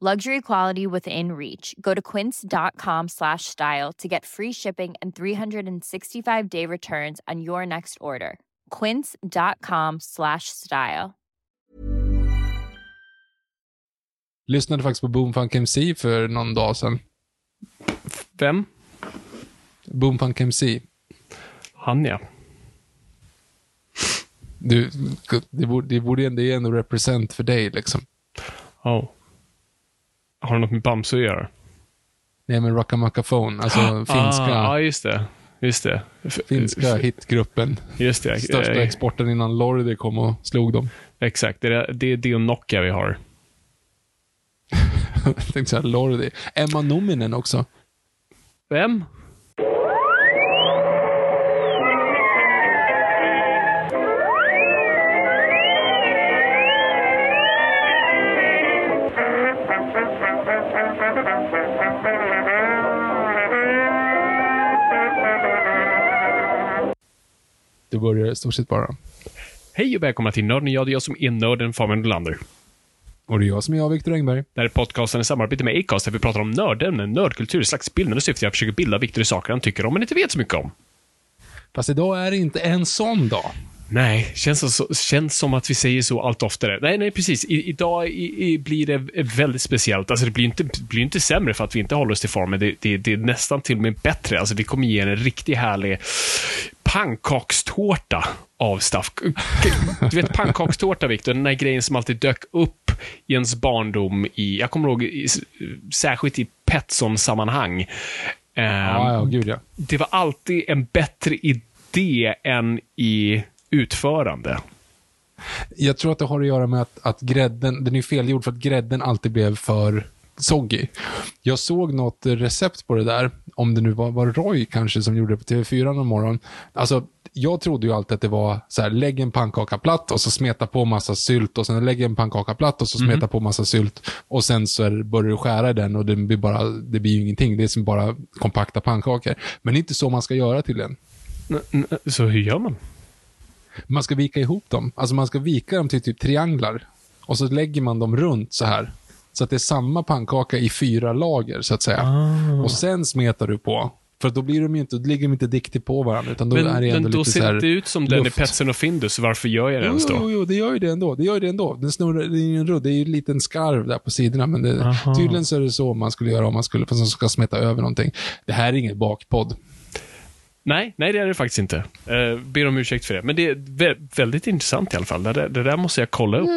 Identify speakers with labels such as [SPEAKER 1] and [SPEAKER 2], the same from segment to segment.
[SPEAKER 1] Luxury quality within reach. Go to quince.com slash style to get free shipping and 365 day returns on your next order. Quince.com slash style.
[SPEAKER 2] Lyssnade faktiskt på Boomfunk MC för någon dag sedan.
[SPEAKER 3] Vem?
[SPEAKER 2] Boomfunk MC.
[SPEAKER 3] Han ja.
[SPEAKER 2] Du, det borde, det borde det är ändå represent för dig liksom.
[SPEAKER 3] Oh. Har det något med Bamse att göra?
[SPEAKER 2] Nej men Rockamacafone, alltså finska,
[SPEAKER 3] Ah, ja, just det. Just det.
[SPEAKER 2] Finska
[SPEAKER 3] f-
[SPEAKER 2] hitgruppen.
[SPEAKER 3] Just det.
[SPEAKER 2] Största
[SPEAKER 3] Eh,
[SPEAKER 2] exporten innan Lordi kom och slog dem.
[SPEAKER 3] Exakt. Det är det, det och Nokia vi har.
[SPEAKER 2] Jag tänkte säga Lordi. Emma Nominen också.
[SPEAKER 3] Vem?
[SPEAKER 2] Det börjar i stort sett bara.
[SPEAKER 3] Hej och välkomna till Nörden jag, det är jag som är nörden Fabian Nolander.
[SPEAKER 2] Och det är jag som är jag, Viktor Engberg.
[SPEAKER 3] Det här är podcasten i samarbete med Acast där vi pratar om nördämnen, nördkultur, ett slags bildande syfte. Jag försöker bilda Viktor i saker han tycker om men inte vet så mycket om.
[SPEAKER 2] Fast idag är det inte en sån dag.
[SPEAKER 3] Nej, känns, så, känns som att vi säger så allt oftare. Nej, nej, precis. I, idag i, i, blir det väldigt speciellt. Alltså, det blir inte, blir inte sämre för att vi inte håller oss till formen. Det, det, det är nästan till och med bättre. Alltså, vi kommer ge en riktigt härlig pannkakstårta av Staff. Du vet pannkakstårta, Viktor? Den där grejen som alltid dök upp i ens barndom i, jag kommer ihåg, i, särskilt i Petson-sammanhang.
[SPEAKER 2] Ja, ja, gud ja.
[SPEAKER 3] det var alltid en bättre idé än i utförande.
[SPEAKER 2] Jag tror att det har att göra med att, att grädden, den är felgjord för att grädden alltid blev för soggy. Jag såg något recept på det där, om det nu var, var Roy kanske som gjorde det på TV4 någon morgon. Alltså, jag trodde ju alltid att det var så här, lägg en pannkaka platt och så smeta på massa sylt och sen lägg en pannkaka platt och så smeta på massa sylt och sen så är, börjar du skära i den och det blir bara, det blir ju ingenting. Det är som bara kompakta pannkakor. Men det är inte så man ska göra tydligen.
[SPEAKER 3] N- n- Så hur gör man?
[SPEAKER 2] Man ska vika ihop dem. Alltså man ska vika dem till typ trianglar. Och så lägger man dem runt så här. Så att det är samma pannkaka i fyra lager, så att säga.
[SPEAKER 3] Ah.
[SPEAKER 2] Och sen smetar du på. För då blir de ju inte, då ligger de inte diktigt på varandra, utan då
[SPEAKER 3] Men,
[SPEAKER 2] är det ändå
[SPEAKER 3] men då
[SPEAKER 2] lite
[SPEAKER 3] ser det inte ut som den i. Petsen och Findus. Varför gör jag det
[SPEAKER 2] Jo,
[SPEAKER 3] ens då?
[SPEAKER 2] jo, jo, det gör ju det ändå. Det gör det ändå. Den snurrar, det är ju en rudd, det är ju en liten skarv där på sidorna, men det, tydligen så är det så man skulle göra om man skulle, fast man ska smeta över någonting. Det här är inget bakpodd.
[SPEAKER 3] Nej, nej det är det faktiskt inte. Uh, ber om ursäkt för det. Men det är vä- väldigt intressant i alla fall. Det, där- det där måste jag kolla upp.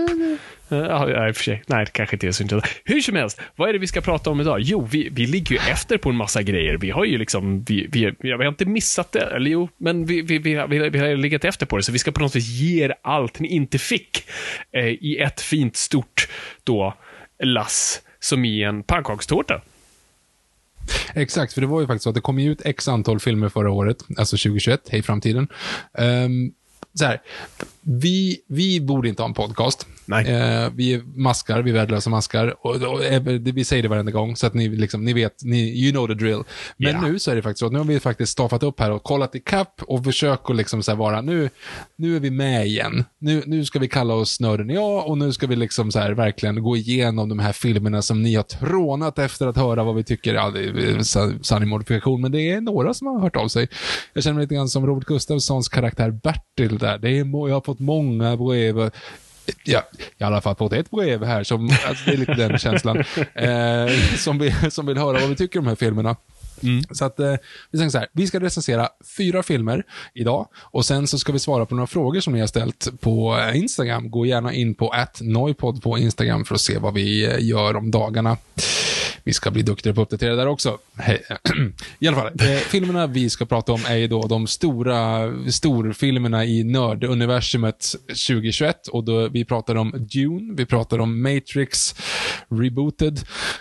[SPEAKER 3] Eh, ja, ja, i och för sig. Nej, det kanske inte är så intressant. Hur som helst, vad är det vi ska prata om idag? Jo, vi, vi ligger ju efter på en massa grejer. Vi har ju liksom, vi, vi, vi har inte missat det, eller jo, men vi, vi, vi, har- vi, vi har legat efter på det, så vi ska på något vis ge er allt ni inte fick eh, i ett fint, stort, då, lass, som i en pannkakstårta.
[SPEAKER 2] Exakt, för det var ju faktiskt så att det kom ut x antal filmer förra året, alltså 2021, hej framtiden. Um, så här, vi, vi borde inte ha en podcast.
[SPEAKER 3] Nej.
[SPEAKER 2] Eh, vi är maskar, vi är värdelösa maskar. Och, och, eh, det- vi säger det varenda gång, så att ni, liksom, ni vet, ni, you know the drill. Men
[SPEAKER 3] Ja.
[SPEAKER 2] nu så är det faktiskt så att nu har vi faktiskt staffat upp här och kollat i kapp och försökt att liksom så vara, nu, nu är vi med igen. Nu, nu ska vi kalla oss Nörden ja och nu ska vi liksom så här verkligen gå igenom de här filmerna som ni har trånat efter att höra vad vi tycker. Ja, det är sa- sanning modifikation, men det är några som har hört av sig. Jag känner mig lite grann som Robert Gustafssons karaktär Bertil där. Det är, jag har fått många brev. Ja, i alla fall fått ett brev här som, alltså det är lite den känslan, eh, som, vill, som vill höra vad vi tycker om de här filmerna. Så att eh, vi tänker så här, vi ska recensera fyra filmer idag och sen så ska vi svara på några frågor som ni har ställt på eh, Instagram. Gå gärna in på @noipod på Instagram för att se vad vi eh, gör om dagarna. Vi ska bli duktigare på att uppdatera där också. Hej. I alla fall, eh, filmerna vi ska prata om är ju då de stora storfilmerna i nörduniversumet 2021 och då vi pratar om Dune, vi pratar om Matrix Rebooted,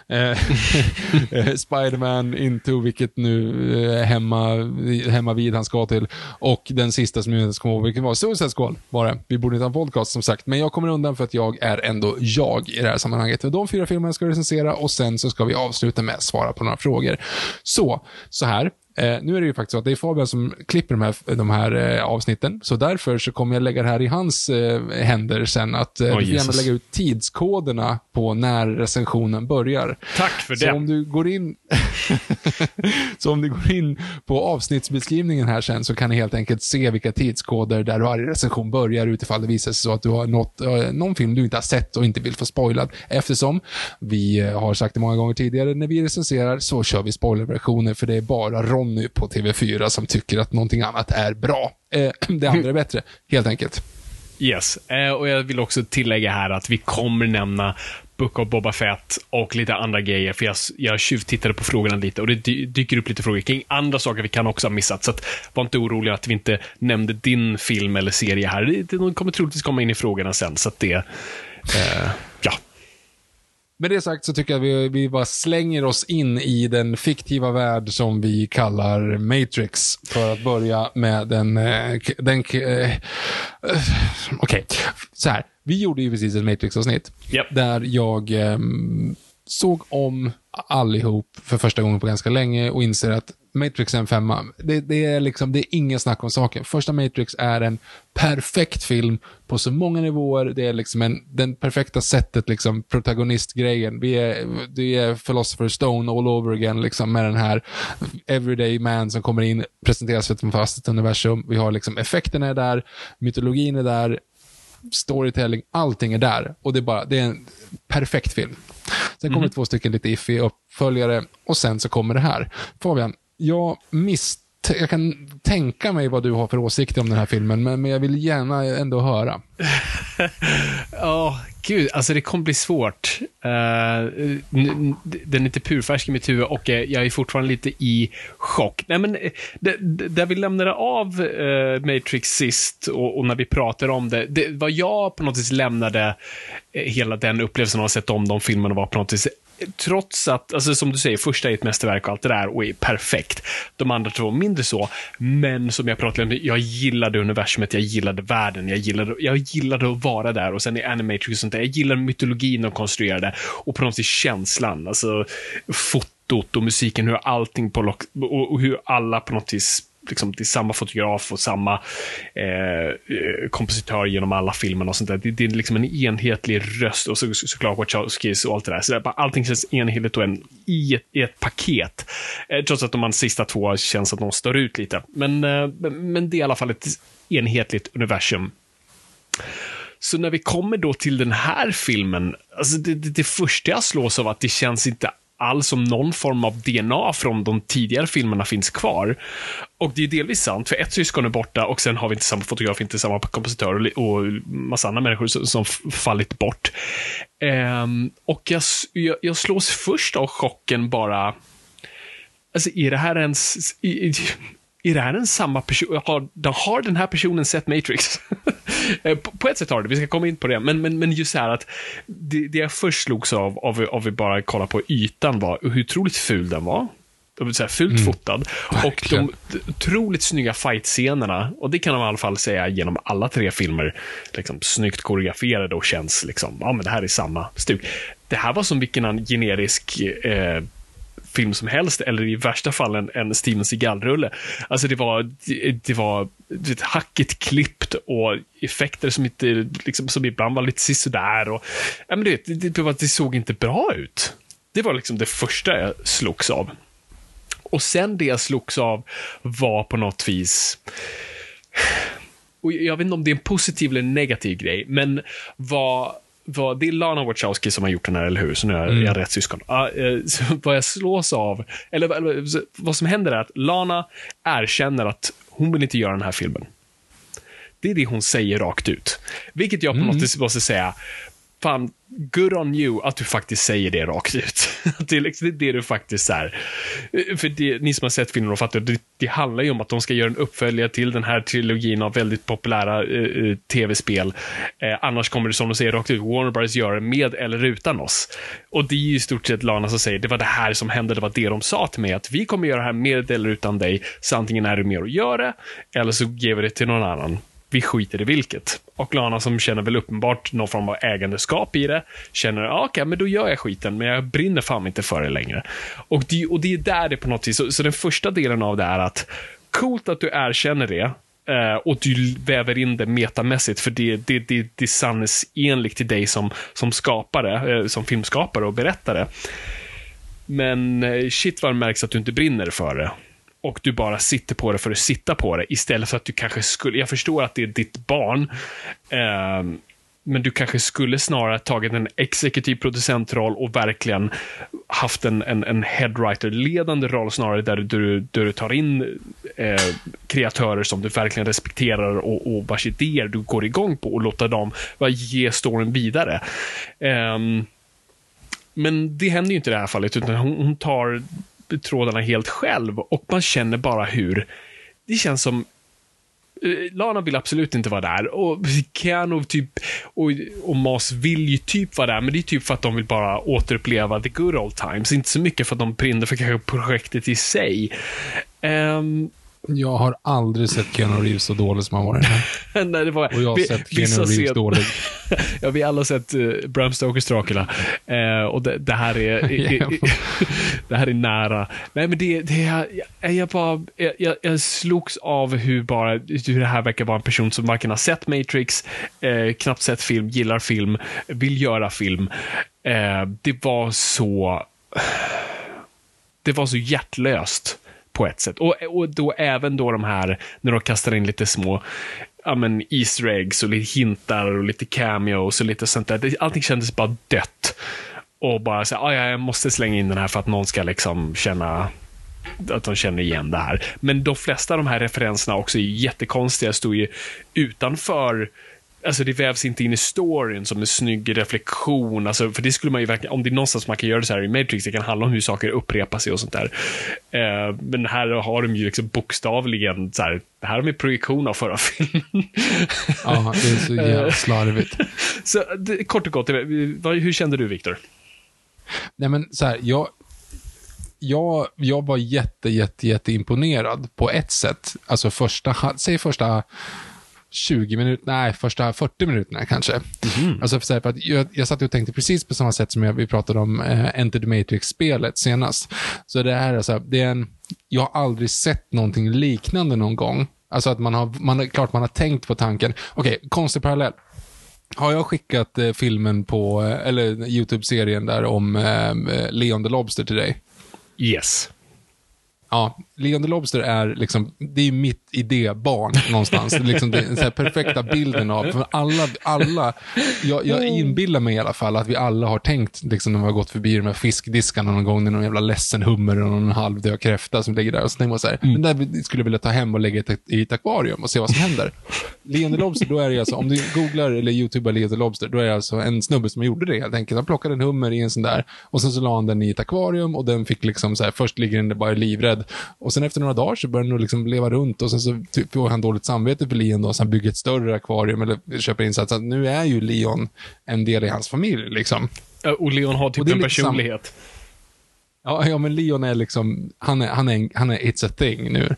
[SPEAKER 2] eh, Spiderman Into, vilket nu eh, hemma, hemma vid han ska till, och den sista som jag inte ens kommer ihåg vilken var, Suicide Squad var det. Vi borde inte ha en podcast som sagt, men jag kommer undan för att jag är ändå jag i det här sammanhanget. De fyra filmerna ska recensera och sen så ska vi vi avsluta med att svara på några frågor. Så, så här. Eh, nu är det ju faktiskt så att det är Fabian som klipper de här, de här eh, avsnitten, så därför så kommer jag lägga det här i hans eh, händer sen, att eh,
[SPEAKER 3] Åh,
[SPEAKER 2] du får gärna lägga ut tidskoderna på när recensionen börjar.
[SPEAKER 3] Tack för
[SPEAKER 2] Så
[SPEAKER 3] det.
[SPEAKER 2] om du går in Så om du går in på avsnittsbeskrivningen här sen så kan ni helt enkelt se vilka tidskoder där varje recension börjar utifall det visar sig så att du har något, eh, någon film du inte har sett och inte vill få spoilad. Eftersom vi eh, har sagt det många gånger tidigare, när vi recenserar så kör vi spoilerversioner för det är bara Ronny på TV4 som tycker att någonting annat är bra. Eh, det andra är bättre, helt enkelt.
[SPEAKER 3] Yes, eh, och jag vill också tillägga här att vi kommer nämna Book of Boba Fett och lite andra grejer, för jag, jag tjuvtittade på frågorna lite och det dyker upp lite frågor kring andra saker vi kan också ha missat, så att, var inte orolig att vi inte nämnde din film eller serie här. De kommer troligtvis komma in i frågorna sen, så att det... Eh, ja.
[SPEAKER 2] Med det sagt så tycker jag vi, vi bara slänger oss in i den fiktiva värld som vi kallar Matrix. För att börja med den... eh, den eh, eh, Okej, så här. Vi gjorde ju precis ett Matrix-avsnitt.
[SPEAKER 3] Japp.
[SPEAKER 2] Där jag ehm, såg om allihop för första gången på ganska länge och inser att Matrix är en femma. Det, det, är liksom, det är ingen snack om saken. Första Matrix är en perfekt film på så många nivåer. Det är liksom en, den perfekta sättet, liksom protagonistgrejen. Vi är, det är Philosopher Stone all over again, liksom med den här everyday man som kommer in, presenteras för ett fantastiskt universum. Vi har liksom effekterna är där, mytologin är där, storytelling, allting är där. Och det är bara, det är en perfekt film. Sen kommer det två stycken lite iffy uppföljare och sen så kommer det här. Fabian, jag misst jag kan tänka mig vad du har för åsikter om den här filmen, men, men jag vill gärna ändå höra.
[SPEAKER 3] Ja, gud, alltså det kommer bli svårt. Uh, den är inte purfärsk i mitt huvud och eh, jag är fortfarande lite i chock. Nej, men eh, där vi lämnade av uh, Matrix sist och, och när vi pratade om det, det, vad jag på något vis lämnade hela den upplevelsen av att ha sett om de filmerna var på något vis Trots att, alltså som du säger, första är ett mästerverk och allt det där och är perfekt. De andra två mindre så, men som jag pratade om, jag gillade universumet, jag gillade världen, jag gillade, jag gillade att vara där och sen i Animatrix och sånt där, jag gillar mytologin de konstruerade och på något vis känslan, alltså fotot och musiken, hur allting på lock, och, och hur alla på något vis Liksom, det är samma fotograf och samma eh, eh kompositör genom alla filmerna och sånt där. Det, det är liksom en enhetlig röst och så, så, såklart Wachowskis och allt det där. Så det bara, allting känns enhetligt och en, i, ett, i ett paket. Eh, trots att de här sista två känns att de står ut lite. Men, eh, men det är i alla fall ett enhetligt universum. Så när vi kommer då till den här filmen, alltså det, det, det första jag slås av att det känns inte alls om någon form av DNA från de tidigare filmerna finns kvar. Och det är delvis sant, för ett syskon är borta och sen har vi inte samma fotograf, inte samma kompositör och, och massa andra människor som, som fallit bort. Um, och jag, jag, jag slås först av chocken bara, alltså är det här ens, är det här en samma person? Har, har den här personen sett Matrix? Eh, på, på ett sätt har det, vi ska komma in på det. Men, men, men just så här att det, det jag först slogs av, av, av vi bara kollar på ytan, var hur otroligt ful den var. De så här fult fotad. Och
[SPEAKER 4] de otroligt snygga fight-scenerna, och det kan man i alla fall säga genom alla tre filmer, liksom snyggt koreograferade och känns liksom, ja men det här är samma stuk. Det här var som vilken generisk eh, film som helst, eller i värsta fall en, en Steven Seagal-rulle. Alltså det var, det, det var det, hackigt klippt och effekter som inte, liksom, som ibland var lite sisådär och, ja men du vet, det, det, det såg inte bra ut. Det var liksom det första jag slogs av. Och sen det jag slogs av var på något vis, och jag vet inte om det är en positiv eller negativ grej, men vad
[SPEAKER 3] vad, det är Lana Wachowski som har gjort den här, eller hur? Så nu är
[SPEAKER 2] Mm.
[SPEAKER 3] jag rätt syskon. Eh, så vad jag slås av, eller, eller vad som händer är att Lana erkänner att hon vill inte göra den här filmen. Det är det hon säger rakt ut. Vilket jag på något vis måste säga, fan, good on you att du faktiskt säger det rakt ut. Att det, är liksom, det du faktiskt är. För det, ni som har sett filmen och fattar, det, det handlar ju om att de ska göra en uppföljare till den här trilogin av väldigt populära eh, eh, tv-spel. Eh, annars kommer det som de säger rakt ut, Warner Bros gör det med eller utan oss. Och det är ju i stort sett Lana som säger, det var det här som hände, det var det de sa till mig, att vi kommer göra det här med eller utan dig, så antingen är du med och gör det, eller så ger vi det till någon annan vi skiter i vilket. Och Lana som känner väl uppenbart någon form av ägandeskap i det, känner, ah, okej, men då gör jag skiten, men jag brinner fan inte för det längre. Och det, och det är där det på något vis, så, så den första delen av det är att, coolt att du erkänner det, eh, och du väver in det metamässigt, för det, det, det, det är sanningsenligt till dig som, som skapare, eh, som filmskapare och berättare. Men eh, shit vad det märks att du inte brinner för det. Och du bara sitter på det för att sitta på det istället för att du kanske skulle, jag förstår att det är ditt barn, eh, men du kanske skulle snarare tagit en exekutiv producentroll och verkligen haft en, en, en headwriter-ledande roll snarare där du, där du tar in eh, kreatörer som du verkligen respekterar och, och vars idéer du går igång på och låta dem ge storyn vidare. Eh, men det händer ju inte i det här fallet, utan hon, hon tar trådarna helt själv och man känner bara hur det känns som eh, Lana vill absolut inte vara där och Keanu typ och, och Mas vill ju typ vara där, men det är typ för att de vill bara återuppleva the good old times. Inte så mycket för att de brinner för kanske projektet i sig. Um,
[SPEAKER 2] jag har aldrig sett Keanu Reeves så dålig som han var i den här.
[SPEAKER 3] nej, det var,
[SPEAKER 2] Och jag har
[SPEAKER 3] vi-
[SPEAKER 2] sett Keanu Reeves
[SPEAKER 3] scen-
[SPEAKER 2] dålig.
[SPEAKER 3] ja, vi alla har sett uh, Bram Stokers Dracula. Eh, och det, det här är det här är nära. Nej, men det, det är, jag, jag bara, jag, jag, slogs av hur bara, hur det här verkar vara en person som varken har sett Matrix, eh, knappt sett film, gillar film, vill göra film. Det var så, det var så hjärtlöst på ett sätt. Och, och då även då de här, när de kastar in lite små ja, men Easter eggs och lite hintar och lite cameos och lite sånt där. Allting kändes bara dött. Och bara så här, "Ah, ja, jag måste slänga in den här för att någon ska liksom känna att de känner igen det här. Men de flesta av de här referenserna också är jättekonstiga, står ju utanför Alltså det vävs inte in i storyn som en snygg reflektion. Alltså, för det skulle man ju verkligen, om det är någonstans man kan göra det så här i Matrix, det kan handla om hur saker upprepar sig och sånt där. Eh, men här har de ju liksom bokstavligen så här, det här har de projektion av förra filmen.
[SPEAKER 2] Ja, det är så jävla slarvigt.
[SPEAKER 3] så det, kort och gott, eh, hur kände du Viktor?
[SPEAKER 2] Nej, men så här, jag, jag, jag var jätte, jätte, jätte imponerad på ett sätt. Alltså första, säg första 20 minuter, nej, första 40 minuterna kanske. Alltså för, att jag, jag satt och tänkte precis på samma sätt som jag, vi pratade om eh, Enter the Matrix-spelet senast. Så det här är så här, det är en, jag har aldrig sett någonting liknande någon gång. Alltså att man har, man, klart man har tänkt på tanken. Okej, konstig parallell. Har jag skickat eh, filmen på, eh, eller YouTube-serien där om eh, Leon the Lobster till dig?
[SPEAKER 3] Yes.
[SPEAKER 2] Ja, Leon the Lobster är liksom, det är mitt idébarn någonstans. Liksom den så perfekta bilden av, för alla, alla, jag, jag inbillar mig i alla fall att vi alla har tänkt, liksom när vi har gått förbi de här fiskdiskarna någon gång, när någon jävla ledsen hummer och någon halvdöd kräfta som ligger där. Och så tänker man så här, den där skulle jag vilja ta hem och lägga i ett, i ett akvarium och se vad som händer. Leon the Lobster, då är det alltså, om du googlar eller youtubar Leon the Lobster, då är det alltså en snubbe som gjorde det helt enkelt. Han plockade en hummer i en sån där och sen så la han den i ett akvarium och den fick liksom så här, först ligger den där bara livrädd och sen efter några dagar så börjar den nog liksom leva runt och sen så typ får han dåligt samvete för Leon då, så han bygger ett större akvarium eller köper in så att nu är ju Leon en del i hans familj liksom.
[SPEAKER 3] Och Leon har
[SPEAKER 2] Och
[SPEAKER 3] typ en personlighet.
[SPEAKER 2] Ja, ja, men Leon är liksom, han är, han är, han är it's a thing nu.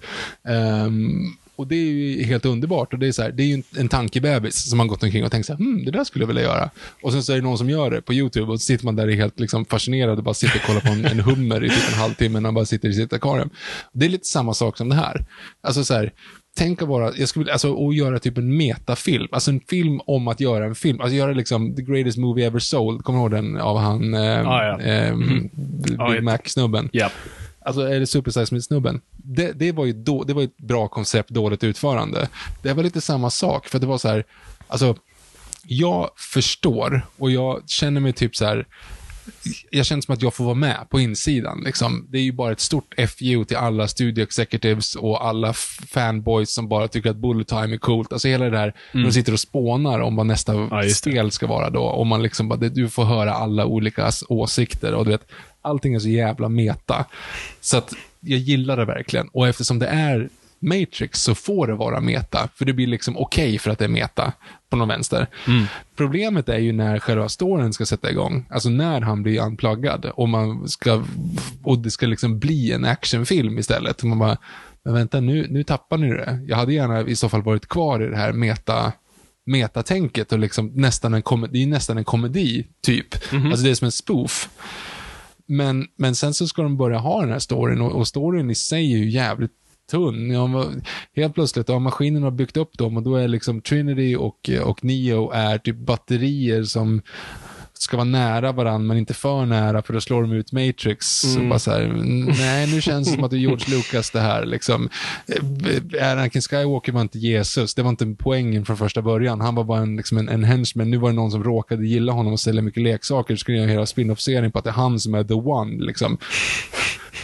[SPEAKER 2] Ehm, och det är ju helt underbart. Och det är, så här, det är ju en, tankebebis som har gått omkring och tänkt så här, hmm, det där skulle jag vilja göra. Och sen så är det någon som gör det på YouTube och så sitter man där och är helt liksom fascinerad och bara sitter och kollar på en, en hummer i typ en halvtimme när man bara sitter i sitt akvarium. Det är lite samma sak som det här. Alltså så här, tänk att vara, jag skulle, alltså att göra typ en metafilm, alltså en film om att göra en film, alltså göra liksom the greatest movie ever sold, kommer du ihåg den av han, eh,
[SPEAKER 3] Ja, ja.
[SPEAKER 2] eh,
[SPEAKER 3] Ja,
[SPEAKER 2] Big
[SPEAKER 3] ett-
[SPEAKER 2] Mac-snubben?
[SPEAKER 3] Ja.
[SPEAKER 2] Alltså, eller Super Size Me-snubben. Det, det, var ju då, det var ett bra koncept, dåligt utförande. Det var lite samma sak, för det var så här, alltså, jag förstår och jag känner mig typ så här jag känner som att jag får vara med på insidan. Liksom. Det är ju bara ett stort FU till alla studio executives och alla fanboys som bara tycker att bullet time är coolt. Alltså hela det där, mm. de sitter och spånar om vad nästa ja, spel ska vara då. Och man liksom bara, du får höra alla olika åsikter och du vet, allting är så jävla meta. Så att jag gillar det verkligen. Och eftersom det är Matrix så får det vara meta, för det blir liksom okej okay för att det är meta på någon vänster. Mm. Problemet är ju när själva storyn ska sätta igång, alltså när han blir unpluggad och, man ska, och det ska liksom bli en actionfilm istället. Man bara, men vänta nu, nu tappar ni det. Jag hade gärna i så fall varit kvar i det här meta metatänket och liksom nästan en komedi, det är nästan en komedi, typ. Mm -hmm. Alltså det är som en spoof. Men, men sen så ska de börja ha den här storyn och, och storyn i sig är ju jävligt tunn. Ja, helt plötsligt har maskinen har byggt upp dem och då är liksom Trinity och, och Neo är typ batterier som ska vara nära varandra men inte för nära för då slår de ut Matrix. Mm. Bara så här, nej nu känns det som att det är George Lucas det här. Liksom. Eh, Anakin Skywalker var inte Jesus, det var inte poängen från första början. Han var bara en, liksom en, en henchman. Nu var det någon som råkade gilla honom och sälja mycket leksaker. Så skulle jag göra spin-off-serien på att det är han som är the one. Liksom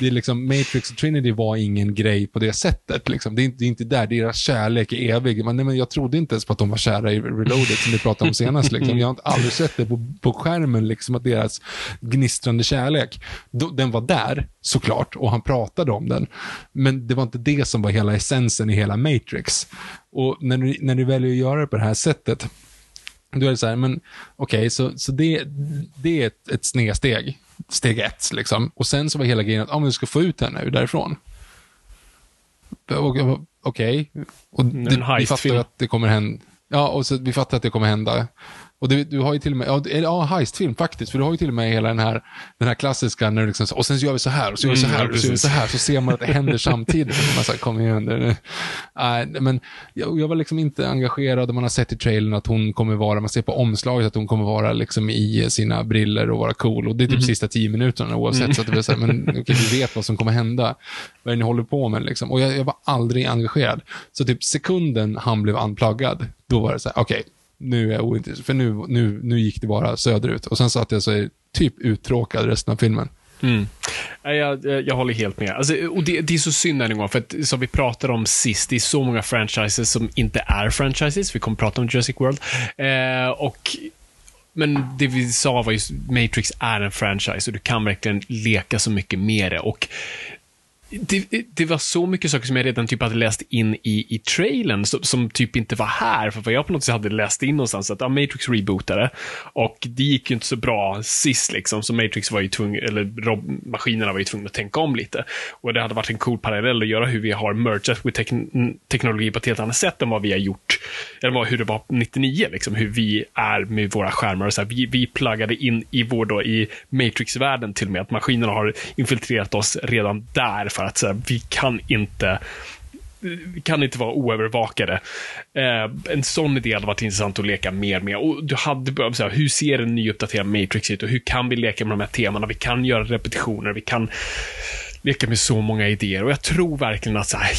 [SPEAKER 2] det är liksom, Matrix och Trinity var ingen grej på det sättet. Liksom. Det, är inte, det är inte där, deras kärlek är evig. Men, nej, men jag trodde inte ens på att de var kära i Reloaded, som vi pratade om senast. Liksom. Jag har inte aldrig sett det på, på skärmen, liksom, att deras gnistrande kärlek, då, den var där, såklart, och han pratade om den. Men det var inte det som var hela essensen i hela Matrix. Och när du, när du väljer att göra det på det här sättet, då är det så här, men okej, okay, så, så det, det är ett, ett snedsteg steg ett. Liksom. Och sen så var hela grejen att ah, men du ska få ut henne därifrån. Okej. Okay. Och det, vi fattar att det kommer hända. Ja, och så vi fattar att det kommer hända. Och det, du har ju till och med, ja, ja heistfilm faktiskt, för du har ju till och med hela den här, den här klassiska, när du liksom, och sen så gör vi så här, och så gör vi så här, mm, och så gör vi så här, så ser man att det händer samtidigt. Man säger, kom igen. Det, äh, men jag, jag, var liksom inte engagerad, och man har sett i trailern att hon kommer vara, man ser på omslaget att hon kommer vara liksom i sina briller och vara cool. Och det är typ mm. sista tio minuterna oavsett, mm. så att det blir så här, men okay, vi vet vad som kommer hända. Vad är det ni håller på med liksom? Och jag, jag var aldrig engagerad. Så typ sekunden han blev unpluggad, då var det så här, okej, okay, nu är jag ointresserad, för nu, nu, nu gick det bara söderut. Och sen satt jag så typ uttråkad resten av filmen.
[SPEAKER 3] Mm. Jag, jag, håller helt med. Alltså, och det, det, är så synd en gång, för att som vi pratade om sist, det är så många franchises som inte är franchises. Vi kommer prata om Jurassic World. Eh, och men det vi sa var ju Matrix är en franchise och du kan verkligen leka så mycket med det. Och det, det, var så mycket saker som jag redan typ hade läst in i, i trailern som, som, typ inte var här. För vad jag på något sätt hade läst in någonstans att ja, Matrix rebootade och det gick ju inte så bra sist liksom. Så Matrix var ju tvungen, eller Rob, maskinerna var ju tvungna att tänka om lite. Och det hade varit en cool parallell att göra hur vi har mergat med tek teknologi på ett helt annat sätt än vad vi har gjort. Eller hur det var 99, liksom. Hur vi är med våra skärmar. Och så här, vi, vi pluggade in i vår då, i Matrix-världen till och med. Att maskinerna har infiltrerat oss redan där för att så här, vi kan inte vi kan inte vara oövervakade. Eh, en sån idé hade varit intressant att leka mer med. Och du hade behövt säga, hur ser en nyuppdaterad Matrix ut och hur kan vi leka med de här temana? Vi kan göra repetitioner, vi kan leka med så många idéer och jag tror verkligen att så här,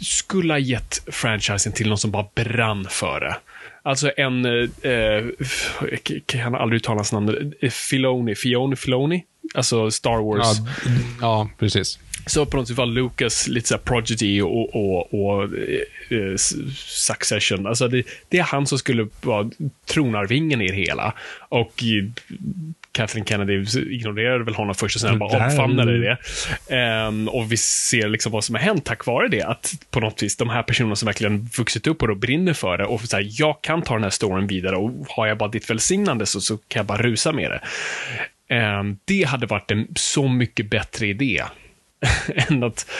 [SPEAKER 3] skulle ha gett franchisen till någon som bara brann för det. Alltså en, eh, eh kan aldrig uttala hans namn, eh, Filoni, Fioni, Filoni? Alltså Star Wars.
[SPEAKER 2] Ja, ja precis.
[SPEAKER 3] Så på något sätt var Lucas lite såhär Prodigy och, och, och eh, Succession. Alltså det, det, är han som skulle vara tronarvingen i det hela. Och Kathleen Kennedy ignorerade väl honom först och sen bara omfamnade det. Um, och vi ser liksom vad som har hänt tack vare det. Att på något vis, de här personerna som verkligen vuxit upp och då brinner för det och så här, jag kan ta den här storyn vidare och har jag bara ditt välsignande så, så kan jag bara rusa med det. Ehm, det hade varit en så mycket bättre idé än, att,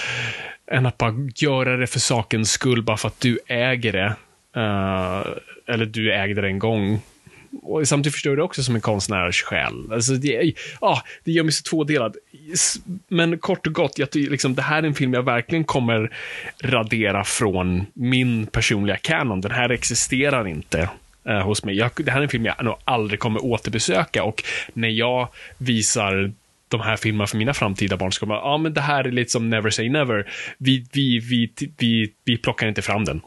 [SPEAKER 3] än att bara göra det för sakens skull, bara för att du äger det. Eh, eller du ägde det en gång. Och samtidigt förstår jag det också som en konstnärs själ. Alltså det, ah, det gör mig så tvådelad. Men kort och gott, jag, liksom, det här är en film jag verkligen kommer radera från min personliga kanon. Den här existerar inte eh, hos mig. Jag, det här är en film jag nog aldrig kommer återbesöka och när jag visar de här filmerna för mina framtida barn så kommer ja ah, men det här är lite som Never Say Never. Vi, vi, vi, vi plockar inte fram den.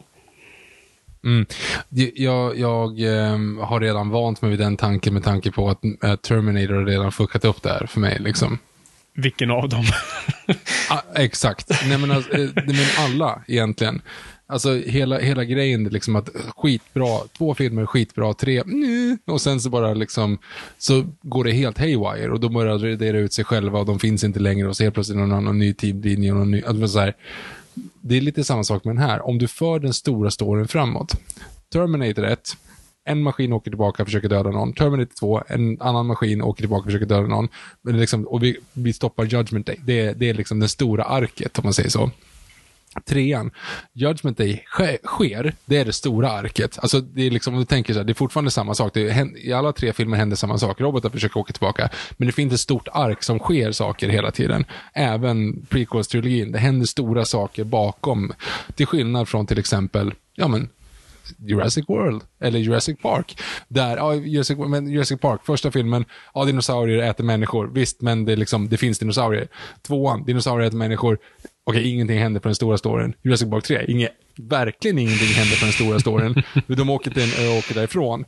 [SPEAKER 2] Mm. Jag, jag ähm, har redan vant mig vid den tanken med tanke på att äh, Terminator har redan fuckat upp det här för mig. Liksom.
[SPEAKER 3] Vilken av dem?
[SPEAKER 2] ah, exakt. Nej, men, alltså, eh, men alla egentligen. Alltså hela, hela grejen, liksom att skitbra, två filmer, skitbra, tre, mm, och sen så bara liksom, så går det helt haywire och då börjar de radera ut sig själva och de finns inte längre och så helt plötsligt någon annan ny tidlinje och någon ny, alltså så här, det är lite samma sak med den här. Om du för den stora storyn framåt. Terminator 1, en maskin åker tillbaka och försöker döda någon. Terminator 2, en annan maskin åker tillbaka och försöker döda någon. Men liksom, och vi, vi stoppar Judgment Day. Det, det är liksom det stora arket, om man säger så. Trean, Judgment Day sker, det är det stora arket. Alltså det är liksom, om du tänker så här, det är fortfarande samma sak. Är, I alla tre filmer händer samma sak. Robotar försöker åka tillbaka. Men det finns ett stort ark som sker saker hela tiden. Även prequels-trilogin. Det händer stora saker bakom. Till skillnad från till exempel, ja men, Jurassic World, eller Jurassic Park. Där, ja, Jurassic, men Jurassic Park, första filmen, ja, dinosaurier äter människor. Visst, men det, liksom, det finns dinosaurier. Tvåan, dinosaurier äter människor. Okej, ingenting händer på den stora storyn. Jurassic Park 3, inget, verkligen ingenting händer på den stora storyn. de åker till en ö och åker därifrån.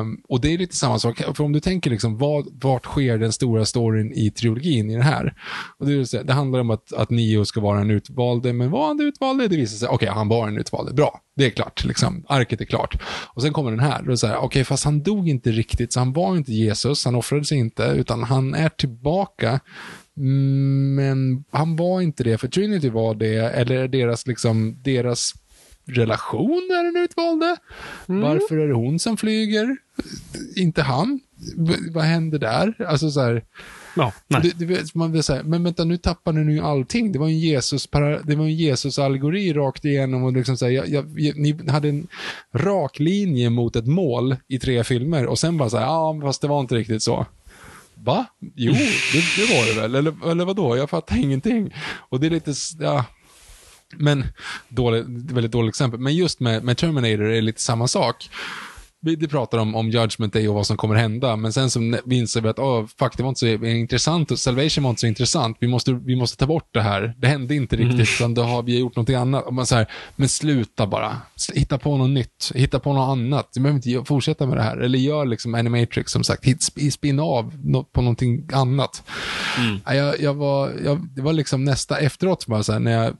[SPEAKER 2] Um, och det är lite samma sak, för om du tänker liksom, vad, vart sker den stora storyn i trilogin i det här? Och det, det handlar om att, att Neo ska vara en utvalde, men var han den utvalde? Det visar sig, okej, okay, han var en utvalde, bra, det är klart, liksom. arket är klart. Och sen kommer den här, och det är så här, okej, okay, fast han dog inte riktigt, så han var inte Jesus, han offrade sig inte, utan han är tillbaka men han var inte det, för Trinity var det, eller deras, liksom, deras relation är den utvalde. Mm. Varför är det hon som flyger? Inte han? V vad händer där? Alltså så här,
[SPEAKER 3] Ja,
[SPEAKER 2] det, det, man vill säga, men vänta, nu tappar ni ju allting. Det var en Jesus, det var en Jesus-allegori rakt igenom och liksom så här, jag, jag, ni hade en rak linje mot ett mål i tre filmer och sen bara så här, ja, fast det var inte riktigt så. Va? Jo, det, det var det väl? Eller, eller vadå? Jag fattar ingenting. Och det är lite, ja. Men, dålig, väldigt dåligt exempel. Men just med, med Terminator är det lite samma sak vi pratar om, om Judgment Day och vad som kommer hända, men sen så inser vi att oh, fuck, det var inte så intressant och Salvation var inte så intressant. Vi måste, vi måste ta bort det här. Det hände inte riktigt, mm. utan då har vi gjort något annat. Och man så här, men sluta bara. Hitta på något nytt. Hitta på något annat. Du behöver inte fortsätta med det här. Eller gör liksom Animatrix, som sagt. Spinna av på någonting annat. Mm. Jag, jag var, jag, det var liksom nästa efteråt, bara så här, när jag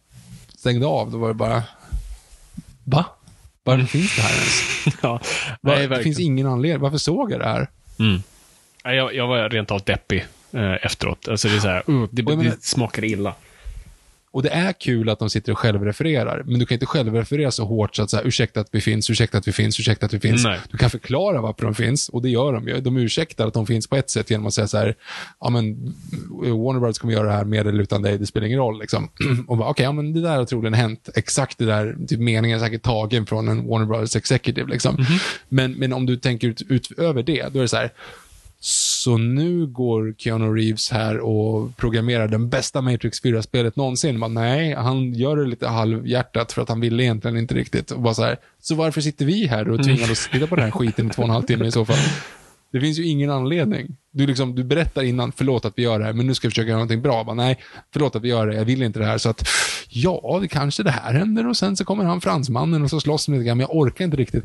[SPEAKER 2] stängde av, då var det bara, va? Varför finns det här ens? ja, nej, det finns ingen anledning. Varför såg jag det här?
[SPEAKER 3] Mm. Jag, jag var rent av deppig eh, efteråt. Alltså det, är så här, uh, det, det smakar illa.
[SPEAKER 2] Och det är kul att de sitter och självrefererar, men du kan inte självreferera så hårt så att säga, ursäkta att vi finns, ursäkta att vi finns, ursäkta att vi finns. Nej. Du kan förklara varför de finns, och det gör de ju. De ursäktar att de finns på ett sätt genom att säga så här, ja men, Warner Brothers kommer göra det här med eller utan dig, det spelar ingen roll. Liksom. och okej, okay, ja men det där har troligen hänt. Exakt det där, typ meningen är säkert tagen från en Warner Brothers executive. Liksom. Mm -hmm. men, men om du tänker ut, utöver det, då är det så här, så nu går Keanu Reeves här och programmerar den bästa Matrix 4-spelet någonsin. Men nej, han gör det lite halvhjärtat för att han ville egentligen inte riktigt. Och bara så, här, så varför sitter vi här och tvingar oss titta på den här skiten i två och en halv timme i så fall? Det finns ju ingen anledning. Du, liksom, du berättar innan, förlåt att vi gör det här, men nu ska vi försöka göra någonting bra. Bara, nej, förlåt att vi gör det, jag vill inte det här. Så att, ja, det kanske det här händer och sen så kommer han fransmannen och så slåss de lite grann, men jag orkar inte riktigt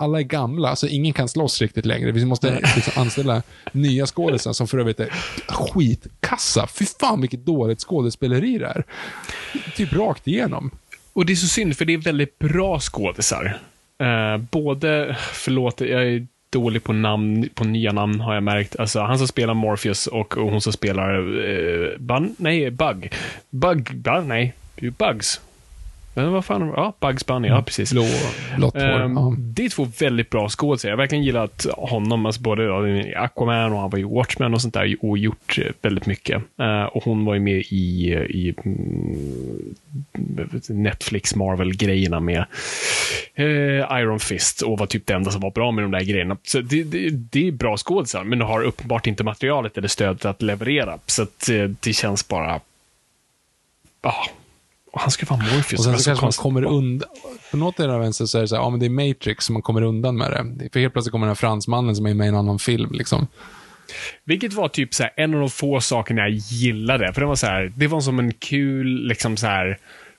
[SPEAKER 2] alla är gamla, så ingen kan slåss riktigt längre. Vi måste liksom anställa nya skådespelare som för övrigt är skitkassa. Fy fan vilket dåligt skådespeleri det är. Typ rakt igenom.
[SPEAKER 3] Och det är så synd, för det är väldigt bra skådisar. Uh, både, förlåt, jag är dålig på namn, på nya namn har jag märkt. Alltså han som spelar Morpheus och, och hon som spelar uh, Bun, nej, Bug. Bug, Bug nej, Bugs. Men vad fan, ja, Bugs Bunny, ja mm. precis.
[SPEAKER 2] Blå, blått hår. Um,
[SPEAKER 3] ja. Det är två väldigt bra skådespelare. Jag har verkligen gillat honom, alltså både i Aquaman och han var i Watchmen och sånt där och gjort väldigt mycket. Uh, och hon var ju med i, i mm, Netflix Marvel-grejerna med uh, Iron Fist och var typ det enda som var bra med de där grejerna. Så det, det, det är bra skådespelare, men har uppenbart inte materialet eller stödet att leverera. Så att, eh, det känns bara och han ska vara Morpheus.
[SPEAKER 2] Och sen så kanske man kommer undan. På något av vänster så är det så här, ja men det är Matrix som man kommer undan med det. För helt plötsligt kommer den här fransmannen som är med i en annan film liksom.
[SPEAKER 3] Vilket var typ så här, en av de få sakerna jag gillade. För det var så här, det var som en kul, liksom så här,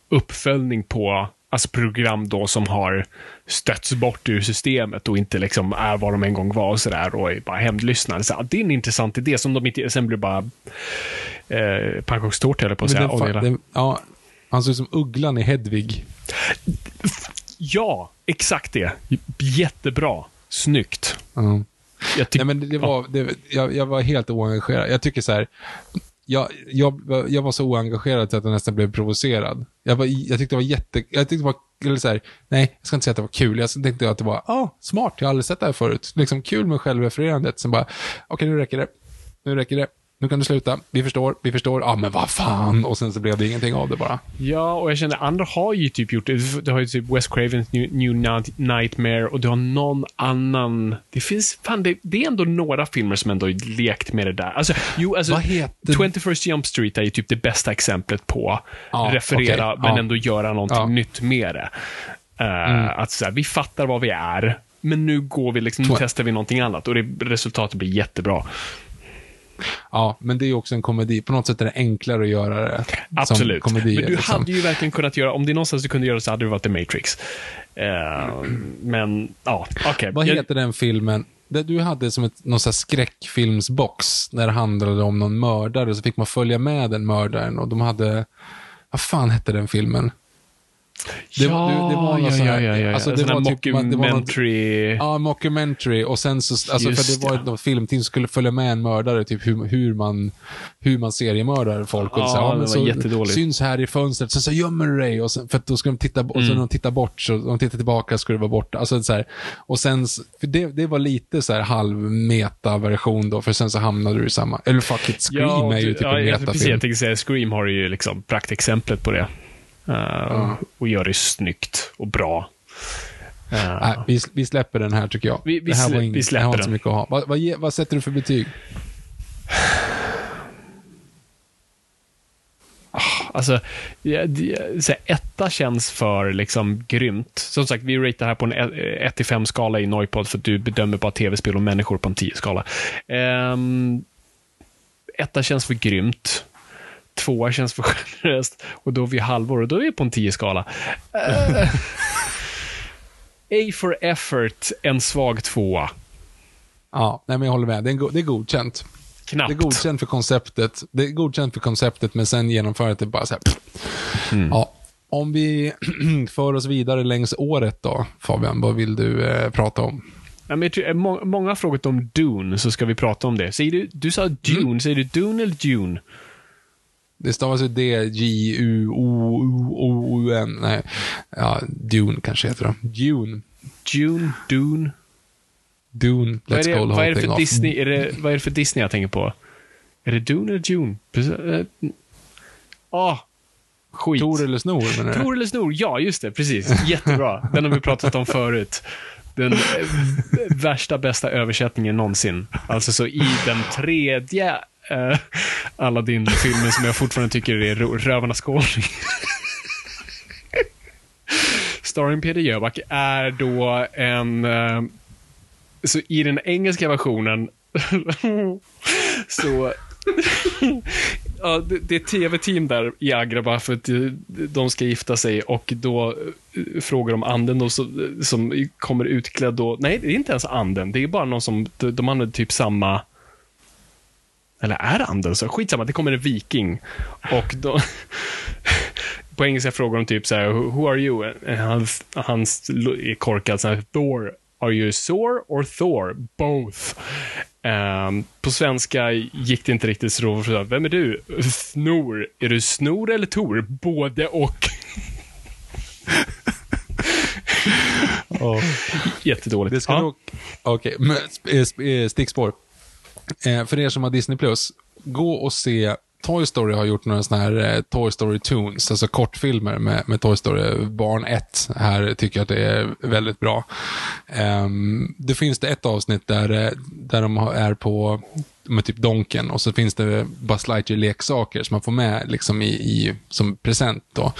[SPEAKER 3] uppföljning på alltså program då som har stötts bort ur systemet och inte liksom är vad de en gång var och sådär och är bara hämndlyssnare. Så, det är en intressant idé som de inte, sen blir bara eh, pannkakstårta eller på att säga.
[SPEAKER 2] Den, den, ja, han ser ut som ugglan i Hedvig.
[SPEAKER 3] Ja, exakt det. Jättebra. Snyggt.
[SPEAKER 2] Ja.
[SPEAKER 3] Jag
[SPEAKER 2] Nej, men det var, det, jag, jag var helt oengagerad. Jag tycker så här, jag, jag, jag var så oengagerad att jag nästan blev provocerad. Jag, var, jag tyckte det var jätte, jag tyckte det var, eller så här, nej, jag ska inte säga att det var kul. Jag tänkte att det var, ah, smart, jag har aldrig sett det här förut. Liksom kul med självrefererandet. Sen bara, okej, nu räcker det. Nu räcker det. Nu kan du sluta. Vi förstår, vi förstår. Ja, men vad fan. Och sen så blev det ingenting av det bara.
[SPEAKER 3] Ja, och jag känner andra har ju typ gjort det. Du har ju typ Wes Cravens New, New Night- Nightmare och du har någon annan. Det finns, fan det, det är ändå några filmer som ändå lekt med det där. Alltså, jo, alltså,
[SPEAKER 2] Vad heter-
[SPEAKER 3] 21st Jump Street är ju typ det bästa exemplet på
[SPEAKER 2] Ja,
[SPEAKER 3] referera,
[SPEAKER 2] okej,
[SPEAKER 3] men
[SPEAKER 2] ja.
[SPEAKER 3] ändå göra någonting
[SPEAKER 2] Ja.
[SPEAKER 3] nytt med det. Uh, Att så här, vi fattar vad vi är, men nu går vi liksom, nu testar vi någonting annat och det, resultatet blir jättebra.
[SPEAKER 2] Ja, men det är också en komedi. På något sätt är det enklare att göra det
[SPEAKER 3] Absolut.
[SPEAKER 2] som komedi.
[SPEAKER 3] men du
[SPEAKER 2] liksom.
[SPEAKER 3] hade ju verkligen kunnat göra, om det är någonstans du kunde göra så hade det varit The Matrix. Eh, men, ja, okej.
[SPEAKER 2] Vad
[SPEAKER 3] Jag-
[SPEAKER 2] heter den filmen? Det du hade som ett, någon här skräckfilmsbox när det handlade om någon mördare så fick man följa med den mördaren och de hade, vad fan hette den filmen? Det
[SPEAKER 3] ja,
[SPEAKER 2] var- det- det var
[SPEAKER 3] ja, ja, ja, ja.
[SPEAKER 2] alltså, det var typ- man- det var något-
[SPEAKER 3] mockumentary.
[SPEAKER 2] Ja, mockumentary och sen så, alltså för det var
[SPEAKER 3] det.
[SPEAKER 2] ett filmteam skulle följa med en mördare, typ hur, hur man, hur man seriemördar folk. Och
[SPEAKER 3] Ja,
[SPEAKER 2] så,
[SPEAKER 3] det
[SPEAKER 2] men
[SPEAKER 3] var
[SPEAKER 2] så
[SPEAKER 3] jättedåligt.
[SPEAKER 2] syns här i fönstret, sen så gömmer du dig och sen, för att då ska de titta, och
[SPEAKER 3] Mm.
[SPEAKER 2] så när de tittar bort, så de tittar tillbaka ska det vara borta. Alltså så här, och sen, för det, det var lite så här halv meta-version då, för sen så hamnade du i samma, eller fuck it, Scream
[SPEAKER 3] och
[SPEAKER 2] är ju
[SPEAKER 3] du-
[SPEAKER 2] typ
[SPEAKER 3] ja,
[SPEAKER 2] en
[SPEAKER 3] jag- Precis,
[SPEAKER 2] metafilm.
[SPEAKER 3] jag tänkte säga Scream har ju liksom praktexemplet på det. Eh, Och gör det snyggt och bra. Eh,
[SPEAKER 2] Nej, vi, vi släpper den här tycker jag.
[SPEAKER 3] Vi- vi
[SPEAKER 2] det här var inget,
[SPEAKER 3] vi släpper
[SPEAKER 2] inte så
[SPEAKER 3] den.
[SPEAKER 2] mycket att ha. Vad, vad, vad sätter du för betyg?
[SPEAKER 3] Alltså, ja, det- så etta känns för liksom grymt. Som sagt, vi ratear här på en 1-5-skala i Noipod för att du bedömer bara tv-spel och människor på en 10-skala. Um, etta känns för grymt. Tvåa känns för generöst. Och då är vi halvår och då är vi på en 10-skala. Uh, A for effort, en svag tvåa.
[SPEAKER 2] Ja, nej men jag håller med. Det är, go- det är godkänt.
[SPEAKER 3] Knappt.
[SPEAKER 2] Det är godkänt för konceptet. Det är godkänt för konceptet, men sen genomförandet är bara så här.
[SPEAKER 3] Mm.
[SPEAKER 2] Ja. Om vi för oss vidare längs året då, Fabian, vad vill du eh, prata om?
[SPEAKER 3] Ja, men tror, må, många har frågat om Dune, så ska vi prata om det. Säger du, du sa Dune,
[SPEAKER 2] Mm.
[SPEAKER 3] säger du Dune eller Dune?
[SPEAKER 2] Det stavas ju D-J-U-O-O-O-N. Nej, ja, Dune kanske heter det. Dune.
[SPEAKER 3] Dune, Dune.
[SPEAKER 2] Dune.
[SPEAKER 3] Vad är,
[SPEAKER 2] Let's
[SPEAKER 3] det,
[SPEAKER 2] call the
[SPEAKER 3] vad är det för
[SPEAKER 2] off.
[SPEAKER 3] Disney, är det, vad är det för Disney jag tänker på? Är det Dune eller Dune? Eh, Ah, skit.
[SPEAKER 2] Tor eller snor, menar du?
[SPEAKER 3] Tor eller snor? Ja, just det. Precis. Jättebra. Den har vi pratat om förut. Den eh, värsta, bästa översättningen någonsin. Alltså så i den tredje Eh, alla Aladdin-filmen som jag fortfarande tycker är Rövarnas skåning. Starring Peter Jöback är då en... Uh, så i den engelska versionen så ja, det, det är ett tv-team där i Agrabah för att eh, de ska gifta sig och då frågar de anden då, som kommer utklädd då. Nej, det är inte ens anden. Det är bara någon som, de använder typ samma eller är så? Skitsamma, det kommer en viking. Och då, på engelska frågar de typ så här, who are you? Han, han är korkad så här, Thor. Are you sore or Thor? Both. Ehm, på svenska gick det inte riktigt så då. så, Vem är du? Snor. Är du snor eller Tor? Både och. Jättedåligt.
[SPEAKER 2] Det ska
[SPEAKER 3] Ja.
[SPEAKER 2] dock... Okej, sp- sp- eh, stickspår. Eh, för er som har Disney+, Plus, gå och se Toy Story har gjort några sådana här eh, Toy Story Tunes, alltså kortfilmer med, med Toy Story. Barn 1 här tycker jag att det är väldigt bra. Ehm, um, det finns det ett avsnitt där, eh, där de är på med typ Donken och så finns det Buzz Lightyear-leksaker som man får med liksom i, i, som present. Då.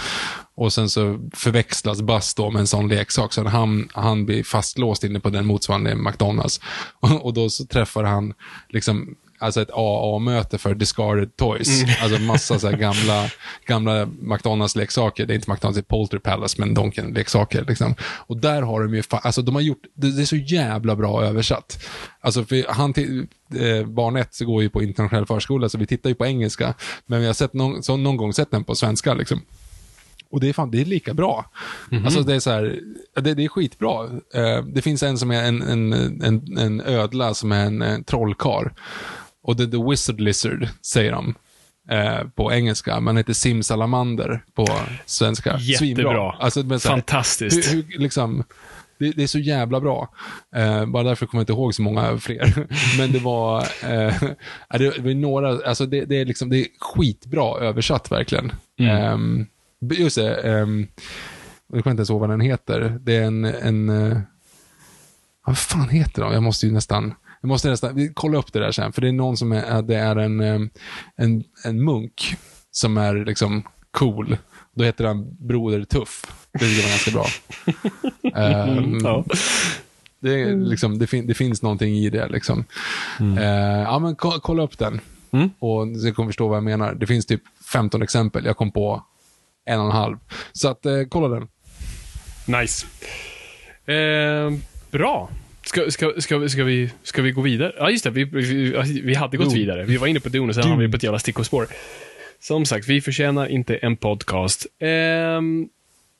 [SPEAKER 2] Och sen så förväxlas Buzz då med en sån leksak, så han, han blir fastlåst inne på den motsvarande McDonalds. Och, och då så träffar han liksom alltså ett AA-möte för discarded toys. Alltså massa så gamla, gamla McDonalds-leksaker. Det är inte McDonalds, det är Polter Palace, men Donken-leksaker. Liksom. Och där har de ju, alltså de har gjort, det, det är så jävla bra översatt. Alltså för han till, eh, barn ett så går ju på internationell förskola, så vi tittar ju på engelska. Men vi har sett någon, så någon gång sett den på svenska liksom. Och det är fan, det är lika bra. Alltså det är så här, det, det är skitbra. Eh, det finns en som är en, en, en, en ödla som är en, en trollkar. Och det är The Wizard Lizard, säger de. Eh, på engelska, men heter Simsalamander på svenska.
[SPEAKER 3] Jättebra.
[SPEAKER 2] Svinbra. Alltså, men så här,
[SPEAKER 3] Fantastiskt.
[SPEAKER 2] hur, hur, liksom, det, det är så jävla bra. Eh, bara därför kommer jag inte ihåg så många fler. Men det var, eh, det var några, alltså det, det, är liksom, det är skitbra översatt verkligen. Ehm, just det, um, jag kommer inte ens ihåg vad den heter. Det är en, en eh, vad fan heter de? Jag måste ju nästan, jag måste nästan, vi kollar upp det där sen, för det är någon som är, det är en, eh, en, en munk som är liksom cool. Då heter han Broder Tuff. Det tycker jag var ganska bra. Ehm,
[SPEAKER 3] Ja.
[SPEAKER 2] det, är liksom, det, fin, det finns någonting i det. Liksom. Eh, ja, men ko- kolla upp den.
[SPEAKER 3] Mm.
[SPEAKER 2] Och du kommer förstå vad jag menar. Det finns typ 15 exempel. Jag kom på en och en halv. Så att, eh, kolla den.
[SPEAKER 3] Nice. Eh, bra. Ska, ska, ska, vi- ska, vi, ska vi gå vidare? Ja, just det. Vi, vi, vi hade gått
[SPEAKER 2] Dune.
[SPEAKER 3] vidare. Vi var inne på Dune och sen har vi på ett jävla stickspår. Som sagt, vi förtjänar inte en podcast. Ehm,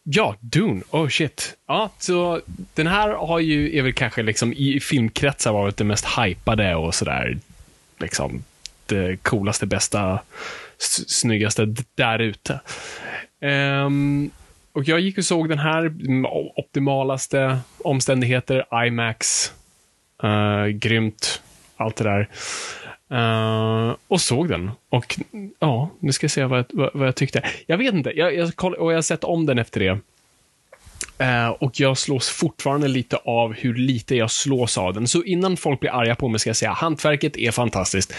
[SPEAKER 3] ja, Dune. Oh shit. Ja, så den här har ju, är väl kanske liksom i filmkretsar varit det mest hypade och sådär. Liksom det coolaste, bästa, snyggaste där ute. Um, och jag gick och såg den här, optimalaste omständigheter, IMAX, uh, grymt, allt det där. Uh, och såg den. Och ja, nu ska jag se vad, jag- vad, vad jag tyckte. Jag vet inte, jag, jag, koll, och jag har sett om den efter det. Eh, och jag slås fortfarande lite av hur lite jag slås av den. Så innan folk blir arga på mig ska jag säga, hantverket är fantastiskt.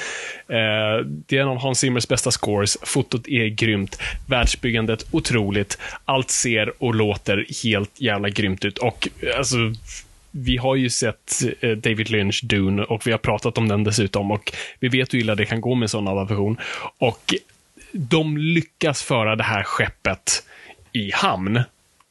[SPEAKER 3] Eh, det är en av Hans Zimmers bästa scores, fotot är grymt, världsbyggandet otroligt, allt ser och låter helt jävla grymt ut. Och eh, alltså, vi har ju sett eh, David Lynch, Dune, och vi har pratat om den dessutom. Och vi vet hur illa det kan gå med sån adaption. Och de lyckas föra det här skeppet i hamn.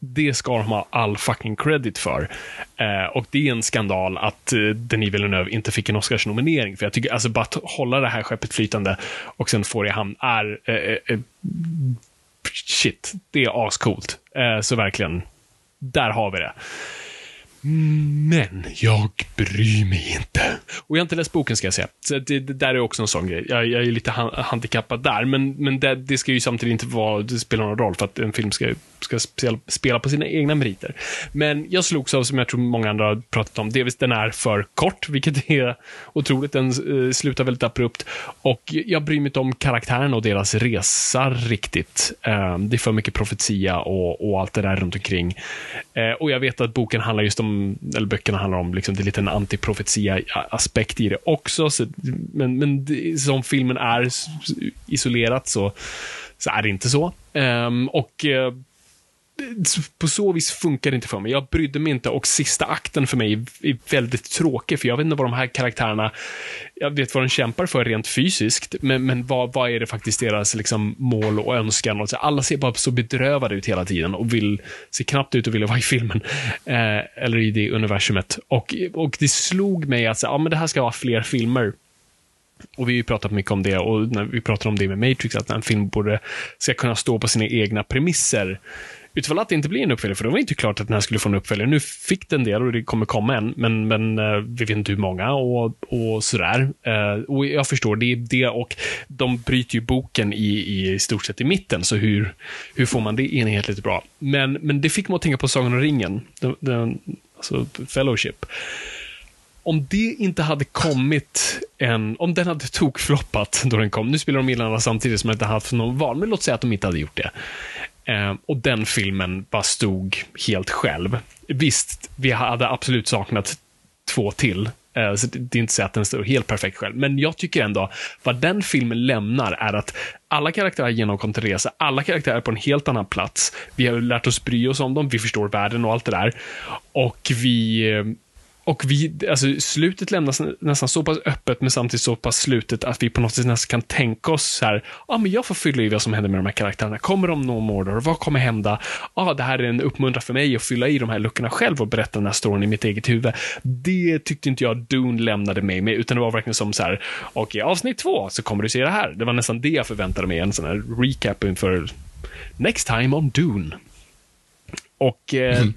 [SPEAKER 3] Det ska de ha all fucking credit för. Eh, och det är en skandal att eh, Denis Villeneuve inte fick en Oscars-nominering. För jag tycker, alltså bara att hålla det här skeppet flytande och sen få det i hamn är eh, eh, eh, shit, det är ascoolt. Eh, så verkligen, där har vi det. Men jag bryr mig inte. Och jag har inte läst boken ska jag säga. Så det, det där är också en sån grej. Jag, jag är lite han, handikappad där, men, men det, det ska ju samtidigt inte vara, det spelar någon roll för att en film ska, ska spela, på sina egna meriter. Men jag slogs av, som jag tror många andra har pratat om, delvis den är för kort, vilket är otroligt. Den eh, slutar väldigt abrupt. Och jag bryr mig inte om karaktärerna och deras resa riktigt. Eh, det är för mycket profetia och, och allt det där runt omkring. Eh, och jag vet att boken handlar just om, eller böckerna handlar om, liksom, det är lite en antiprofetia-aspekt i det också. Så, men men det, som filmen är isolerat så, så är det inte så. Ehm, och eh, på så vis funkar det inte för mig. Jag brydde mig inte och sista akten för mig är väldigt tråkig, för jag vet inte vad de här karaktärerna, jag vet vad de kämpar för rent fysiskt, men, men vad, vad är det faktiskt deras liksom, mål och önskan? Och så, alla ser bara så bedrövade ut hela tiden och vill, ser knappt ut att vilja vara i filmen, eh, eller i det universumet. Och, och det slog mig att så, ja, men det här ska vara fler filmer. Och vi har ju pratat mycket om det och när vi pratar om det med Matrix, att en film borde, ska kunna stå på sina egna premisser. Utifall att det inte blir en uppföljare, för det var inte klart att den här skulle få en uppföljare. Nu fick den det och det kommer komma en, men, men eh, vi vet inte hur många och, och sådär. Eh, och jag förstår, det är det och de bryter ju boken i, i stort sett i mitten, så hur, hur får man det enhetligt bra? Men, men det fick mig att tänka på Sagan om ringen, den, den, alltså Fellowship om det inte hade kommit en, om den hade tokfloppat då den kom, nu spelar de in samtidigt som jag inte haft någon val, men låt säga att de inte hade gjort det. Eh, och den filmen bara stod helt själv. Visst, vi hade absolut saknat två till. Eh, så det, är inte så att den står helt perfekt själv. Men jag tycker ändå, vad den filmen lämnar är att alla karaktärer genomkom en resa, alla karaktärer är på en helt annan plats. Vi har lärt oss bry oss om dem, vi förstår världen och allt det där. Och vi eh, och vi, alltså slutet lämnas nästan så pass öppet, men samtidigt så pass slutet att vi på något sätt nästan kan tänka oss så här, ja, ah, men jag får fylla i vad som händer med de här karaktärerna. Kommer de nå Mordor? Vad kommer hända? Ja, ah, det här är en uppmuntran för mig att fylla i de här luckorna själv och berätta den här storyn i mitt eget huvud. Det tyckte inte jag Dune lämnade mig med, utan det var verkligen som så här, okej, okay, avsnitt två så kommer du se det här. Det var nästan det jag förväntade mig, en sån här recap inför Next time on Dune. Och eh, mm.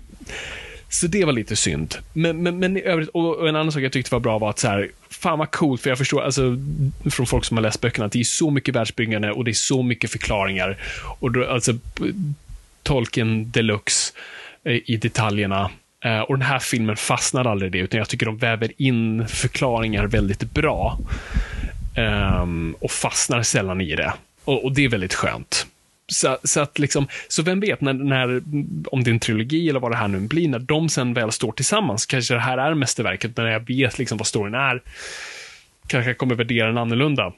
[SPEAKER 3] Så det var lite synd. Men, men, men i övrigt, och en annan sak jag tyckte var bra var att så här, fan vad coolt, för jag förstår, alltså, från folk som har läst böckerna, att det är så mycket världsbyggande och det är så mycket förklaringar. Och då, alltså, tolken deluxe eh, i detaljerna. Eh, och den här filmen fastnar aldrig i det, utan jag tycker de väver in förklaringar väldigt bra. Um, och fastnar sällan i det. Och, och det är väldigt skönt. Så, så, att liksom, så vem vet, när, när, om det är en trilogi eller vad det här nu blir, när de sen väl står tillsammans, kanske det här är mästerverket, men när jag vet liksom vad storyn är, kanske jag kommer värdera den annorlunda.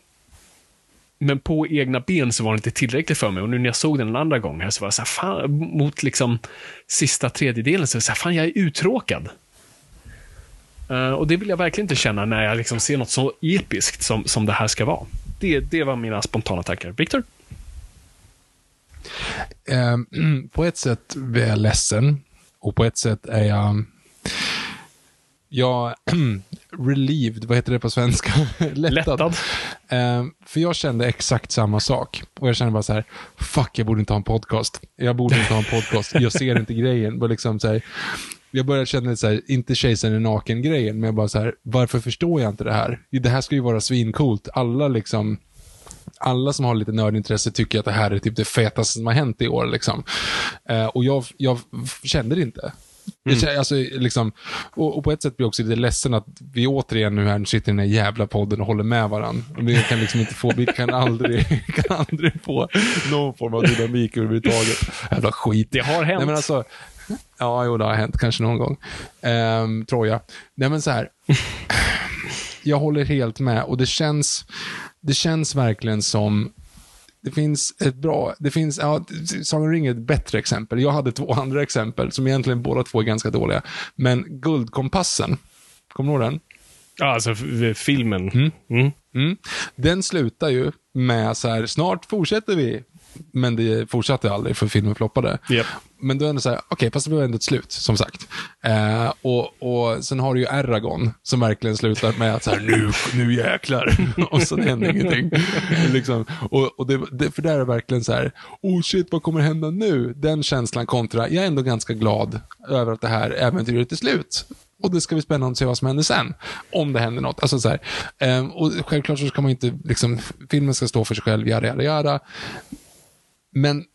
[SPEAKER 3] Men på egna ben så var det inte tillräckligt för mig och nu när jag såg den en andra gång här så var jag så här, fan, mot liksom sista tredjedelen så var jag så här, fan jag är uttråkad. Uh, och det vill jag verkligen inte känna när jag liksom ser något så episkt som, som det här ska vara. Det, det var mina spontana tankar. Viktor?
[SPEAKER 2] Eh, på ett sätt är jag ledsen och på ett sätt är jag jag relieved, vad heter det på svenska?
[SPEAKER 3] Lättad. Lättad.
[SPEAKER 2] Eh, för jag kände exakt samma sak. Och jag kände bara så här, fuck, jag borde inte ha en podcast. Jag borde inte ha en podcast. Jag ser inte grejen. Bara liksom så här, jag började känna så här, inte kejsaren är naken-grejen, men jag bara så här, varför förstår jag inte det här? Det här ska ju vara svincoolt. Alla liksom alla som har lite nördintresse tycker att det här är typ det fetaste som har hänt i år. Liksom. Eh, och jag, jag kände det inte. Mm. Jag, alltså, liksom, och, och, på ett sätt blir jag också lite ledsen att vi återigen nu här sitter i den här jävla podden och håller med varandra. Vi kan liksom inte få, vi kan aldrig, kan aldrig få någon form av dynamik överhuvudtaget. Jävla skit.
[SPEAKER 3] Det har hänt.
[SPEAKER 2] Nej, men alltså, ja, jo, det har hänt kanske någon gång. Um, tror jag. Nej, men så här. jag håller helt med och det känns det känns verkligen som det finns ett bra, det finns, ja, Sagan Ring är ett bättre exempel. Jag hade två andra exempel som egentligen båda två är ganska dåliga. Men Guldkompassen, kommer du ihåg den?
[SPEAKER 3] Ja, alltså filmen.
[SPEAKER 2] Mm. Mm. Mm. Den slutar ju med så här, snart fortsätter vi men det fortsatte aldrig för filmen floppade.
[SPEAKER 3] Yep.
[SPEAKER 2] Men då är det så här, okej, okay, fast det blev ändå ett slut, som sagt. Eh, och, och sen har du ju Eragon, som verkligen slutar med att så här, nu, nu jäklar, och sen händer ingenting. liksom. och, och det, det, för där är det verkligen så här, oh shit, vad kommer hända nu? Den känslan kontra, jag är ändå ganska glad över att det här äventyret är slut. Och det ska bli spännande att se vad som händer sen. Om det händer något. Alltså så här, eh, och självklart så ska man inte, liksom, filmen ska stå för sig själv, jada, jada, jada. Men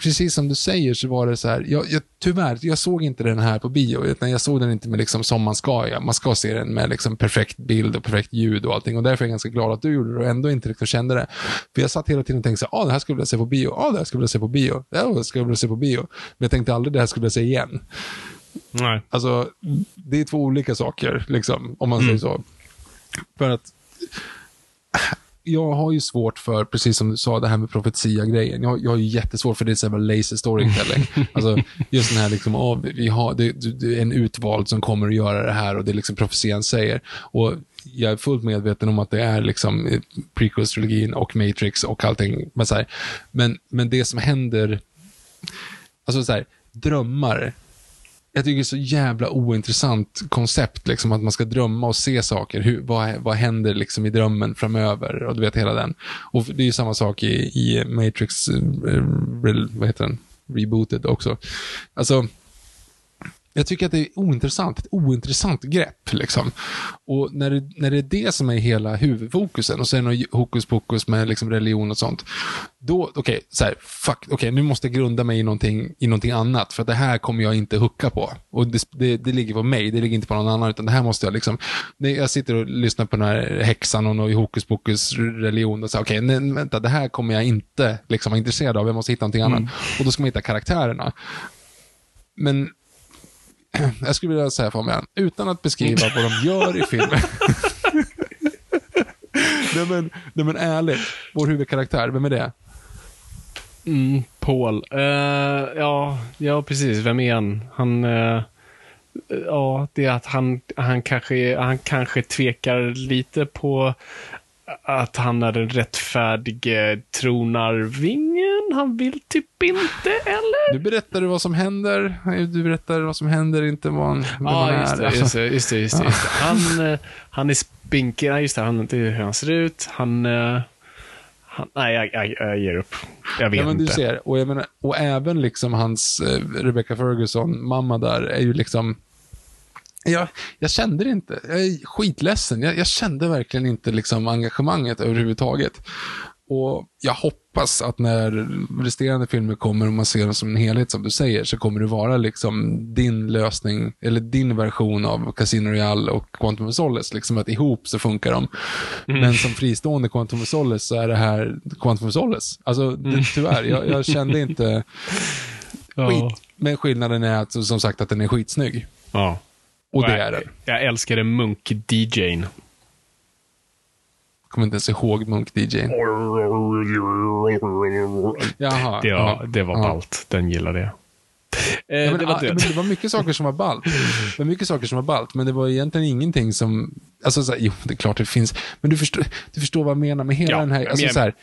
[SPEAKER 2] precis som du säger så var det så här, jag, jag, tyvärr, jag såg inte den här på bio, utan jag såg den inte med liksom som man ska. Ja. Man ska se den med liksom perfekt bild och perfekt ljud och allting. Och därför är jag ganska glad att du gjorde det och ändå inte liksom kände det. För jag satt hela tiden och tänkte så här, ah, det här skulle jag vilja se på bio, ah, det här skulle jag vilja se på bio, det skulle jag vilja se på bio. Men jag tänkte aldrig det här skulle jag se igen.
[SPEAKER 3] Nej.
[SPEAKER 2] Alltså, det är två olika saker, liksom, om man mm. säger så. För att jag har ju svårt för, precis som du sa, det här med profetia-grejen. Jag, jag har ju jättesvårt för det, är laser storytelling. alltså, just den här, liksom, oh, vi har, det, det, är en utvald som kommer att göra det här och det är liksom profetian säger. Och jag är fullt medveten om att det är liksom prequels-trilogin och Matrix och allting. Men, så här, men, men det som händer, alltså så här, drömmar jag tycker det är så jävla ointressant koncept, liksom, att man ska drömma och se saker. Hur, vad, vad händer liksom i drömmen framöver? Och du vet hela den. Och det är ju samma sak i, i Matrix, uh, vad heter den? Rebooted också. Alltså, jag tycker att det är ointressant, ett ointressant grepp. Liksom. Och när det, när det är det som är hela huvudfokusen och sen något hokus pokus med liksom religion och sånt. Då, okej, okay, så här, fuck, okej, okay, nu måste jag grunda mig i någonting, i någonting annat. För det här kommer jag inte hucka på. Och det, det, det, ligger på mig, det ligger inte på någon annan. Utan det här måste jag liksom, jag sitter och lyssnar på den här häxan och något hokus pokus religion och så okej, okay, vänta, det här kommer jag inte liksom vara intresserad av. Jag måste hitta någonting annat. Mm. Och då ska man hitta karaktärerna. Men jag skulle vilja säga Fabian, utan att beskriva vad de gör i filmen. nej, men, nej men ärligt, vår huvudkaraktär, vem är det?
[SPEAKER 3] Mm, Paul. Uh, ja, ja, precis. Vem är han? Han... Uh, ja, det är att han, han, kanske, han kanske tvekar lite på att han är den rättfärdige tronarvingen. Han vill typ inte, eller?
[SPEAKER 2] Nu berättar du vad som händer. Du berättar vad som händer, inte vad han, han
[SPEAKER 3] Ja, just
[SPEAKER 2] är.
[SPEAKER 3] det,
[SPEAKER 2] Alltså,
[SPEAKER 3] just det, just det, just det, just det. Han, eh, han är spinkig, ja, just det, han, det är hur han ser ut. Han, eh, han nej, jag, jag, jag ger upp. Jag vet
[SPEAKER 2] Ja, men du
[SPEAKER 3] inte.
[SPEAKER 2] ser. Och, jag menar, och även liksom hans eh, Rebecca Ferguson, mamma där, är ju liksom... Jag, jag kände det inte. Jag är skitledsen. Jag, jag kände verkligen inte liksom engagemanget överhuvudtaget. Och jag hoppas att när resterande filmer kommer och man ser dem som en helhet, som du säger, så kommer det vara liksom din lösning, eller din version av Casino Royale och Quantum of Solace. Liksom att ihop så funkar de. Men som fristående Quantum of Solace så är det här Quantum of Solace. Alltså, det, tyvärr, jag, jag kände inte skit. Men skillnaden är att, som sagt att den är skitsnygg.
[SPEAKER 3] Ja.
[SPEAKER 2] Och det
[SPEAKER 3] jag,
[SPEAKER 2] är den.
[SPEAKER 3] Jag älskade Munk-DJn.
[SPEAKER 2] Kommer inte ens ihåg Munk DJ. Jaha.
[SPEAKER 3] Det var,
[SPEAKER 2] ja,
[SPEAKER 3] det var
[SPEAKER 2] ja.
[SPEAKER 3] ballt. Den gillade jag. Eh,
[SPEAKER 2] Ja, men,
[SPEAKER 3] det var
[SPEAKER 2] ah, men
[SPEAKER 3] död.
[SPEAKER 2] det var mycket saker som var ballt. Det var mycket saker som var ballt, men det var egentligen ingenting som... Alltså, så här, jo, det är klart det finns. Men du förstår, du förstår vad jag menar med hela
[SPEAKER 3] Ja,
[SPEAKER 2] den här... Alltså,
[SPEAKER 3] menar-
[SPEAKER 2] så här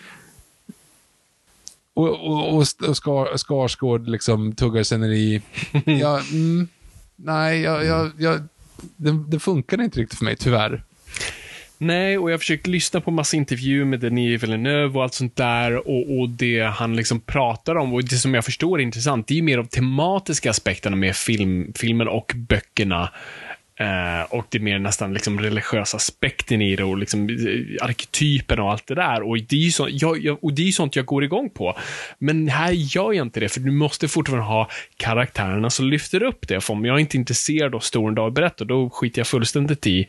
[SPEAKER 2] och, och, och, och Skar, Skarsgård liksom tuggar sceneri. ja, mm, nej, jag, jag, jag, det, det funkar inte riktigt för mig, tyvärr.
[SPEAKER 3] Nej, och jag har försökt lyssna på massa intervjuer med Denis Villeneuve och allt sånt där och, och det han liksom pratar om och det som jag förstår är intressant, det är ju mer de tematiska aspekterna med film, filmen och böckerna. Eh, och det är mer nästan liksom religiösa aspekten i det och liksom eh, arketypen och allt det där. Och det, är ju sånt jag, jag, och det är ju sånt jag går igång på. Men här gör jag inte det, för du måste fortfarande ha karaktärerna som lyfter upp det. För om jag inte är intresserad av storyn dag berättar, då skiter jag fullständigt i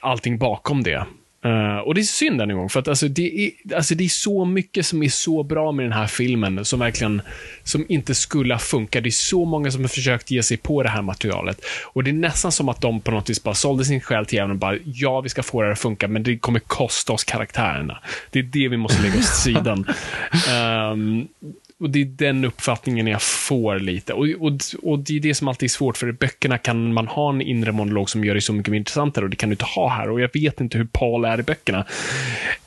[SPEAKER 3] allting bakom det. Eh, och det är synd än en gång, för att alltså, det, är, alltså, det är så mycket som är så bra med den här filmen, som verkligen som inte skulle ha funkat. Det är så många som har försökt ge sig på det här materialet. Och det är nästan som att de på något vis bara sålde sin själ till djävulen och bara, ja, vi ska få det att funka, men det kommer kosta oss karaktärerna. Det är det vi måste lägga åt sidan. Ehm, och det är den uppfattningen jag får lite. Och, och, och det är det som alltid är svårt, för i böckerna kan man ha en inre monolog som gör det så mycket mer intressantare och det kan du inte ha här. Och jag vet inte hur Paul är i böckerna.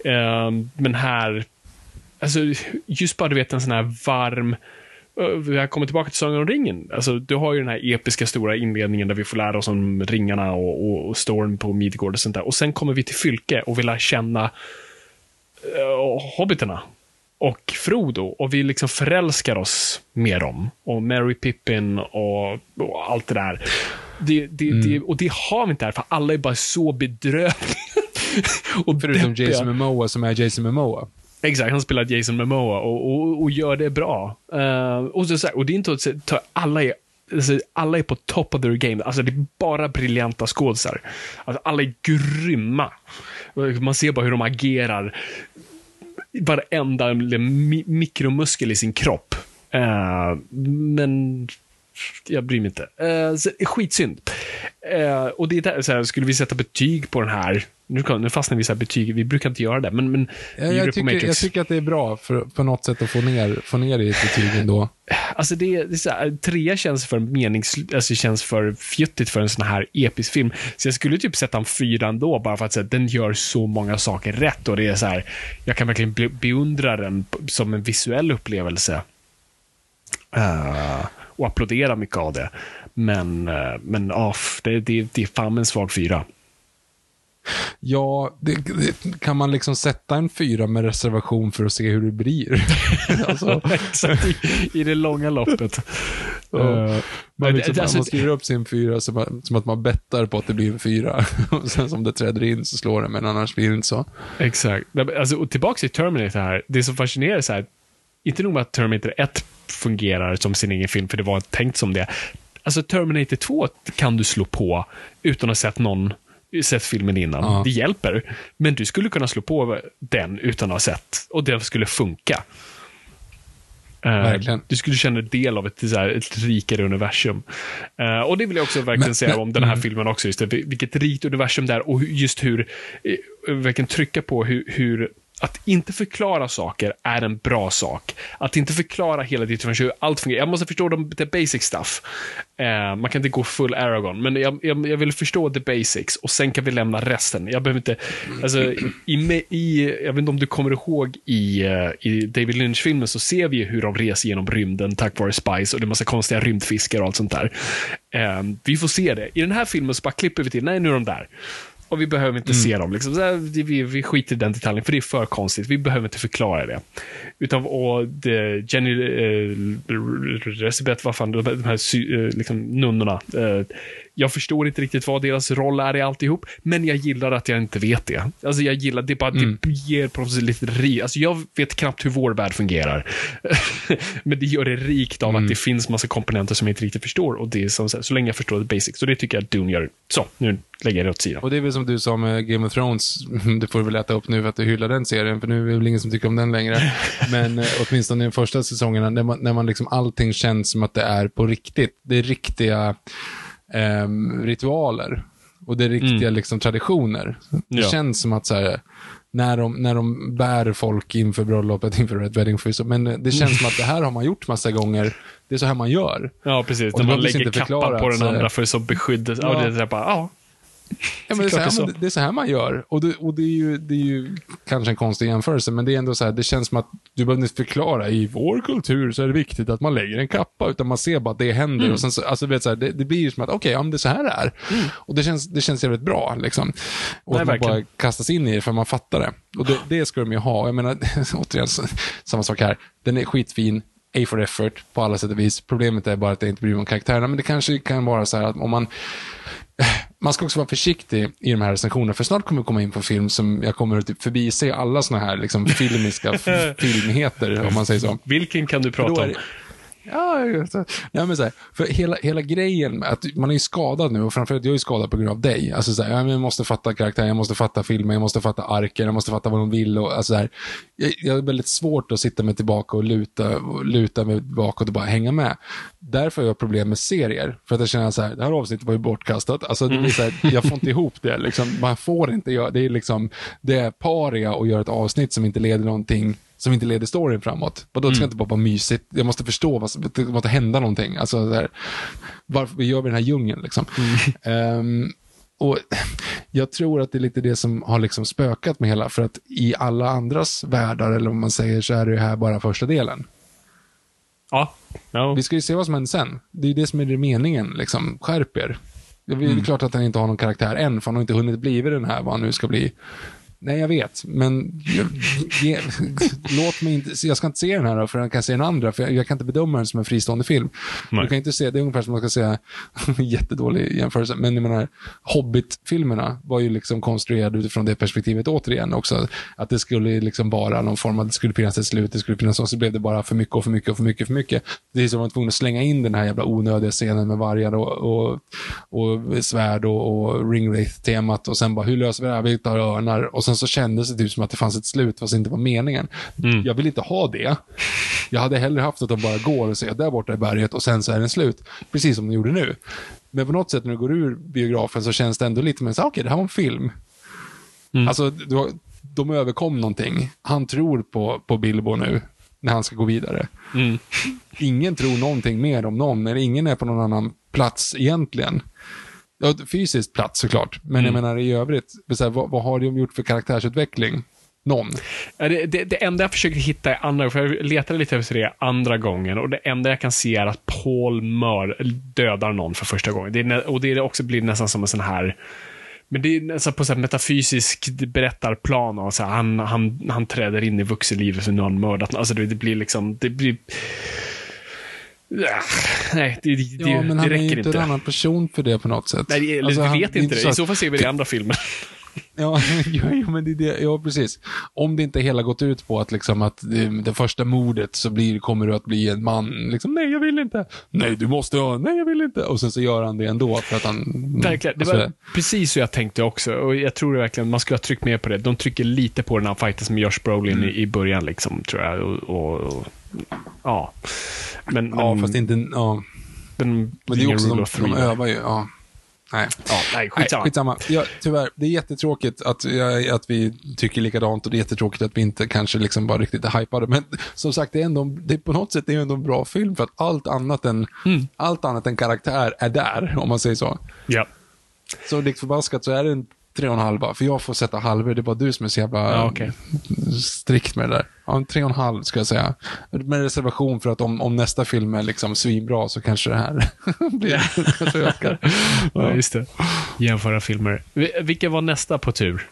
[SPEAKER 3] Uh, men här, alltså just bara du vet en sån här varm eh, Jag kommer tillbaka till Sagan om ringen. Alltså, du har ju den här episka stora inledningen där vi får lära oss om ringarna och, och, och storm på Midgård och sånt där. Och sen kommer vi till Fylke och vill lära känna uh, hobbiterna och Frodo och vi liksom förälskar oss med dem. Och Mary Pippin och, och allt det där. Det, det, det, och det har vi inte här, för alla är bara så bedrövliga. och
[SPEAKER 2] Förutom
[SPEAKER 3] deppiga.
[SPEAKER 2] Jason Momoa som är Jason Momoa.
[SPEAKER 3] Exakt, han spelar Jason Momoa och, och, och gör det bra. Eh, och, så, och det är inte att ta- alla är Alltså, alla är på top of their game. Alltså, det är bara briljanta skådisar. Alltså, alla är grymma. Man ser bara hur de agerar. Varenda mi- mikromuskel i sin kropp. Uh, men jag bryr mig inte. Uh, så, skitsynd. Uh, och det är där, så här, skulle vi sätta betyg på den här, nu, nu fastnar vi i så betyg, vi brukar inte göra det, men, men
[SPEAKER 2] Jag, jag, tycker, jag tycker att det är bra för, på något sätt att få ner, få ner det i betyg ändå.
[SPEAKER 3] Alltså det, det är så här, trea känns för menings, alltså känns för fjuttigt för en sån här episk film. Så jag skulle typ sätta en fyra ändå, bara för att säga, den gör så många saker rätt och det är så här, jag kan verkligen be, beundra den som en visuell upplevelse. Eh, och applådera mycket av det. Men, uh, men uh, det, det, det är fan en svag fyra.
[SPEAKER 2] Ja, det, det, kan man liksom sätta en fyra med reservation för att se hur det blir? alltså,
[SPEAKER 3] Exakt, i, i det långa loppet.
[SPEAKER 2] Ja.
[SPEAKER 3] Eh,
[SPEAKER 2] man, liksom,
[SPEAKER 3] alltså-
[SPEAKER 2] man skriver upp sin fyra som, att- som att man bettar på att det blir en fyra. Och sen som det träder in så slår det, men annars blir det inte så.
[SPEAKER 3] Exakt. Alltså, och tillbaka till Terminator här. Det som fascinerar är så här, inte nog med att Terminator 1 fungerar som sin egen film, för det var tänkt som det. Alltså Terminator 2 kan du slå på utan att ha sett någon sett filmen innan.
[SPEAKER 2] Ja.
[SPEAKER 3] Det hjälper. Men du skulle kunna slå på den utan att ha sett. Och det skulle funka. Eh,
[SPEAKER 2] Verkligen.
[SPEAKER 3] Du skulle känna del av ett, så här, ett rikare universum. Eh, och det vill jag också verkligen
[SPEAKER 2] Men-
[SPEAKER 3] säga
[SPEAKER 2] men-
[SPEAKER 3] om den här filmen också. Just det, vilket rikt universum det är och just hur, eh, verkligen trycka på hur, hur att inte förklara saker är en bra sak. Att inte förklara hela ditt hur allt fungerar. Jag måste förstå de, the basic stuff. Eh, man kan inte gå full Aragon, men jag, jag, jag, vill förstå the basics och sen kan vi lämna resten. Jag behöver inte, alltså, i, i, jag vet inte om du kommer ihåg i, eh, i David Lynch-filmen så ser vi hur de reser genom rymden tack vare Spice och det är massa konstiga rymdfiskar och allt sånt där. Eh, vi får se det. I den här filmen så bara klipper vi till, nej nu är de där. Och vi behöver inte mm. se dem. Liksom. Här, vi, vi skiter i den detaljen, för det är för konstigt. Vi behöver inte förklara det. Utan, och det, Jenny eh, Resibet, vad fan, de här eh, liksom, nunnorna. Eh, jag förstår inte riktigt vad deras roll är i alltihop, men jag gillar att jag inte vet det. Alltså jag gillar, det bara, mm. det ger på lite rik, alltså jag vet knappt hur vår värld fungerar. men det gör det rikt av mm. att det finns massa komponenter som jag inte riktigt förstår och det är som, så länge jag förstår det basic. Så det tycker jag att Dune gör. Så, nu lägger jag det åt sidan.
[SPEAKER 2] Och det är väl som du sa med Game of Thrones, det får du väl äta upp nu för att du hyllar den serien, för nu är det väl ingen som tycker om den längre. Men eh, åtminstone i de första säsongerna, när man, när man liksom allting känns som att det är på riktigt. Det är riktiga eh, ritualer. Och det är riktiga mm. liksom, traditioner. Det ja. känns som att så här, när de, när de bär folk inför bröllopet, inför Red Wedding Feast. Men det känns som att det här har man gjort massa gånger. Det är så här man gör.
[SPEAKER 3] Ja, precis. när man lägger kappan på den andra för så beskydd. Ja. Ja, det är bara, ja,
[SPEAKER 2] Ja, men det, är så här, det är så här man gör. Och, det, och det, är ju, det är ju kanske en konstig jämförelse, men det är ändå så här, det känns som att du behöver inte förklara, i vår kultur så är det viktigt att man lägger en kappa, utan man ser bara att det händer. Mm. Och sen så, alltså, vet, så här, det, det blir ju som att, okej, okay, ja, det är så här det är. Mm. Och det känns, det känns jävligt bra, liksom. Och Nej, att man verkligen. bara kastas in i det för man fattar det. Och det, det ska de ju ha. Jag menar, återigen, samma sak här. Den är skitfin, A for effort på alla sätt och vis. Problemet är bara att jag inte bryr mig om karaktärerna, men det kanske kan vara så här att om man man ska också vara försiktig i de här recensionerna, för snart kommer vi komma in på film som jag kommer att typ förbise alla såna här liksom, filmiska filmheter, om man säger så.
[SPEAKER 3] Vilken kan du prata om?
[SPEAKER 2] Ja, ja men så här, för hela, hela grejen med att man är ju skadad nu och framförallt jag är ju skadad på grund av dig. Alltså så här, jag måste fatta karaktären, jag måste fatta filmen, jag måste fatta arken, jag måste fatta vad de vill och alltså så här, jag, jag har väldigt svårt att sitta mig tillbaka och luta, luta mig bakåt och bara hänga med. Därför har jag problem med serier, för att jag känner så här, det här avsnittet var ju bortkastat. Alltså det blir så här, jag får inte ihop det liksom. Man får inte göra, det är liksom, det är paria att göra ett avsnitt som inte leder någonting som inte leder storyn framåt. Vadå, det ska mm. inte bara vara mysigt. Jag måste förstå, vad, det måste hända någonting. Alltså, där, varför gör vi den här djungeln liksom? Mm. Um, och Jag tror att det är lite det som har liksom spökat med hela, för att i alla andras världar, eller om man säger, så är det här bara första delen.
[SPEAKER 3] Ja. No.
[SPEAKER 2] Vi ska ju se vad som händer sen. Det är det som är det meningen, liksom. Skärp er. Det är mm. klart att han inte har någon karaktär än, för han har inte hunnit bli den här, vad han nu ska bli. Nej, jag vet, men ge, låt mig inte, jag ska inte se den här då, för jag kan se den andra, för jag, jag kan inte bedöma den som en fristående film. Nej. Du kan inte se, det är ungefär som man ska säga, jättedålig jämförelse, men jag menar, Hobbit-filmerna var ju liksom konstruerade utifrån det perspektivet återigen också. Att det skulle liksom vara någon form av, det skulle finnas ett slut, det skulle finnas, och så blev det bara för mycket och för mycket och för mycket, för mycket. Det är som att man var tvungen att slänga in den här jävla onödiga scenen med vargar och, och, och svärd och, och ringwraith-temat och sen bara, hur löser vi det här? Vi tar örnar och sen så kändes det typ som att det fanns ett slut fast det inte var meningen. Mm. Jag vill inte ha det. Jag hade hellre haft att de bara går och ser där borta i berget och sen så är den slut. Precis som de gjorde nu. Men på något sätt när du går ur biografen så känns det ändå lite mer så okej, okay, det här var en film. Mm. Alltså, du, de överkom någonting. Han tror på, på Bilbo nu, när han ska gå vidare. Mm. Ingen tror någonting mer om någon, eller ingen är på någon annan plats egentligen. Ja, fysiskt plats såklart, men mm. jag menar i övrigt, här, vad, vad, har de gjort för karaktärsutveckling? Någon.
[SPEAKER 3] Det, det, det, enda jag försöker hitta är andra, för jag letade lite efter det andra gången och det enda jag kan se är att Paul Mör dödar någon för första gången. Det och det också blir nästan som en sån här men det är nästan på ett metafysiskt berättarplan. Och så här, han, han, han träder in i vuxenlivet för någon mördat. Alltså det, det blir liksom, det blir Nej, det, det, ja, men det han är ju inte
[SPEAKER 2] en annan person för det på något sätt.
[SPEAKER 3] Nej, alltså, vi vet inte det. I så fall ser vi det i andra filmer.
[SPEAKER 2] Ja, ja, men det det. Ja, precis. Om det inte hela gått ut på att, liksom, att det, det första mordet så blir, kommer du att bli en man. Liksom, nej, jag vill inte. Nej, du måste ha. Nej, jag vill inte. Och sen så gör han det ändå för att han...
[SPEAKER 3] Verkligen. Det var alltså, precis så jag tänkte också. Och jag tror verkligen man skulle ha tryckt mer på det. De trycker lite på den här fighten med Josh Brolin mm. i, i början, liksom, tror jag. Och, och, och ja. Men,
[SPEAKER 2] ja, fast inte... Ja.
[SPEAKER 3] Men,
[SPEAKER 2] men det är också de, de övar ju. Ja. Nej.
[SPEAKER 3] Ja, nej, skitsamma.
[SPEAKER 2] Nej, skitsamma. Ja, tyvärr, det är jättetråkigt att, ja, att vi tycker likadant och det är jättetråkigt att vi inte kanske liksom bara riktigt är hypade. Men som sagt, det är ändå, det är på något sätt det är ändå en bra film för att allt annat än,
[SPEAKER 3] Mm.
[SPEAKER 2] allt annat än karaktär är där, om man säger så.
[SPEAKER 3] Ja.
[SPEAKER 2] Så likt förbaskat så är det en tre och en halva, för jag får sätta halvor. Det är bara du som är så jävla
[SPEAKER 3] Ja, okej.
[SPEAKER 2] strikt med det där. Ja, tre och en halv ska jag säga. Med reservation för att om, om nästa film är liksom svinbra så kanske det här blir, kanske ökar.
[SPEAKER 3] ja, just det. Jämföra filmer. Vi- Vilka var nästa på tur?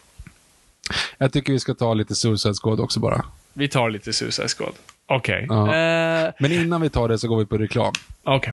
[SPEAKER 2] Jag tycker vi ska ta lite Suicide Squad också bara.
[SPEAKER 3] Vi tar lite Suicide Squad. Okej.
[SPEAKER 2] Ja.
[SPEAKER 3] Eh,
[SPEAKER 2] Men innan vi tar det så går vi på reklam.
[SPEAKER 3] Okej.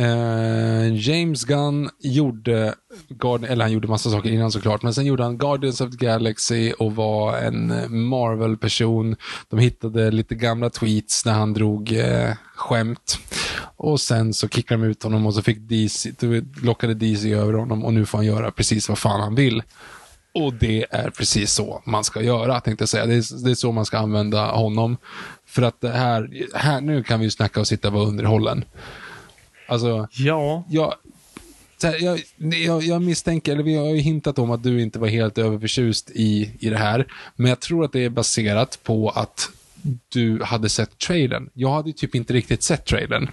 [SPEAKER 2] eh, James Gunn gjorde, Guardi- eller han gjorde massa saker innan såklart, men sen gjorde han Guardians of the Galaxy och var en eh, Marvel-person. De hittade lite gamla tweets när han drog eh, skämt. Och sen så kickade de ut honom och så fick DC, lockade DC över honom och nu får han göra precis vad fan han vill. Och det är precis så man ska göra, tänkte jag säga. Det är, det är så man ska använda honom. För att det här, här nu kan vi ju snacka och sitta och vara underhållen. Alltså,
[SPEAKER 3] Ja.
[SPEAKER 2] jag, här, jag, jag, jag misstänker, eller vi har ju hintat om att du inte var helt överförtjust i, i det här. Men jag tror att det är baserat på att du hade sett trailern. Jag hade ju typ inte riktigt sett trailern.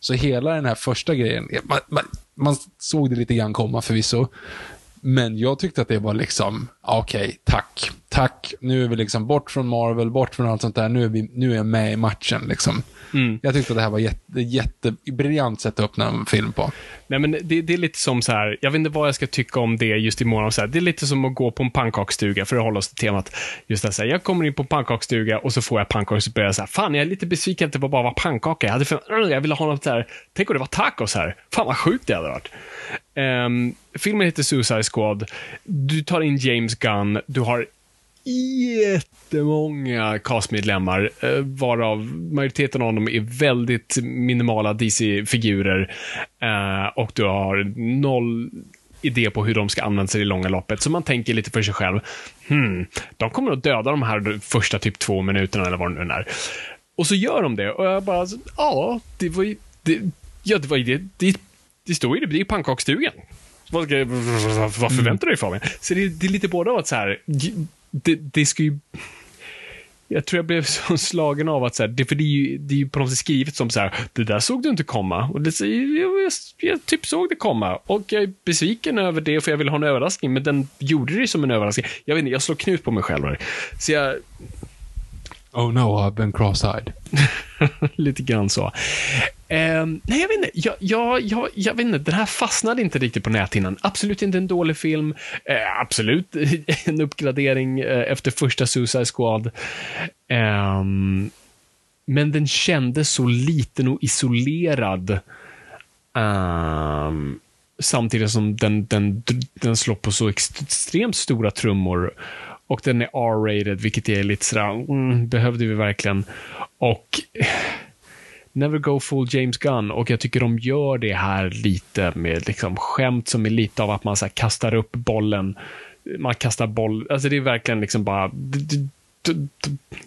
[SPEAKER 2] Så hela den här första grejen, man, man, man såg det lite grann komma förvisso. Men jag tyckte att det var liksom, okej, tack, tack. Nu är vi liksom bort från Marvel, bort från allt sånt där. Nu är, vi, nu är jag med i matchen liksom. Jag tyckte att det här var jätte, jätte, briljant sätt att öppna en film på.
[SPEAKER 3] Nej, men det, det är lite som så här, jag vet inte vad jag ska tycka om det just imorgon. Så här, det är lite som att gå på en pannkakstuga, för att hålla oss till temat. Just det, så här, jag kommer in på en pannkakstuga och så får jag pannkakor och så börjar jag så här, fan jag är lite besviken att det bara var pannkaka. Jag, hade för, "Ugh, jag ville ha något så här, tänk om det var tacos här. Fan vad sjukt det hade varit. Ehm, filmen heter Suicide Squad. Du tar in James Gunn, du har jättemånga castmedlemmar, eh, varav majoriteten av dem är väldigt minimala DC-figurer. Eh, och du har noll idé på hur de ska användas i det långa loppet. Så man tänker lite för sig själv, hmm, de kommer att döda de här första typ två minuterna eller vad det nu är. Och så gör de det och jag bara, ja, det var ju, det, ja, det var ju det, det, det står ju det, det är ju pannkaksstugan. Vad, vad förväntar du dig från mig? Så det, det är lite både av att så här, det, det ska ju... Jag tror jag blev så slagen av att så här, det, för det är ju, det är ju på något sätt skrivet som så här, det där såg du inte komma. Och det, jag, jag, jag typ såg det komma. Och jag är besviken över det, för jag ville ha en överraskning, men den gjorde det som en överraskning. Jag vet inte, jag slår knut på mig själv här. Så jag,
[SPEAKER 2] Oh no, I've been cross-eyed.
[SPEAKER 3] Lite grann så. Eh, nej, jag vet inte. Jag, jag, jag, jag vet inte. Den här fastnade inte riktigt på näthinnan. Absolut inte en dålig film. Eh, absolut en uppgradering eh, efter första Suicide Squad. Eh, men den kändes så liten och isolerad. ehm, samtidigt som den, den, den slår på så extremt stora trummor. Och den är R-rated, vilket är lite sådär, mm, behövde vi verkligen? Och Never go full James Gunn och jag tycker de gör det här lite med liksom skämt som är lite av att man så kastar upp bollen. Man kastar boll, alltså det är verkligen liksom bara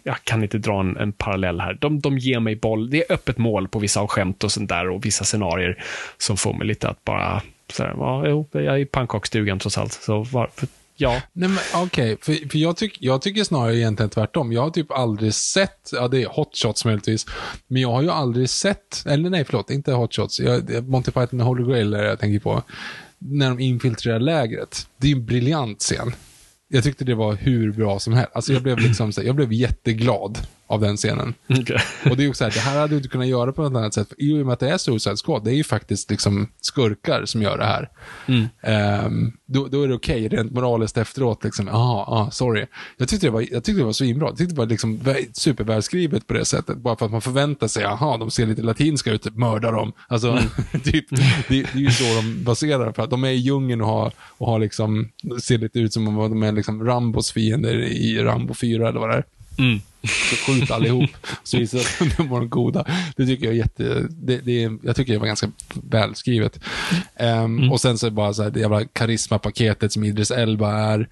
[SPEAKER 3] jag kan inte dra en, en parallell här. De, de ger mig boll. Det är öppet mål på vissa av skämt och sånt där och vissa scenarier som får mig lite att bara, så här, ja, jo, jag är i pannkaksstugan trots allt. Så varför, ja.
[SPEAKER 2] Nej men okej, okay. för, för jag, tyck, jag tycker snarare egentligen tvärtom. Jag har typ aldrig sett, ja det är hotshots möjligtvis, men jag har ju aldrig sett, eller nej förlåt, inte hotshots, jag, Monty Python och Holy Grail är det jag tänker på. När de infiltrerar lägret. Det är en briljant scen. Jag tyckte det var hur bra som helst. Alltså jag blev liksom så, jag blev jätteglad av den scenen. Okay. Och det är också så här, det här hade du inte kunnat göra på något annat sätt. I och med att det är Suicide Squad, det är ju faktiskt liksom skurkar som gör det här. Mm. Um, då, då, är det okej, okay, rent moraliskt efteråt. Liksom, ah, ah, sorry. Jag tyckte det var, jag tyckte det var svinbra. Jag tyckte det var liksom supervälskrivet på det sättet. Bara för att man förväntar sig, aha, de ser lite latinska ut, typ mörda dem. Alltså, mm. typ, det, det, är ju så de baserar för att de är i djungeln och har, och har liksom, ser lite ut som om de är liksom Rambos fiender i Rambo 4 eller vad det är. Mm. Så skjut allihop. Så visar att de var de goda. Det tycker jag är jätte... Det, det, jag tycker det var ganska välskrivet. Um, mm. Och sen så är det bara så här, det jävla karismapaketet som Idris Elba är.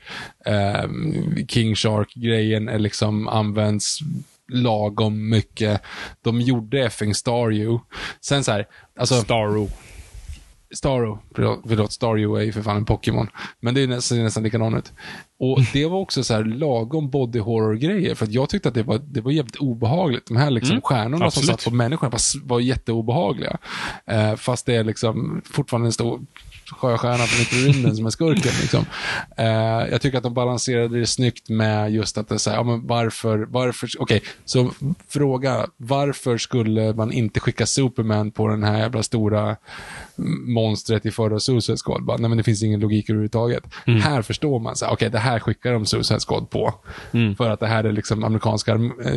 [SPEAKER 2] Um, King Shark-grejen är liksom används lagom mycket. De gjorde effing Staryu. Sen så här, alltså...
[SPEAKER 3] Starro.
[SPEAKER 2] Starro, förlåt, Staryu är ju för fan en Pokémon. Men det är nästan, nästan likadant. Och det var också så här lagom body horror-grejer, för jag tyckte att det var, det var jävligt obehagligt. De här liksom mm, stjärnorna absolut. som satt på människorna var, var jätteobehagliga. Eh, fast det är liksom fortfarande en stor sjöstjärna från yttre rymden som är skurken. Liksom. Eh, jag tycker att de balanserade det snyggt med just att det är så här, ja, men varför, varför, okej, okay, så fråga, varför skulle man inte skicka Superman på den här jävla stora monstret i förra Suicide Squad? Bara, nej men det finns ingen logik överhuvudtaget. Mm. Här förstår man, okej okay, det här skickar de Suicide Squad på. Mm. För att det här är liksom amerikanska eh,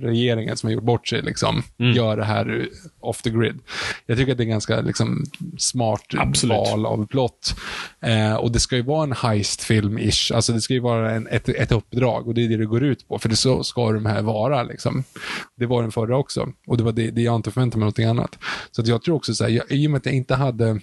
[SPEAKER 2] regeringen som har gjort bort sig, liksom, mm. gör det här off the grid. Jag tycker att det är ganska liksom, smart
[SPEAKER 3] Absolut
[SPEAKER 2] val av plott. Eh, och det ska ju vara en heist-film-ish. Alltså det ska ju vara en, ett, ett uppdrag och det är det det går ut på. För det så ska de här vara. Liksom. Det var den förra också. Och det var det, det jag inte förväntade mig någonting annat. Så att jag tror också så här, jag, i och med att jag inte hade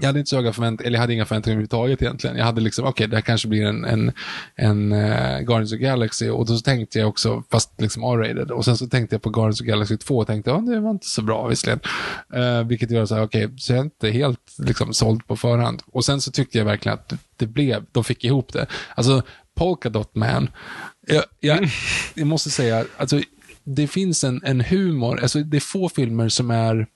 [SPEAKER 2] jag hade inte så höga förväntningar, eller jag hade inga förväntningar överhuvudtaget egentligen. Jag hade liksom, okej, okay, det här kanske blir en, en, en uh, Guardians of Galaxy och då så tänkte jag också, fast liksom R-rated, och sen så tänkte jag på Guardians of Galaxy 2 och tänkte, ja, det var inte så bra visserligen. Uh, vilket gör så här, okej, okay, så jag är inte helt liksom såld på förhand. Och sen så tyckte jag verkligen att det blev, de fick ihop det. Alltså, Polka Dot Man, jag, jag, jag måste säga, alltså, det finns en, en humor, alltså det är få filmer som är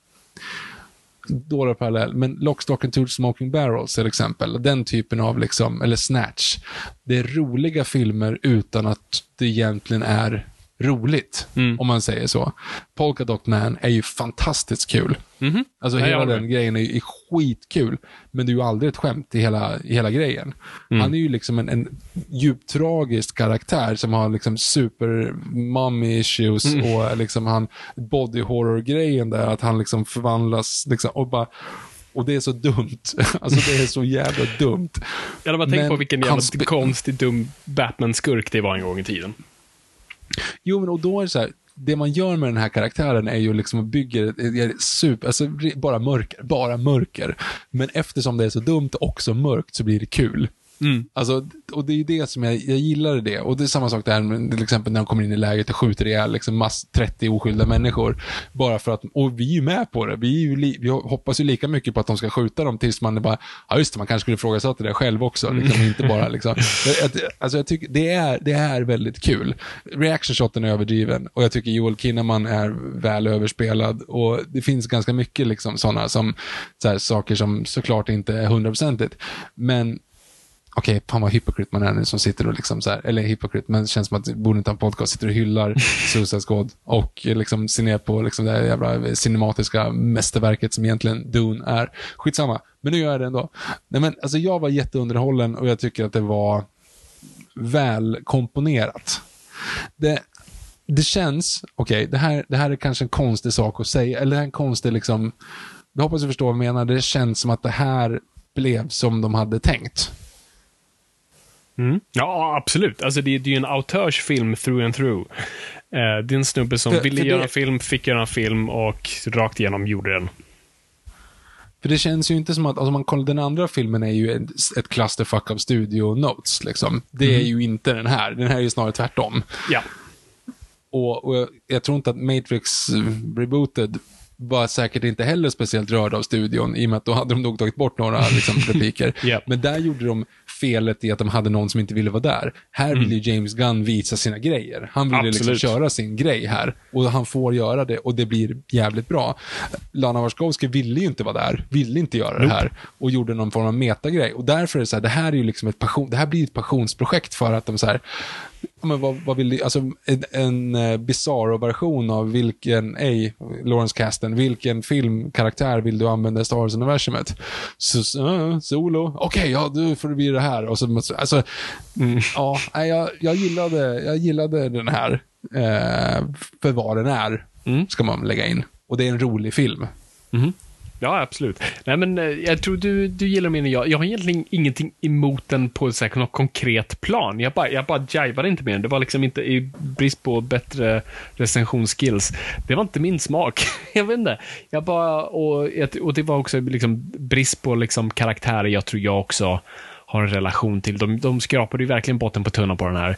[SPEAKER 2] dålig parallell, men Lockstocken and Two Smoking Barrels till exempel, den typen av, liksom, eller Snatch. Det är roliga filmer utan att det egentligen är roligt, mm. om man säger så. Polka Dot Man är ju fantastiskt kul. Mm -hmm. Alltså hela den grejen är, är skitkul, men det är ju aldrig ett skämt i hela, i hela grejen. Mm. Han är ju liksom en, en djupt tragisk karaktär som har liksom super mommy issues mm. och liksom han body horror-grejen där, att han liksom förvandlas liksom, och bara och det är så dumt. Alltså det är så jävla dumt.
[SPEAKER 3] Jag hade bara tänkt på vilken jävla konstig, dum Batman-skurk det var en gång i tiden.
[SPEAKER 2] Jo, men och då är det så här, det man gör med den här karaktären är ju liksom att bygga super, alltså bara mörker, bara mörker. Men eftersom det är så dumt och också mörkt så blir det kul. Mm. Alltså, och det är ju det som jag, jag gillar det. Och det är samma sak där med till exempel när de kommer in i läget och skjuter ihjäl liksom mass 30 oskyldiga människor. Bara för att, och vi är ju med på det. Vi, är ju li, vi hoppas ju lika mycket på att de ska skjuta dem tills man är bara, ja just det, man kanske skulle ifrågasätta det själv också. Liksom, mm. inte bara liksom. Alltså jag tycker det är, det är väldigt kul. Reaction shoten är överdriven och jag tycker Joel Kinnaman är väl överspelad. Och det finns ganska mycket liksom sådana som, så här, saker som såklart inte är hundraprocentigt. Men okej, okay, fan vad hypokrit man är nu som sitter och liksom så här, eller hypokrit, men det känns som att borde inte ha en podcast, sitter och hyllar Suicide Squad och liksom ser ner på liksom det här jävla cinematiska mästerverket som egentligen Dune är. Skitsamma, men nu gör jag det ändå. Nej men alltså jag var jätteunderhållen och jag tycker att det var väl komponerat. Det, det känns, okej, okay, det, här, det här är kanske en konstig sak att säga, eller en konstig liksom jag hoppas du förstår vad jag menar. Det känns som att det här blev som de hade tänkt.
[SPEAKER 3] Mm. Ja, absolut. Alltså, det, det är ju en autörsfilm through and through. Eh, det är en snubbe som
[SPEAKER 2] För-
[SPEAKER 3] ville
[SPEAKER 2] för det-
[SPEAKER 3] göra en film, fick göra en film och rakt igenom gjorde den.
[SPEAKER 2] För det känns ju inte som att, alltså man kollar, den andra filmen är ju ett, ett clusterfuck av studio notes liksom. Det är ju inte den här. Den här är ju snarare tvärtom.
[SPEAKER 3] Ja.
[SPEAKER 2] Och, och jag, jag tror inte att Matrix eh, Rebooted var säkert inte heller speciellt rörd av studion, i och med att då hade de nog tagit bort några liksom, repliker.
[SPEAKER 3] Japp.
[SPEAKER 2] Men där gjorde de felet i att de hade någon som inte ville vara där. Här ville ju James Gunn visa sina grejer. Han ville liksom köra sin grej här. Och han får göra det och det blir jävligt bra. Lana Warskowski ville ju inte vara där, ville inte göra det här och gjorde någon form av metagrej. Och därför är det så här, det här är ju liksom ett passion, det här blir ett passionsprojekt för att de så här, men vad, vad vill du, alltså en, en uh, bizarro version av vilken, ej, Lawrence Kasten, vilken filmkaraktär vill du använda i Star Wars-universumet? Uh, solo, okej, ja, du får det bli det här. Och så, alltså, ja, nej, jag, jag, gillade, jag gillade den här, eh, för vad den är, ska man lägga in. Och det är en rolig film.
[SPEAKER 3] Ja, absolut. Nej, men eh, jag tror du, du gillar mer än jag. Jag har egentligen ingenting emot den på så här, något konkret plan. Jag bara, jag bara jivade inte med den. Det var liksom inte i brist på bättre recensionsskills. Det var inte min smak. jag vet inte. Jag bara, och, och det var också liksom brist på liksom karaktärer jag tror jag också har en relation till. De, de skrapade ju verkligen botten på tunnan på den här.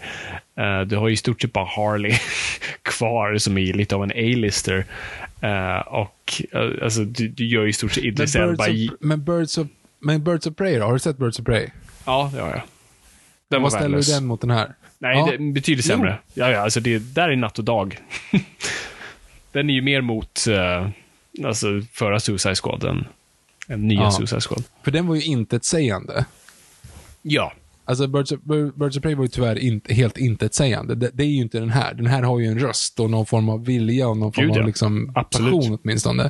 [SPEAKER 3] Uh, du har ju i stort sett bara Harley kvar som är lite av en A-lister. Eh, och eh, alltså, du, du gör ju i stort sett
[SPEAKER 2] Men
[SPEAKER 3] Idris
[SPEAKER 2] Birds,
[SPEAKER 3] Elba
[SPEAKER 2] men, Birds of, men Birds of Prey då? Har du sett Birds of Prey?
[SPEAKER 3] Ja, det har jag. Den
[SPEAKER 2] Vad ställer du den mot den här?
[SPEAKER 3] Nej,
[SPEAKER 2] Ja.
[SPEAKER 3] det är betydligt sämre. Ja, ja, alltså det där är natt och dag. den är ju mer mot uh, alltså, förra Suicide Squad än, än nya
[SPEAKER 2] Ja.
[SPEAKER 3] Suicide Squad.
[SPEAKER 2] För den var ju intetsägande.
[SPEAKER 3] Ja.
[SPEAKER 2] Alltså Birds of, Bir- Birds of Prey var ju tyvärr inte, helt intetsägande. Det, det är ju inte den här. Den här har ju en röst och någon form av vilja och någon form
[SPEAKER 3] Gud, ja.
[SPEAKER 2] av liksom
[SPEAKER 3] Absolut.
[SPEAKER 2] passion åtminstone.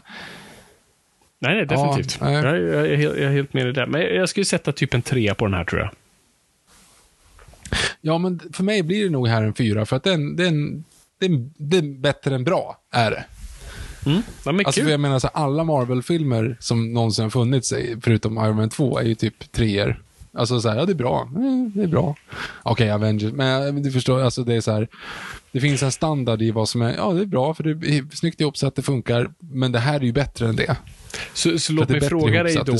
[SPEAKER 3] Nej, nej, definitivt.
[SPEAKER 2] nej.
[SPEAKER 3] Jag, jag, är helt, jag är helt med i det. Men jag skulle sätta typ en trea på den här, tror jag.
[SPEAKER 2] Ja, men för mig blir det nog här en fyra, för att den, den, den, den är bättre än bra, är det.
[SPEAKER 3] Ja, men
[SPEAKER 2] Alltså, jag menar, så alla Marvel-filmer som någonsin funnits, förutom Iron Man 2, är ju typ treor. Alltså så här, ja det är bra. Mm, det är bra. Okej, Avengers, men du förstår, alltså det är så här. Det finns en standard i vad som är, ja det är bra för det är snyggt ihopsatt, det funkar. Men det här är ju bättre än det.
[SPEAKER 3] Så, så låt mig fråga dig då.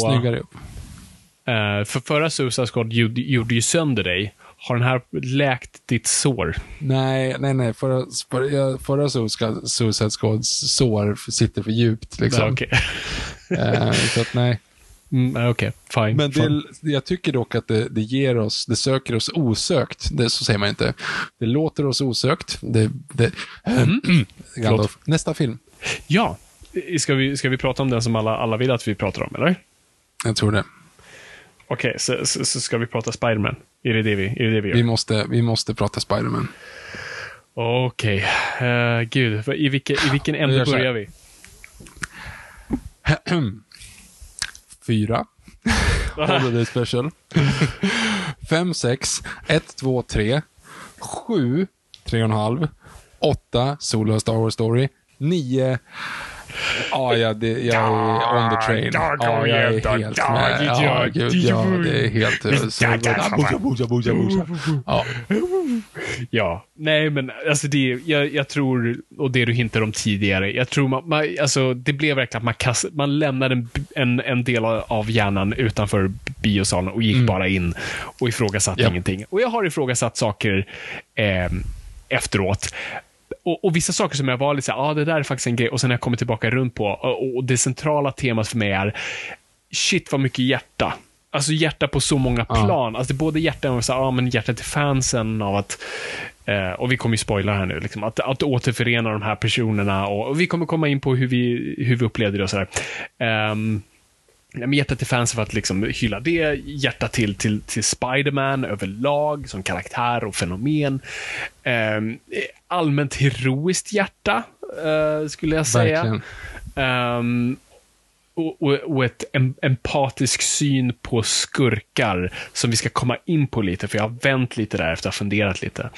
[SPEAKER 3] eh, för förra Suicide Squad gjorde, gjorde ju sönder dig. Har den här läkt ditt sår?
[SPEAKER 2] Nej, nej, nej. Förra, förra, förra Suicide Squads sår sitter för djupt. Liksom.
[SPEAKER 3] Ja, Okej,
[SPEAKER 2] Eh, så att nej.
[SPEAKER 3] Mm, eh, okej, fine.
[SPEAKER 2] Men det, jag tycker dock att det, det ger oss, det söker oss osökt. Det, så säger man inte. Det låter oss osökt. Det, det, Gandalf. Nästa film.
[SPEAKER 3] Ja, ska vi, ska vi prata om den som alla, alla vill att vi pratar om, eller?
[SPEAKER 2] Jag tror det.
[SPEAKER 3] Okej, så, så, så ska vi prata Spiderman? Är det det vi, är det det vi gör?
[SPEAKER 2] Vi måste, vi måste prata Spiderman.
[SPEAKER 3] Okej, Eh, gud. I vilken, I vilken
[SPEAKER 2] Vi
[SPEAKER 3] ände börjar vi?
[SPEAKER 2] Fyra. Holiday special. Fem, sex, ett, två, tre. Sju, tre och en halv. Åtta, Solo Star Wars Story. Nio, Ja, ja, det, jag är on the train. Ja, jag är helt med. Ja, gud, ja, det är helt... Boja, boja, boja, boja. Ja,
[SPEAKER 3] Ja, nej men alltså det, jag, jag tror, och det du hintade om tidigare, jag tror man, man alltså det blev verkligen att man, kast, man lämnade en, en, en del av hjärnan utanför biosalen och gick bara in och ifrågasatte
[SPEAKER 2] Ja.
[SPEAKER 3] ingenting. Och jag har ifrågasatt saker eh, efteråt. Och, och vissa saker som jag var lite såhär, ja ah, det där är faktiskt en grej, och sen har jag kommit tillbaka runt på, och, och det centrala temat för mig är, shit vad mycket hjärta. Alltså hjärta på så många
[SPEAKER 2] Ja.
[SPEAKER 3] plan. Alltså det är både hjärta och så, här, ja, men hjärta till fansen av att, eh, och vi kommer ju spoila här nu, liksom, att, att återförena de här personerna och, och vi kommer komma in på hur vi, hur vi upplevde det och sådär. Um, Nej, men hjärta till fansen för att liksom hylla det, hjärta till, till, till Spiderman överlag som karaktär och fenomen. Ehm, allmänt heroiskt hjärta, eh, skulle jag säga.
[SPEAKER 2] verkligen.
[SPEAKER 3] Och, och, och ett em, empatisk syn på skurkar som vi ska komma in på lite, för jag har vänt lite där efter att ha funderat lite.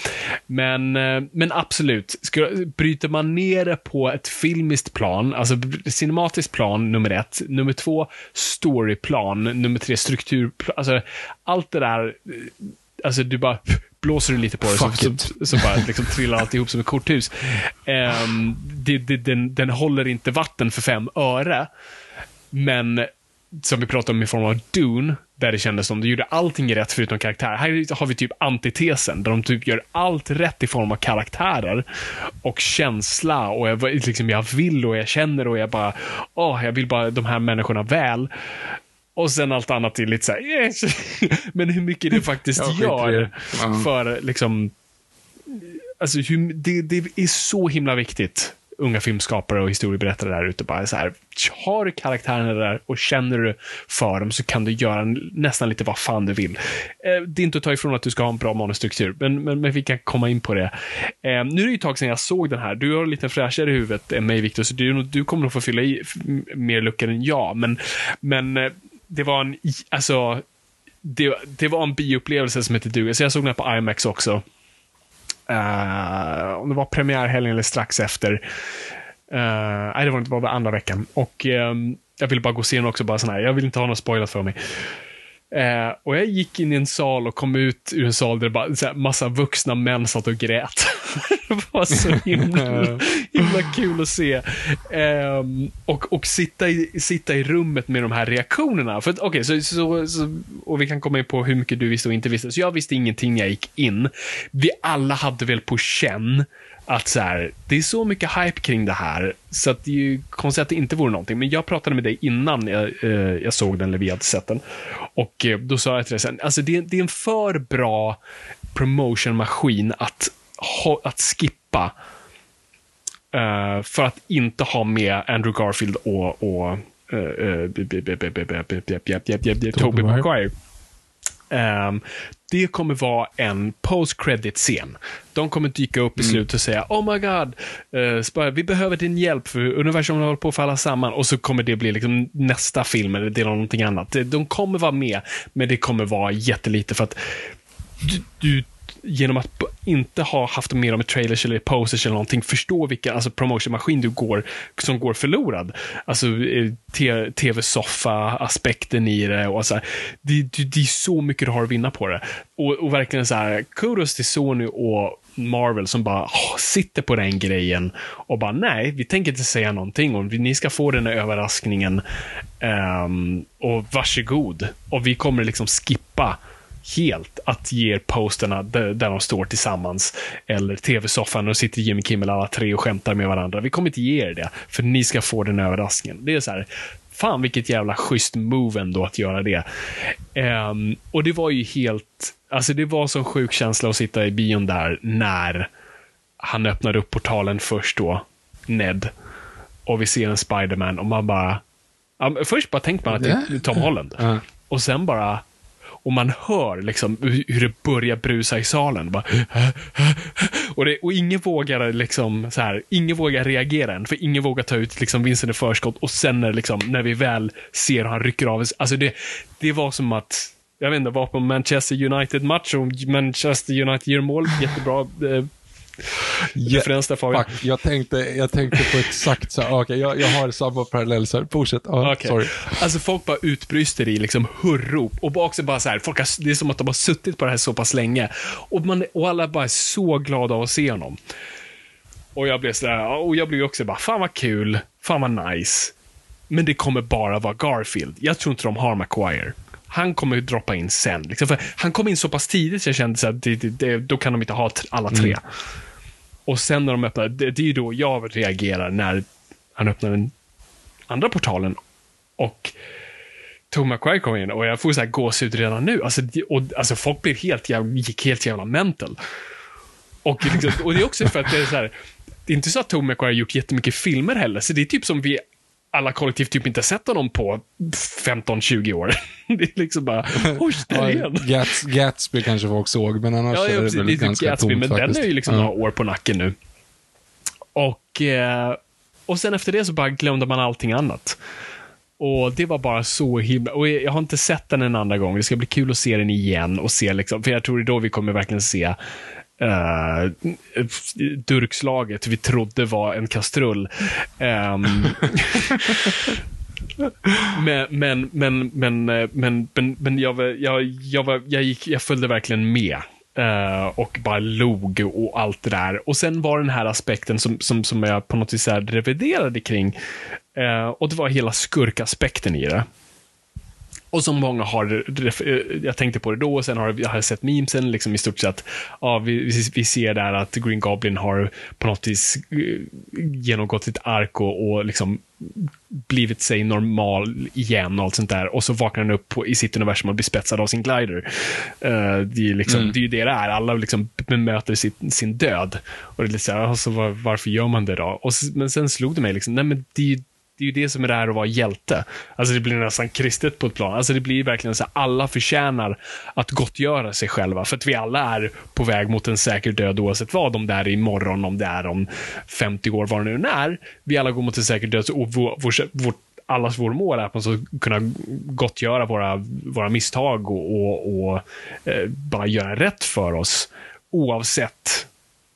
[SPEAKER 3] Men, eh, men absolut, ska, bryter man ner det på ett filmiskt plan, alltså cinematiskt plan nummer ett, nummer två storyplan, nummer tre strukturplan, alltså allt det där, eh, alltså du bara blåser du lite på det så, så, så, bara liksom trillar alltihop som ett korthus. Um, det, det, den, den håller inte vatten för fem öre. Men som vi pratade om i form av Dune, där det kändes som de gjorde allting rätt förutom karaktär. Här har vi typ antitesen, där de typ gör allt rätt i form av karaktärer och känsla och jag, liksom, jag vill och jag känner och jag bara, åh, oh, jag vill bara de här människorna väl. Och sen allt annat är lite så här, yes. men hur mycket det faktiskt gör för liksom, alltså hur, det, det är så himla viktigt unga filmskapare och historieberättare där ute bara så här, har du karaktärerna där och känner du för dem så kan du göra nästan lite vad fan du vill. Eh, det är inte att ta ifrån att du ska ha en bra manusstruktur, men, men, men vi kan komma in på det. Eh, nu är det ju ett tag sedan jag såg den här. Du har lite fräschare i huvudet än mig, Victor, så du, du kommer nog få fylla i mer luckor än jag, men, men eh, det var en, alltså, det, det var en bioupplevelse som hette duga, så jag såg den här på IMAX också. Uh, om det var premiärhelgen eller strax efter. Uh, nej, det var inte bara andra veckan. Och um, jag ville bara gå och se den också, bara sån här. Jag vill inte ha något spoilat för mig. Uh, och jag gick in i en sal och kom ut ur en sal där det bara så här, massa vuxna män satt och grät. det var så himla, himla kul att se. Um, och och sitta, i, sitta i rummet med de här reaktionerna. För okay, så, så, så, och vi kan komma in på hur mycket du visste och inte visste. Så jag visste ingenting när jag gick in. Vi alla hade väl på känn att så här, det är så mycket hype kring det här, så att det är ju konstigt att det inte vore någonting. Men jag pratade med dig innan jag, eh, jag såg den, eller vi hade sett den. Och eh, då sa jag till dig, alltså det, det är en för bra promotionmaskin att, ha, att skippa Eh, för att inte ha med Andrew Garfield och, och Toby Maguire. Det kommer vara en post-credit-scen. De kommer dyka upp i mm. slutet och säga Oh my god, uh, vi behöver din hjälp för universum håller på att falla samman. Och så kommer det bli liksom nästa film eller del av någonting annat. De kommer vara med, men det kommer vara jättelite för att du, du genom att inte ha haft med dem i trailers eller posters eller någonting, förstå vilken alltså promotionmaskin du går, som går förlorad. Alltså eh, tv-soffa-aspekten i det och så här, det, det, det, är så mycket du har att vinna på det. Och, och verkligen så här, kudos till Sony och Marvel som bara oh, sitter på den grejen och bara nej, vi tänker inte säga någonting och ni ska få den här överraskningen um, och varsågod. Och vi kommer liksom skippa helt att ge er posterna där, där de står tillsammans. Eller tv-soffan och sitter Jimmy Kimmel alla tre och skämtar med varandra. Vi kommer inte ge er det, för ni ska få den överraskningen. Det är så här, fan vilket jävla schysst move ändå att göra det. Um, och det var ju helt, alltså det var sån sjuk känsla att sitta i bion där när han öppnade upp portalen först då, Ned. Och vi ser en Spiderman och man bara, um, först bara tänker man att det är Tom Holland. Uh. Och sen bara, och man hör liksom hur det börjar brusa i salen. Bara, och, det, och ingen vågar liksom så här, ingen vågar reagera än, för ingen vågar ta ut liksom vinsten i förskott. Och sen när, liksom, när vi väl ser hur han rycker av, alltså det, det var som att jag vet inte, var på Manchester United-match och Manchester United gör mål, jättebra eh, referens där Fabian.
[SPEAKER 2] Fuck, jag tänkte, jag tänkte på exakt så, okej, okay, jag, jag har samma parallell så fortsätt. Oh, okay. Sorry.
[SPEAKER 3] Alltså folk bara utbrister i liksom hurrop och också bara så här, folk har, det är som att de har suttit på det här så pass länge. Och, man, och alla bara är så glada att se honom. Och jag blev sådär, och jag blev också bara, fan vad kul, fan vad nice. Men det kommer bara vara Garfield. Jag tror inte de har Maguire. Han kommer droppa in sen. Liksom, för han kom in så pass tidigt så jag kände att det, det, det, då kan de inte ha alla tre. Mm. Och sen när de öppnar, det, det är då jag reagerar när han öppnar den andra portalen och Tom McQuarrie kom in och jag får så här gåshud redan nu. Alltså, och, alltså folk blev helt jävla, gick helt jävla mental. Och, liksom, och det är också för att det är så här, det är inte så att Tom McQuarrie gjort jättemycket filmer heller, så det är typ som vi alla kollektivt typ inte sett honom på 15-20 år. det är liksom bara, oj, där igen.
[SPEAKER 2] Gats, Gatsby kanske folk såg, men annars ja, ja, är det väl ganska Gatsby, tomt
[SPEAKER 3] Men
[SPEAKER 2] faktiskt.
[SPEAKER 3] den är ju liksom ja. några år på nacken nu. Och, eh, och sen efter det så bara glömde man allting annat. Och det var bara så himla... Och jag har inte sett den en andra gång. Det ska bli kul att se den igen och se liksom, för jag tror det är då vi kommer verkligen se uh, durkslaget vi trodde var en kastrull. Um, men, men, men, men, men, men, men jag, jag, jag, var, jag, gick, jag följde verkligen med. Uh, och bara log och allt det där. Och sen var den här aspekten som, som, som jag på något vis reviderade kring. Uh, och det var hela skurkaspekten i det. Och som många har, jag tänkte på det då, och sen har jag har sett memesen, liksom i stort sett, ja, vi, vi ser där att Green Goblin har på något vis eh, genomgått ett ark och, och liksom blivit sig normal igen och allt sånt där. Och så vaknar han upp på, i sitt universum och blir spetsad av sin glider. Uh, det, är liksom, mm. det är ju det det är. Alla liksom bemöter sin, sin död. Och det är lite så här, alltså, var, varför gör man det då? Och, men sen slog det mig, liksom, nej men det är det är ju det som är det här att vara hjälte. Alltså det blir nästan kristet på ett plan. Alltså det blir verkligen så att alla förtjänar att gottgöra sig själva. För att vi alla är på väg mot en säker död oavsett vad. Om det är imorgon, om det är om 50 år, vad det nu är. Vi alla går mot en säker död och vår, vår, vår allas vår mål är att man ska kunna gottgöra våra, våra misstag och, och, och eh, bara göra rätt för oss. Oavsett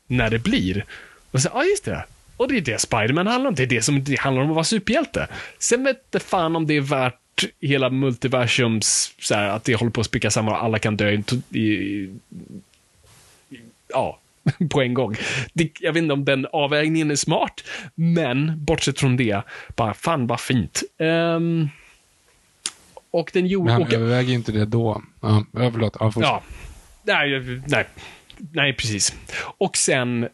[SPEAKER 3] när det blir. Och så, ja, just det. Och det är det Spiderman handlar om. Det är det som det handlar om att vara superhjälte. Sen vet det fan om det är värt hela multiversums, så här, att det håller på att spricka samman och alla kan dö i, i, i ja, på en gång. Det, jag vet inte om den avvägningen är smart, men bortsett från det, bara fan vad fint. Um, och den gjorde...
[SPEAKER 2] Men han och, överväger inte det då. Ja, förlåt. Ja,
[SPEAKER 3] ja, nej, nej, nej, precis. Och sen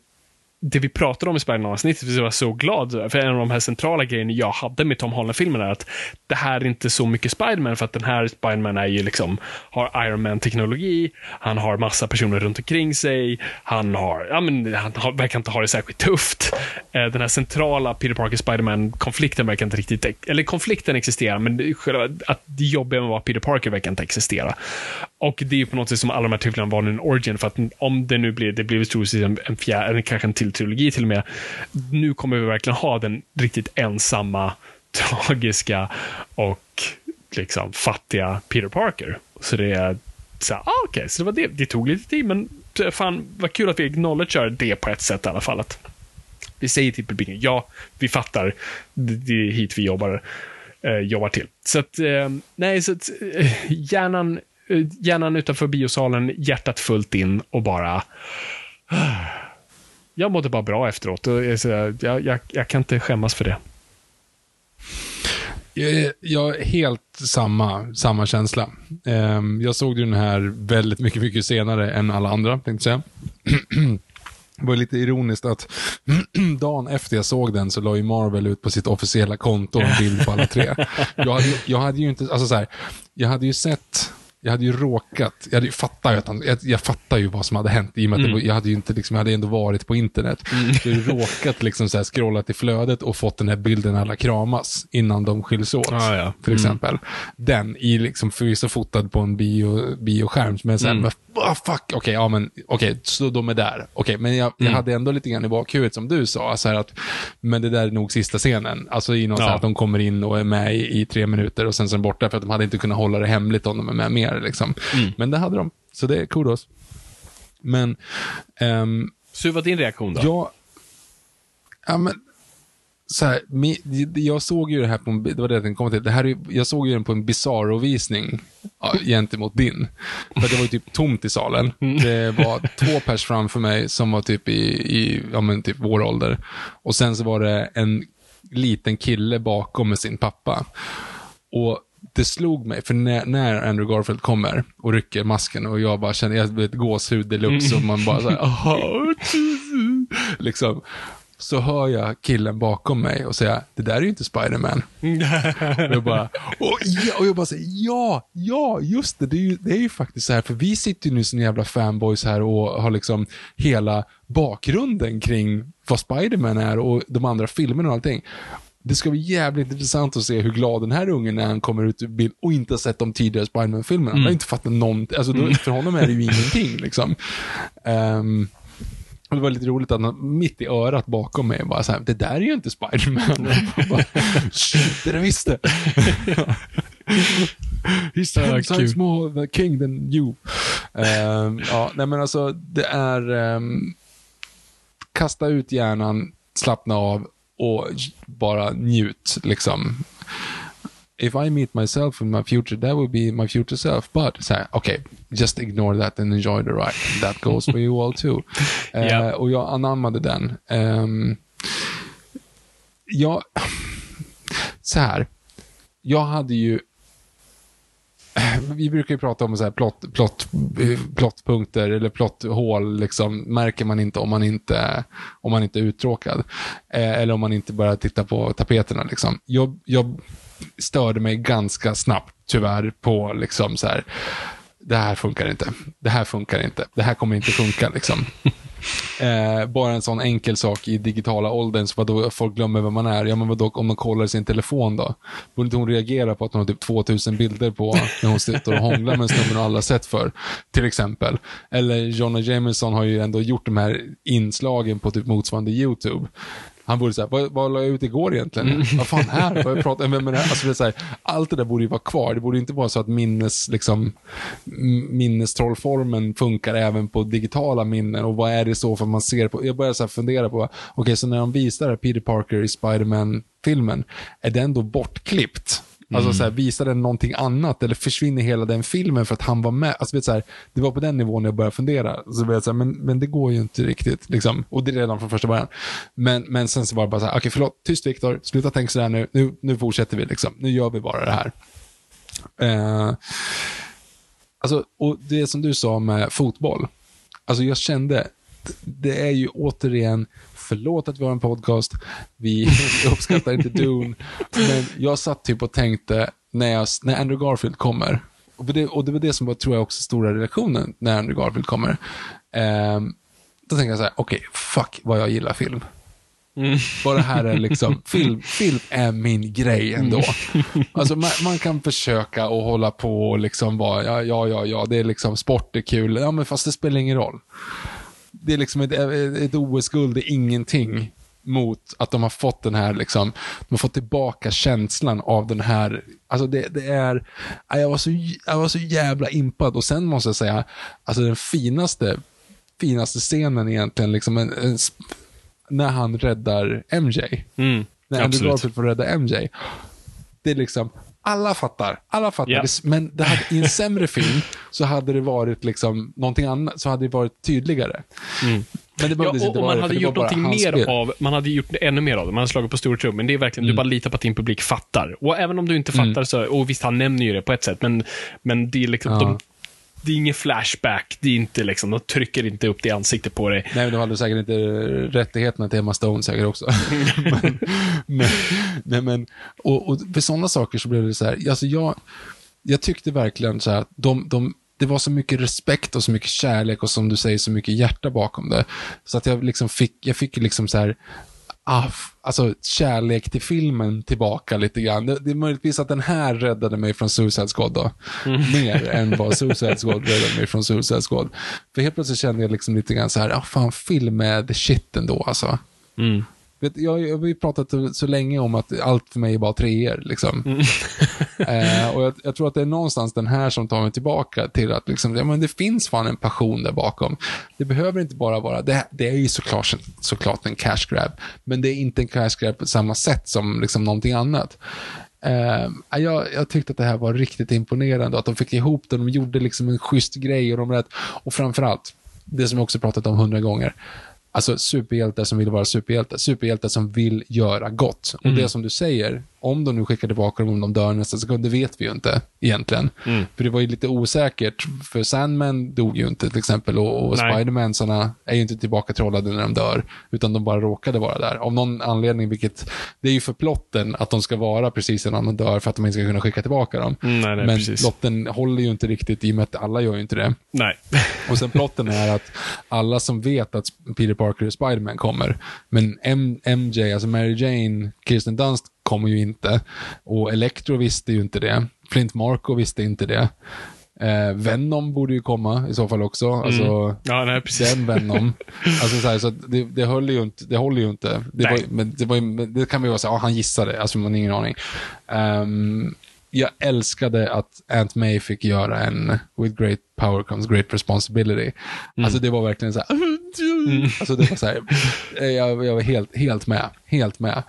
[SPEAKER 3] det vi pratade om i Spiderman-avsnittet, vi var så glad för en av de här centrala grejerna jag hade med Tom Holland-filmen är att det här är inte så mycket Spiderman för att den här Spiderman är ju liksom, har Iron Man-teknologi, han har massa personer runt omkring sig, han har, ja men han har, verkar inte ha det särskilt tufft. Eh, den här centrala Peter Parker-Spiderman-konflikten verkar inte riktigt, eller konflikten existerar, men själva, att det jobbiga med att vara Peter Parker verkar inte existera. Och det är på något sätt som alla de här titlarna var en origin, för att om det nu blir, det blir troligtvis en, en fjärde, eller kanske en till trilogi till och med. Nu kommer vi verkligen ha den riktigt ensamma, tragiska och liksom fattiga Peter Parker. Så det är så ah, okej, okay, så det var det. Det tog lite tid, men eh, fan vad kul att vi acknowledgar det på ett sätt i alla fall. Att vi säger till publiken, ja, vi fattar, det är hit vi jobbar, eh, jobbar till. Så att, eh, nej, så att eh, hjärnan Eh, hjärnan utanför biosalen, hjärtat fullt in och bara... Jag mådde bara bra efteråt. Jag, jag, jag kan inte skämmas för det.
[SPEAKER 2] Jag har helt samma, samma känsla. Ehm, jag såg den här väldigt mycket, mycket senare än alla andra, tänkte jag säga. Det var lite ironiskt att dagen efter jag såg den så la ju Marvel ut på sitt officiella konto en bild på alla tre. Jag hade, jag hade ju inte, alltså så här, jag hade ju sett jag hade ju råkat, jag hade ju fattat att han, jag, jag fattar ju vad som hade hänt i och med mm. att jag hade ju inte, liksom, jag hade ändå varit på internet. Mm. Så jag hade råkat liksom så här scrollat i flödet och fått den här bilden alla kramas innan de skiljs åt. Ah, ja. För mm. exempel. Den i liksom förvisso fotad på en bio, bioskärm, men sen, mm. oh, fuck, okej, okay, ja men, okej, okay, så de är där. Okej, okay, men jag, jag mm. hade ändå lite grann i bakhuvudet som du sa, så att, men det där är nog sista scenen. Alltså i något ja. så här att de kommer in och är med i, i tre minuter och sen så är de borta för att de hade inte kunnat hålla det hemligt om de är med mer tidigare. Liksom. Mm. Men det hade de. Så det är kudos. Men... Um,
[SPEAKER 3] så hur var din reaktion då?
[SPEAKER 2] Ja, ja men, så här, jag såg ju det här på en, det var det jag kom till. Det här, jag såg ju den på en Bizarro-visning ja, gentemot din. För det var ju typ tomt i salen. Mm. Det var två pers framför mig som var typ i, i ja, men typ vår ålder. Och sen så var det en liten kille bakom med sin pappa. Och det slog mig, för när, när, Andrew Garfield kommer och rycker masken och jag bara känner, jag vet gåshud deluxe och man bara såhär, liksom. Så hör jag killen bakom mig och säga, det där är ju inte Spiderman. och jag bara, och, ja, och jag bara säger, ja, ja, just det, det är, ju, det är ju faktiskt så här, för vi sitter ju nu som jävla fanboys här och har liksom hela bakgrunden kring vad Spiderman är och de andra filmerna och allting. Det ska bli jävligt intressant att se hur glad den här ungen när han kommer ut ur bild och inte har sett de tidigare Spiderman-filmerna. Han har mm. inte fattat någonting. Alltså, mm. för honom är det ju ingenting. Liksom. Um, det var lite roligt att han mitt i örat bakom mig bara så här, det där är ju inte Spiderman. Shit, det är det visst det. He's ten times more the king than you. Ehm, ja, nej men alltså, det är... ehm, kasta ut hjärnan, slappna av och bara njut, liksom. If I meet myself in my future, that will be my future self. But, så här, okay, just ignore that and enjoy the ride. That goes for you all too. Eh,
[SPEAKER 5] Ja.
[SPEAKER 2] Och jag anammade den. Um, jag... Så här. Jag hade ju Eh, vi brukar ju prata om så här plott, plott, eh, plottpunkter eller plotthål, liksom, märker man inte om man inte, om man inte är uttråkad. Eh, eller om man inte bara tittar på tapeterna. Liksom. Jag, jag störde mig ganska snabbt, tyvärr, på liksom så här, det här funkar inte. Det här funkar inte. Det här kommer inte funka. Liksom. Eh, bara en sån enkel sak i digitala åldern, så vadå, folk glömmer vem man är. Ja, men vadå, om man kollar sin telefon då? Borde inte hon reagera på att hon har typ 2000 bilder på när hon sitter och hånglar med en snubbe hon aldrig har sett för Till exempel. Eller Jonna Jameson har ju ändå gjort de här inslagen på typ motsvarande YouTube. Han borde säga, vad, vad la jag ut igår egentligen? Vad fan är Vad jag pratar, vem är det här? Alltså det är så här, allt det där borde ju vara kvar. Det borde inte vara så att minnes, liksom, minnestrollformen funkar även på digitala minnen. Och vad är det så för man ser på? Jag börjar så fundera på, okej, så när de visar Peter Parker i Spider-Man-filmen, är den då bortklippt? Alltså så här, visar den någonting annat eller försvinner hela den filmen för att han var med? Alltså, vet, så här, det var på den nivån jag började fundera. Så vet, så här, men, men det går ju inte riktigt. Liksom. Och det är redan från första början. Men, men sen så var det bara så här, okej förlåt, tyst Viktor, sluta tänka sådär nu. nu. Nu fortsätter vi liksom. Nu gör vi bara det här. Eh, alltså, och det som du sa med fotboll. Alltså jag kände, det är ju återigen, förlåt att vi har en podcast, vi uppskattar inte Dune, men jag satt typ och tänkte när, jag, när Andrew Garfield kommer, och det, och det var det som var, tror jag, också stora reaktionen när Andrew Garfield kommer. Ehm, då tänkte jag så här, okej, fuck vad jag gillar film. Bara det här är liksom, film, film är min grej ändå. Alltså man, man kan försöka och hålla på och liksom vara, ja, ja, ja, ja, det är liksom, sport är kul, ja men fast det spelar ingen roll. Det är liksom ett, ett OS-guld, är ingenting mot att de har fått den här, liksom, de har fått tillbaka känslan av den här, alltså det, det är, ja, jag var, så, jag var så jävla impad och sen måste jag säga, alltså den finaste, finaste scenen egentligen, liksom en, en, när han räddar MJ.
[SPEAKER 5] Mm,
[SPEAKER 2] när Andrew. Garfield får rädda MJ. Det är liksom, alla fattar, alla fattar. Det, men det hade, i en sämre film så hade det varit liksom någonting annat, så hade det varit tydligare. Men det
[SPEAKER 5] Ja, och,
[SPEAKER 2] inte
[SPEAKER 5] och man
[SPEAKER 2] det,
[SPEAKER 5] hade
[SPEAKER 2] det
[SPEAKER 5] gjort någonting mer
[SPEAKER 2] spel.
[SPEAKER 5] av, man hade gjort ännu mer av det. Man hade slagit på stor trum, men det är verkligen,
[SPEAKER 2] Mm.
[SPEAKER 5] du bara litar på att din publik fattar. Och även om du inte fattar så, och visst han nämner ju det på ett sätt, men, men det är liksom,
[SPEAKER 2] Ja.
[SPEAKER 5] de, det är ingen flashback, det är inte liksom, de trycker inte upp det i ansiktet på dig.
[SPEAKER 2] Nej, men de hade säkert inte rättigheterna till Emma Stone säkert också. men, men, nej, men, och, och för sådana saker så blev det så här, alltså jag, jag tyckte verkligen så här de, de, det var så mycket respekt och så mycket kärlek och som du säger så mycket hjärta bakom det. Så att jag liksom fick, jag fick liksom så här, ah, alltså kärlek till filmen tillbaka lite grann. Det, det är möjligtvis att den här räddade mig från Suicide Squad då. Mer än vad Suicide Squad räddade mig från Suicide Squad. För helt plötsligt kände jag liksom lite grann så här, ah, fan film är the shit ändå alltså.
[SPEAKER 5] Mm.
[SPEAKER 2] Vet, jag, jag har ju pratat så länge om att allt för mig är bara treor. Liksom.
[SPEAKER 5] Mm.
[SPEAKER 2] eh, och jag, jag tror att det är någonstans den här som tar mig tillbaka till att liksom, ja, men det finns fan en passion där bakom. Det behöver inte bara vara, det, det är ju såklart, såklart en cash grab, men det är inte en cash grab på samma sätt som liksom någonting annat. Eh, jag, jag tyckte att det här var riktigt imponerande, att de fick ihop det, de gjorde liksom en schysst grej och de rätt, och framförallt, det som jag också pratat om hundra gånger, Alltså superhjältar som vill vara superhjältar. Superhjältar som vill göra gott. Och det som du säger, om de nu skickar tillbaka dem, om de dör nästa sekund, det vet vi ju inte egentligen. För det var ju lite osäkert, för Sandman dog ju inte till exempel och, och
[SPEAKER 5] Nej.
[SPEAKER 2] Spidermansarna är ju inte tillbaka trollade när de dör, utan de bara råkade vara där. Av någon anledning, vilket, det är ju för plotten att de ska vara precis innan de dör för att de inte ska kunna skicka tillbaka dem.
[SPEAKER 5] Mm, nej, nej,
[SPEAKER 2] Men
[SPEAKER 5] precis.
[SPEAKER 2] plotten håller ju inte riktigt i och med att alla gör ju inte det.
[SPEAKER 5] Nej.
[SPEAKER 2] Och sen plotten är att alla som vet att Peter Parker och Spiderman kommer, men M- MJ, alltså Mary Jane, Kirsten Dunst kommer ju inte. Och Electro visste ju inte det. Flint Marco visste inte det. Eh, Venom borde ju komma i så fall också. Alltså,
[SPEAKER 3] Ja, nej, precis.
[SPEAKER 2] den Venom. alltså så här, så det, det, höll ju inte, det håller ju inte. Det, var, men det, var, men det kan vi ju säga, ja, han gissade, alltså man har ingen aning. Ehm, jag älskade att Aunt May fick göra en With great power comes great responsibility. Alltså det var verkligen så här, alltså det var så här, eh, jag, jag var helt, helt med, helt med.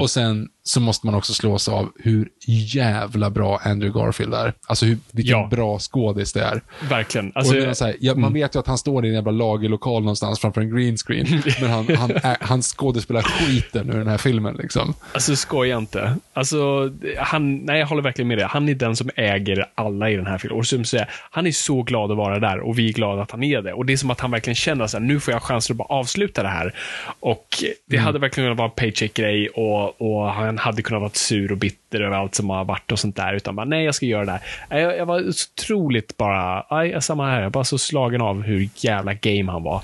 [SPEAKER 2] Och sen så måste man också slås av hur jävla bra Andrew Garfield är. Alltså hur, vilken
[SPEAKER 3] Ja.
[SPEAKER 2] bra skådis det är.
[SPEAKER 3] Verkligen. Alltså,
[SPEAKER 2] jag här, ja, man vet ju att han står i en jävla lagerlokal någonstans framför en green screen. men han, han, är, han skådespelar skiten ur den här filmen. Liksom.
[SPEAKER 3] Alltså skoja inte. Alltså, han, nej, jag håller verkligen med dig. Han är den som äger alla i den här filmen. Och som säger, han är så glad att vara där och vi är glada att han är det. Och det är som att han verkligen känner att nu får jag chansen att bara avsluta det här. Och det hade verkligen kunnat vara paycheck-grej och, och han hade kunnat vara sur och bitter över allt som har varit och sånt där. Utan bara, nej, jag ska göra det här. Jag, jag var otroligt bara, nej, samma här. Jag var så slagen av hur jävla game han var.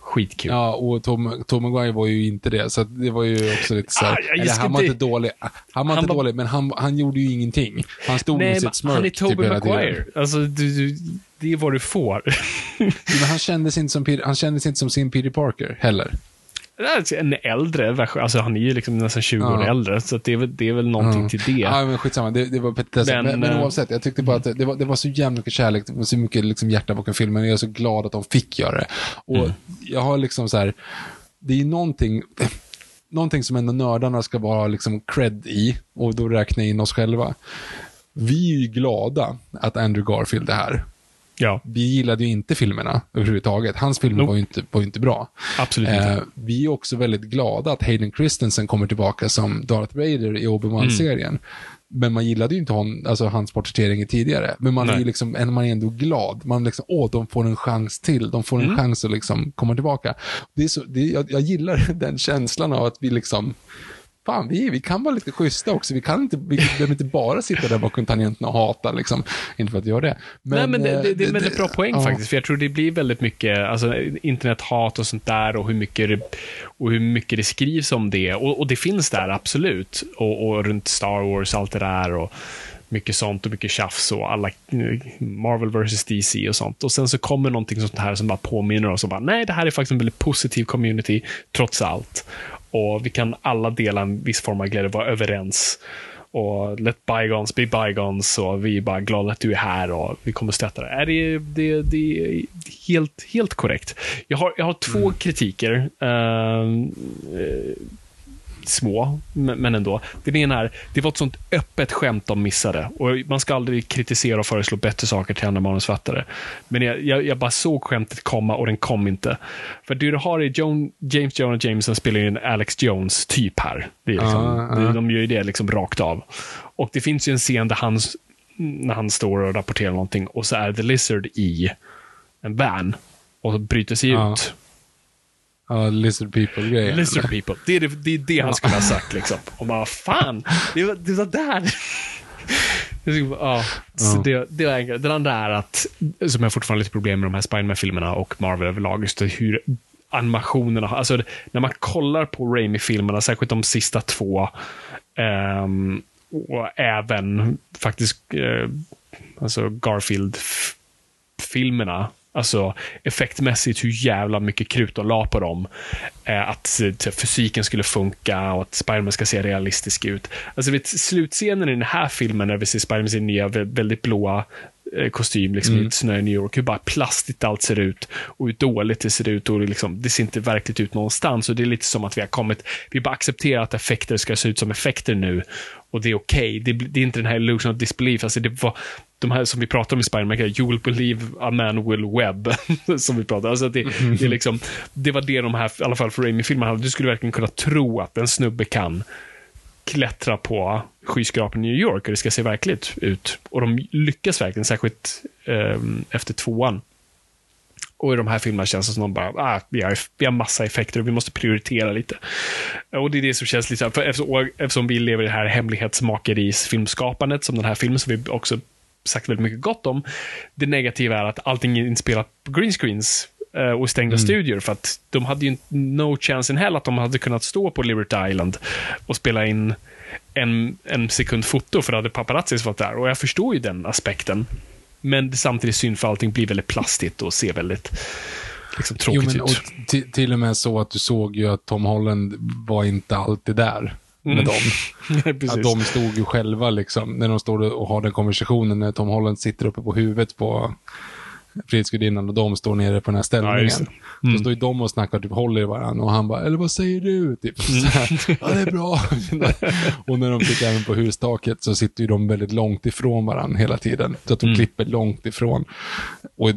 [SPEAKER 3] Skitkul.
[SPEAKER 2] Ja, och Tom, Tom Maguire var ju inte det, så det var ju också lite så här,
[SPEAKER 3] Ah,
[SPEAKER 2] eller han var
[SPEAKER 3] inte-
[SPEAKER 2] dålig, han var
[SPEAKER 3] Han
[SPEAKER 2] inte dålig, men han, han gjorde ju ingenting. Han stod
[SPEAKER 3] Nej,
[SPEAKER 2] med sitt smörk
[SPEAKER 3] han är Tobey
[SPEAKER 2] typ
[SPEAKER 3] Maguire. Alltså, du, du, det är vad du får.
[SPEAKER 2] Men han kändes, inte som, han kändes inte som sin Peter Parker heller.
[SPEAKER 3] En äldre version. Alltså, han är ju liksom nästan 20 år
[SPEAKER 2] Ja.
[SPEAKER 3] äldre, så det, är väl, det är väl någonting till det.
[SPEAKER 2] Ja, men skitsamma. Det, det var petitesser.
[SPEAKER 3] Men,
[SPEAKER 2] Men, men,
[SPEAKER 3] eh,
[SPEAKER 2] oavsett, jag tyckte bara att det, det, var, det var så jävla mycket kärlek, det var så mycket liksom hjärta bakom filmen. Jag är så glad att de fick göra det. Och
[SPEAKER 3] Mm.
[SPEAKER 2] jag har liksom så här, det är någonting, någonting som ändå nördarna ska vara liksom cred i, och då räknar jag in oss själva. Vi är ju glada att Andrew Garfield är här.
[SPEAKER 3] Ja,
[SPEAKER 2] Vi gillade ju inte filmerna överhuvudtaget. Hans filmer
[SPEAKER 3] Nope.
[SPEAKER 2] var ju inte, var ju inte bra.
[SPEAKER 3] absolut inte.
[SPEAKER 2] Eh, vi är också väldigt glada att Hayden Christensen kommer tillbaka som Darth Vader i Obi-Wan-serien.
[SPEAKER 3] Mm.
[SPEAKER 2] Men man gillade ju inte hon, alltså hans porträttering tidigare. Men man är
[SPEAKER 3] Nej.
[SPEAKER 2] ju liksom, man är ändå glad. Man liksom, åh, de får en chans till. De får en
[SPEAKER 3] Mm.
[SPEAKER 2] chans att liksom komma tillbaka. Det är så, det, jag, jag gillar den känslan av att vi liksom, fan, vi, vi kan vara lite schyssta också. Vi kan inte, vi behöver inte bara sitta där bakom tangenterna och hata, liksom. Inte för att göra det.
[SPEAKER 3] Nej, men det,
[SPEAKER 2] eh,
[SPEAKER 3] det, det är en väldigt bra poäng
[SPEAKER 2] ja.
[SPEAKER 3] faktiskt. För jag tror det blir väldigt mycket alltså, internethat och sånt där och hur mycket det, och hur mycket det skrivs om det. Och, och det finns där, absolut. Och, och runt Star Wars, allt det där. och mycket sånt och mycket tjafs och alla Marvel vs DC och sånt. Och sen så kommer någonting sånt här som bara påminner oss om bara, nej, det här är faktiskt en väldigt positiv community, trots allt. Och vi kan alla dela en viss form av glädje, vara överens. Och let bygons be bygons och vi är bara glada att du är här och vi kommer stötta dig. Det, det, det är helt, helt korrekt. Jag har, jag har två kritiker. ehm, eh, små, men ändå. Den ena är, det var ett sånt öppet skämt de missade. Och man ska aldrig kritisera och föreslå bättre saker till andra manusfattare. Men jag, jag, jag bara såg skämtet komma och den kom inte. För det du har är Joan, James Jonah Jameson spelar en Alex Jones typ här. Det är liksom,
[SPEAKER 2] ah.
[SPEAKER 3] det, de gör ju det liksom rakt av. Och det finns ju en scen där han, när han står och rapporterar någonting och så är The Lizard i en van och bryter sig
[SPEAKER 2] Ja.
[SPEAKER 3] ut.
[SPEAKER 2] Ja, lizard people-grejen.
[SPEAKER 3] Lizard people. Det är det, det, är det han skulle ha sagt. Liksom. Och man, fan, det var, det var där. Ja, så det, det var en, den andra är att, som jag fortfarande har lite problem med de här Spiderman-filmerna och Marvel överlag, just hur animationerna, alltså när man kollar på Raimi-filmerna, särskilt de sista två, ehm, och även faktiskt eh, alltså Garfield-filmerna, Alltså effektmässigt hur jävla mycket krut de la på dem. Eh, att eh, fysiken skulle funka och att Spiderman ska se realistisk ut. Alltså vet, slutscenen i den här filmen när vi ser Spiderman i sin nya vä- väldigt blåa eh, kostym liksom, i ett snö i New York. Hur bara plastigt allt ser ut och hur dåligt det ser ut. och det, liksom, det ser inte verkligt ut någonstans. Och Det är lite som att vi har kommit, vi bara accepterar att effekter ska se ut som effekter nu. Och det är okej. Det, det är inte den här illusion of disbelief. Alltså det var, de här som vi pratar om i Spiderman, you will believe a man will web. som vi pratar alltså det, det, är liksom, det var det de här, i alla fall för Raimi-filmerna hade. Du skulle verkligen kunna tro att en snubbe kan klättra på skyskrapan i New York och det ska se verkligt ut. Och de lyckas verkligen, särskilt ehm, efter tvåan. Och i de här filmerna känns det som de bara, ah, vi, har, vi har massa effekter och vi måste prioritera lite. Och det är det som känns lite för eftersom, vi lever i det här hemlighetsmakeris filmskapandet, som den här filmen, som vi också sagt väldigt mycket gott om. Det negativa är att allting är inspelat på green screens eh, och stängda studior, för att de hade ju no chance in hell att de hade kunnat stå på Liberty Island och spela in en, en sekund foto, för då hade paparazzis varit där. Och jag förstår ju den aspekten. Men samtidigt synd för allting blir väldigt plastigt och ser väldigt liksom,
[SPEAKER 2] Jo,
[SPEAKER 3] tråkigt
[SPEAKER 2] men, och
[SPEAKER 3] ut.
[SPEAKER 2] ti- till och med så att du såg ju att Tom Holland var inte alltid där med
[SPEAKER 3] Mm.
[SPEAKER 2] dem.
[SPEAKER 3] Precis.
[SPEAKER 2] Att de stod ju själva liksom, när de står och har den konversationen, när Tom Holland sitter uppe på huvudet på Frihetsgudinnan och de står nere på den här
[SPEAKER 3] Ja,
[SPEAKER 2] ställningen.
[SPEAKER 3] det. Mm.
[SPEAKER 2] Då står ju de och snackar, typ håller i varandra och han bara, eller vad säger du? Typ,
[SPEAKER 3] Mm.
[SPEAKER 2] ja, det är bra. och när de sitter även på hustaket så sitter ju de väldigt långt ifrån varandra hela tiden. Så att de
[SPEAKER 3] Mm.
[SPEAKER 2] klipper långt ifrån. Och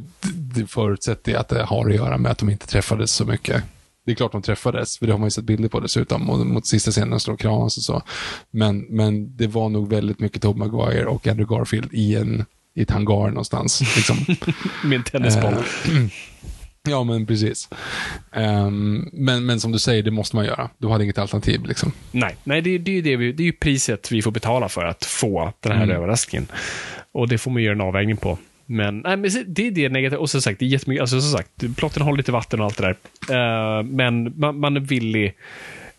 [SPEAKER 2] det, förutsätter ju att det har att göra med att de inte träffades så mycket. Det är klart de träffades, för det har man ju sett bilder på dessutom. Och mot sista scenen står kramas och så. Men, men det var nog väldigt mycket Tobey Maguire och Andrew Garfield i, en, i ett hangar någonstans. Liksom.
[SPEAKER 3] Med en tennisboll.
[SPEAKER 2] Eh, ja, men precis. Ehm, men, men som du säger, det måste man göra. Du hade inget alternativ. Liksom.
[SPEAKER 3] Nej, nej det, det, är det, vi, det är ju priset vi får betala för att få den här
[SPEAKER 2] Mm.
[SPEAKER 3] överraskningen. Och det får man göra en avvägning på. Men, nej, men det är det negativa. Och som sagt, det är jättemycket, alltså som sagt, plotten håller lite vatten och allt det där. Eh, men man, man är villig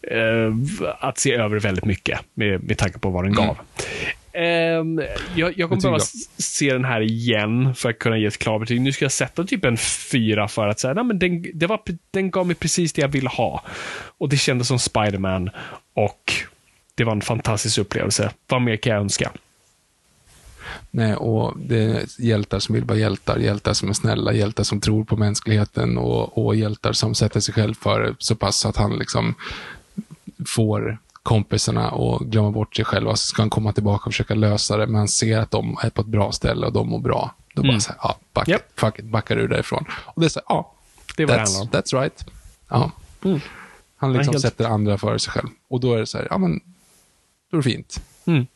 [SPEAKER 3] eh, att se över väldigt mycket med, med tanke på vad den gav. Ehm, jag, jag kommer behöva se den här igen för att kunna ge ett klart betyg. Nu ska jag sätta typ en fyra för att säga, nej men den, det var, den gav mig precis det jag ville ha. Och det kändes som Spider-Man och det var en fantastisk upplevelse. Vad mer kan jag önska?
[SPEAKER 2] Nej, och det är hjältar som vill vara hjältar, hjältar som är snälla, hjältar som tror på mänskligheten och, och hjältar som sätter sig själv för så pass att han liksom får kompisarna att glömma bort sig själva. Så ska han komma tillbaka och försöka lösa det, men han ser att de är på ett bra ställe och de mår bra. Då bara så här, ja, back,
[SPEAKER 3] Japp.
[SPEAKER 2] fuck it, backar ur därifrån. Och det är så här, ja,
[SPEAKER 3] Det var det
[SPEAKER 2] that's,
[SPEAKER 3] om.
[SPEAKER 2] that's right. Ja. Han liksom
[SPEAKER 3] helt-
[SPEAKER 2] sätter andra före sig själv. Och då är det så här, ja men, då är det fint.
[SPEAKER 3] Mm.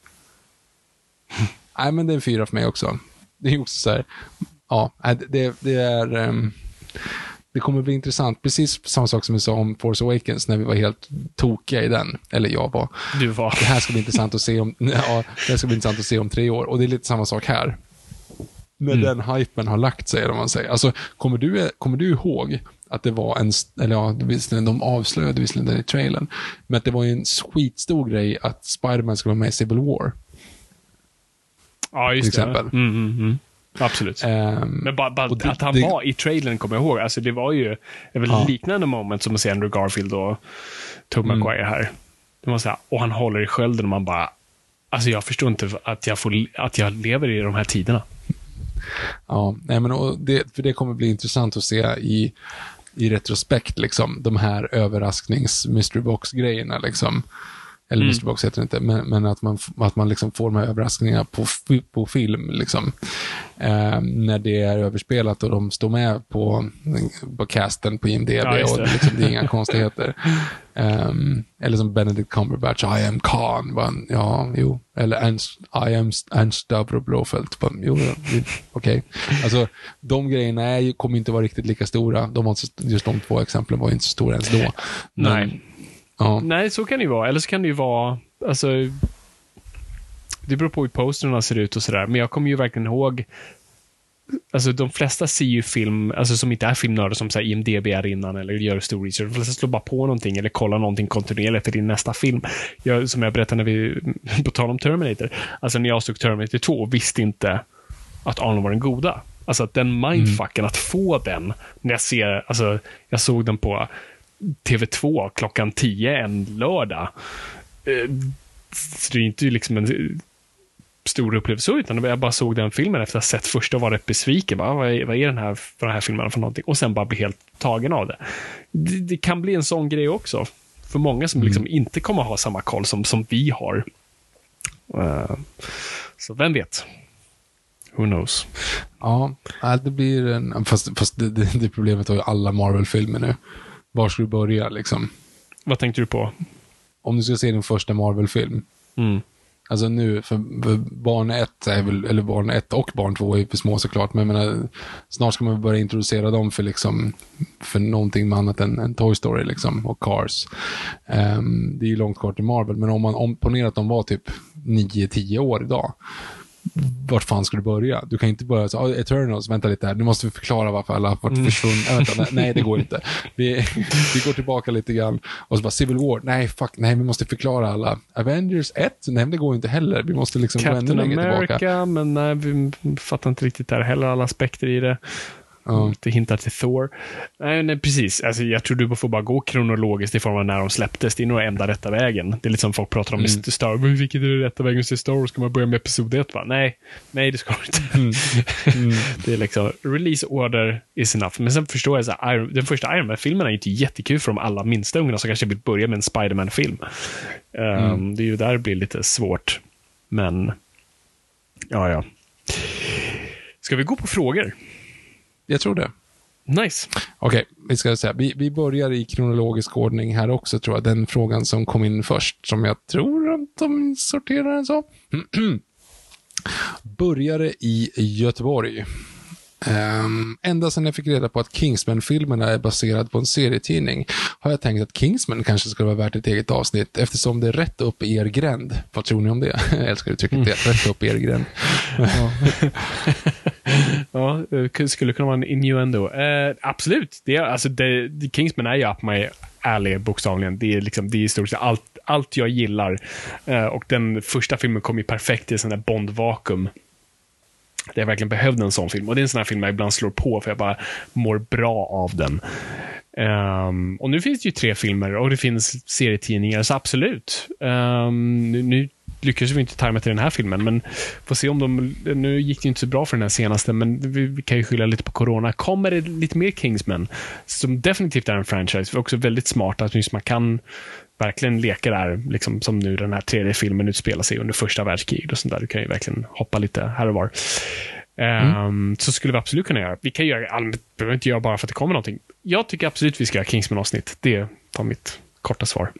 [SPEAKER 2] Nej, men det är en fyra för mig också. Det är också så här, ja, det, det är, ehm, det kommer bli intressant. Precis samma sak som vi sa om Force Awakens när vi var helt tokiga i den. Eller jag var.
[SPEAKER 3] Du var...
[SPEAKER 2] Det här ska bli intressant att se om, ja, det ska bli intressant att se om tre år. Och det är lite samma sak här. När
[SPEAKER 3] Mm.
[SPEAKER 2] den hypen har lagt sig, eller man säger. Alltså, kommer du, kommer du ihåg att det var en, eller ja, visserligen, de avslöjade visserligen det i trailern, men att det var en skitstor grej att Spider-Man skulle vara med i Civil War.
[SPEAKER 3] Ja, just
[SPEAKER 2] till
[SPEAKER 3] det.
[SPEAKER 2] exempel.
[SPEAKER 3] Mm, mm, mm. Absolut.
[SPEAKER 2] Ehm,
[SPEAKER 3] Men bara, bara
[SPEAKER 2] det-
[SPEAKER 3] att han
[SPEAKER 2] det-
[SPEAKER 3] var i trailern kommer jag ihåg. Alltså det var ju ett väldigt
[SPEAKER 2] Ja.
[SPEAKER 3] liknande moment som att se Andrew Garfield och Tobey
[SPEAKER 2] Mm.
[SPEAKER 3] Maguire här. Det var så här, och han håller i skölden och man bara, alltså jag förstår inte att jag, får, att jag lever i de här tiderna.
[SPEAKER 2] Ja, nej men det, för det kommer bli intressant att se i, i retrospekt, liksom, de här överrasknings mystery box-grejerna. Liksom. Eller mystery box heter det inte, men, men att man, att man liksom får de här överraskningarna på, på film. Liksom. Eh, när det är överspelat och de står med på, på casten på IMDB
[SPEAKER 3] Ja,
[SPEAKER 2] och
[SPEAKER 3] det.
[SPEAKER 2] liksom, det är inga konstigheter. Ehm, eller som Benedict Cumberbatch, I am Khan. Bara, ja, jo. Eller Ernst, I am Ernst Stavro. Bara, jo, vi- okej. Alltså, de grejerna är, kommer inte vara riktigt lika stora. De just de två exemplen var inte så stora ens då. Men,
[SPEAKER 3] Nej.
[SPEAKER 2] Ja,
[SPEAKER 3] Nej, så kan det ju vara. Eller så kan det ju vara, alltså, det beror på hur posterna ser ut och sådär. Men jag kommer ju verkligen ihåg, alltså de flesta ser ju film, alltså som inte är filmnördar som säger IMDB är innan eller gör stor research. De flesta slår bara på någonting eller kollar någonting kontinuerligt för din nästa film. Jag, som jag berättade när vi, på tal om Terminator, alltså när jag såg Terminator 2 och visste inte att Arnold var den goda. Alltså att den mindfucken, att få den, när jag ser, alltså jag såg den på TV2 klockan 10 en lördag. Eh, Så det är inte liksom en stor upplevelse så, utan jag bara såg den filmen efter att ha sett första och var rätt besviken. Bara, vad, är, vad är den här, är den här filmen för någonting? Och sen bara bli helt tagen av det. Det, det kan bli en sån grej också. För många som liksom inte kommer ha samma koll som, som vi har. Eh, så vem vet? Who knows?
[SPEAKER 2] ja nej, det blir en... Fast, fast det, det, det problemet har ju alla Marvel-filmer nu. Var ska du börja, liksom?
[SPEAKER 3] Vad tänkte du på?
[SPEAKER 2] Om du ska se din första Marvel-film,
[SPEAKER 3] Mm.
[SPEAKER 2] Alltså nu, för, för barn ett är väl, eller barn ett och barn två är för små såklart, men jag menar, snart ska man börja introducera dem för liksom, för någonting annat än, än Toy Story liksom, och Cars. Ehm, det är ju långt kvar till Marvel, men om man om, ponera att de var typ 9-10 år idag, vart fan ska du börja? Du kan inte börja så, oh, Eternals, vänta lite här, nu måste vi förklara varför alla har
[SPEAKER 3] Mm.
[SPEAKER 2] försvunna. Äh, vänta, nej, nej, det går inte. Vi, vi går tillbaka lite grann. Och så bara Civil War, nej, fuck, nej, vi måste förklara alla. Avengers 1, nej, det går inte heller. Vi måste liksom gå ännu
[SPEAKER 3] Captain
[SPEAKER 2] längre
[SPEAKER 3] America,
[SPEAKER 2] tillbaka.
[SPEAKER 3] men nej, vi fattar inte riktigt där heller alla aspekter i det.
[SPEAKER 2] Ja.
[SPEAKER 3] Lite hintar till Thor. Nej, nej precis. Alltså, jag tror du får bara gå kronologiskt i form av när de släpptes. Det är nog enda rätta vägen. Det är lite som folk pratar om
[SPEAKER 2] Mm.
[SPEAKER 3] med Star Wars. Vilket är det rätta vägen att se Star Wars? Ska man börja med Episod 1? Va? Nej, nej det ska du inte.
[SPEAKER 2] Mm.
[SPEAKER 3] det är liksom, release order is enough. Men sen förstår jag, så här, Iron, den första Iron Man-filmen är ju inte jättekul för de allra minsta ungarna som kanske vill börja med en Spider-Man-film. Um,
[SPEAKER 2] Mm.
[SPEAKER 3] Det är ju där det blir lite svårt. Men, ja, ja. Ska vi gå på frågor?
[SPEAKER 2] Jag tror det.
[SPEAKER 3] Nice.
[SPEAKER 2] Okej, vi ska säga, vi, vi börjar i kronologisk ordning här också, tror jag. Den frågan som kom in först, som jag tror att de sorterar den så. Började i Göteborg. Um, ända sedan jag fick reda på att Kingsman-filmerna är baserad på en serietidning har jag tänkt att Kingsman kanske skulle vara värt ett eget avsnitt eftersom det är rätt upp i er gränd. Vad tror ni om det? Jag älskar uttrycket det. Rätt upp i er gränd.
[SPEAKER 3] Ja, det skulle kunna vara en innuendo. Eh, absolut. Det är, alltså, det, Kingsman är ju up my alley, bokstavligen. Det är, liksom, det är i stort sett allt, allt jag gillar. Eh, och den första filmen kom ju perfekt i en sån där Bond-vakuum. Där jag verkligen behövde en sån film. Och det är en sån här film jag ibland slår på för jag bara mår bra av den. Um, och nu finns det ju tre filmer och det finns serietidningar, så absolut. Um, nu, nu lyckades vi inte tajma till den här filmen, men får se om de... Nu gick det inte så bra för den här senaste, men vi, vi kan ju skylla lite på corona. Kommer det lite mer Kingsman, som definitivt är en franchise, för också väldigt smart att just man kan verkligen leka där, liksom som nu den här tredje filmen utspelar sig under första världskriget och sånt där. Du kan ju verkligen hoppa lite här och var. Ehm, Så skulle vi absolut kunna göra. Vi kan göra allmänt, behöver inte göra bara för att det kommer någonting. Jag tycker absolut vi ska göra Kingsman-avsnitt. Det var mitt korta svar.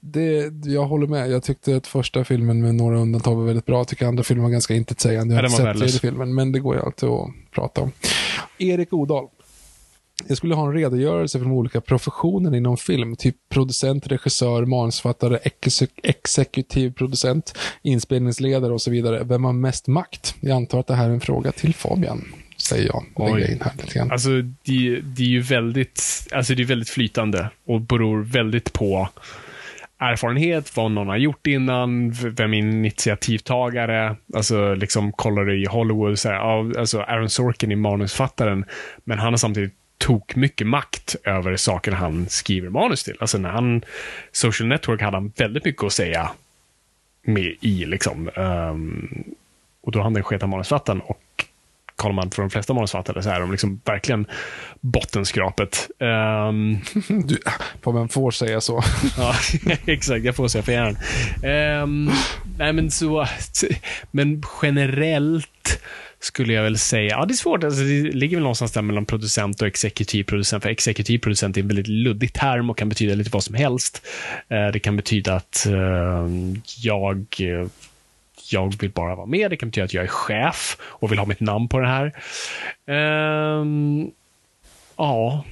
[SPEAKER 2] Det, jag håller med. Jag tyckte att första filmen med några undantag var väldigt bra. Jag tycker andra filmen var ganska intetsägande. Jag
[SPEAKER 3] Ja,
[SPEAKER 2] har inte sett tredje filmen, men det går ju alltid att prata om. Erik Odal. Jag skulle ha en redogörelse för de olika professionerna inom film, typ producent, regissör, manusförfattare, exe- exekutiv producent, inspelningsledare och så vidare. Vem har mest makt? Jag antar att det här är en fråga till Fabian, säger jag.
[SPEAKER 3] Oj.
[SPEAKER 2] in här lite grann.
[SPEAKER 3] Alltså, det, det är ju väldigt, alltså det är väldigt flytande och beror väldigt på erfarenhet, vad någon har gjort innan, vem är initiativtagare. Alltså, liksom kollar du i Hollywood, så här, alltså Aaron Sorkin är manusfattaren, men han har samtidigt tok mycket makt över saker han skriver manus till. Alltså när han, Social Network hade han väldigt mycket att säga med i liksom. Ehm, och då är han den sketa manusfattaren och kollar man för de flesta manusfattare så är de liksom verkligen bottenskrapet. Um,
[SPEAKER 2] Du, Fabian får säga så.
[SPEAKER 3] ja, exakt. Jag får säga för gärna. Ehm, nej, men så... Men generellt skulle jag väl säga, ja det är svårt, alltså, det ligger väl någonstans där mellan producent och exekutiv producent, för exekutiv producent är en väldigt luddig term och kan betyda lite vad som helst. Eh, det kan betyda att eh, jag eh, jag vill bara vara med. Det kan betyda att jag är chef och vill ha mitt namn på det här. Ehm, ja,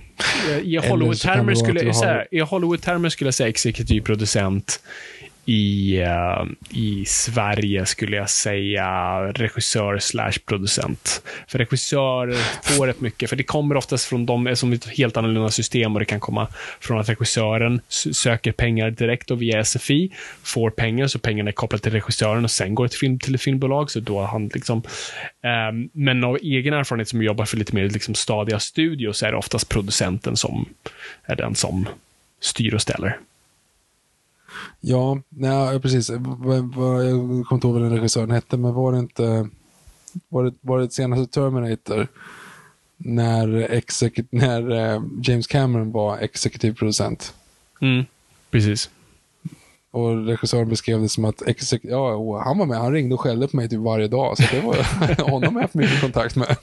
[SPEAKER 3] i Hollywood-termer skulle, Hollywood-termer skulle jag säga exekutiv producent. I, uh, I Sverige skulle jag säga regissör slash producent. För regissör får rätt mycket, för det kommer oftast från dem eh, som ett helt annorlunda system och det kan komma från att regissören söker pengar direkt och via SFI, får pengar, så pengarna är kopplade till regissören och sen går det till, film, till ett filmbolag. Så då han liksom, um, men av egen erfarenhet som jobbar för lite mer liksom stadiga studios är det oftast producenten som är den som styr och ställer.
[SPEAKER 2] Ja, nej, precis. Eh, jag kommer inte ihåg vad den regissören hette, men var det inte... Var det, var det senaste Terminator? När, execu- när eh, James Cameron var exekutiv producent.
[SPEAKER 3] Mm, precis.
[SPEAKER 2] Och regissören beskrev det som att exek- ja, han var med, han ringde och skällde på mig typ varje dag. Så det var honom jag haft mycket kontakt med.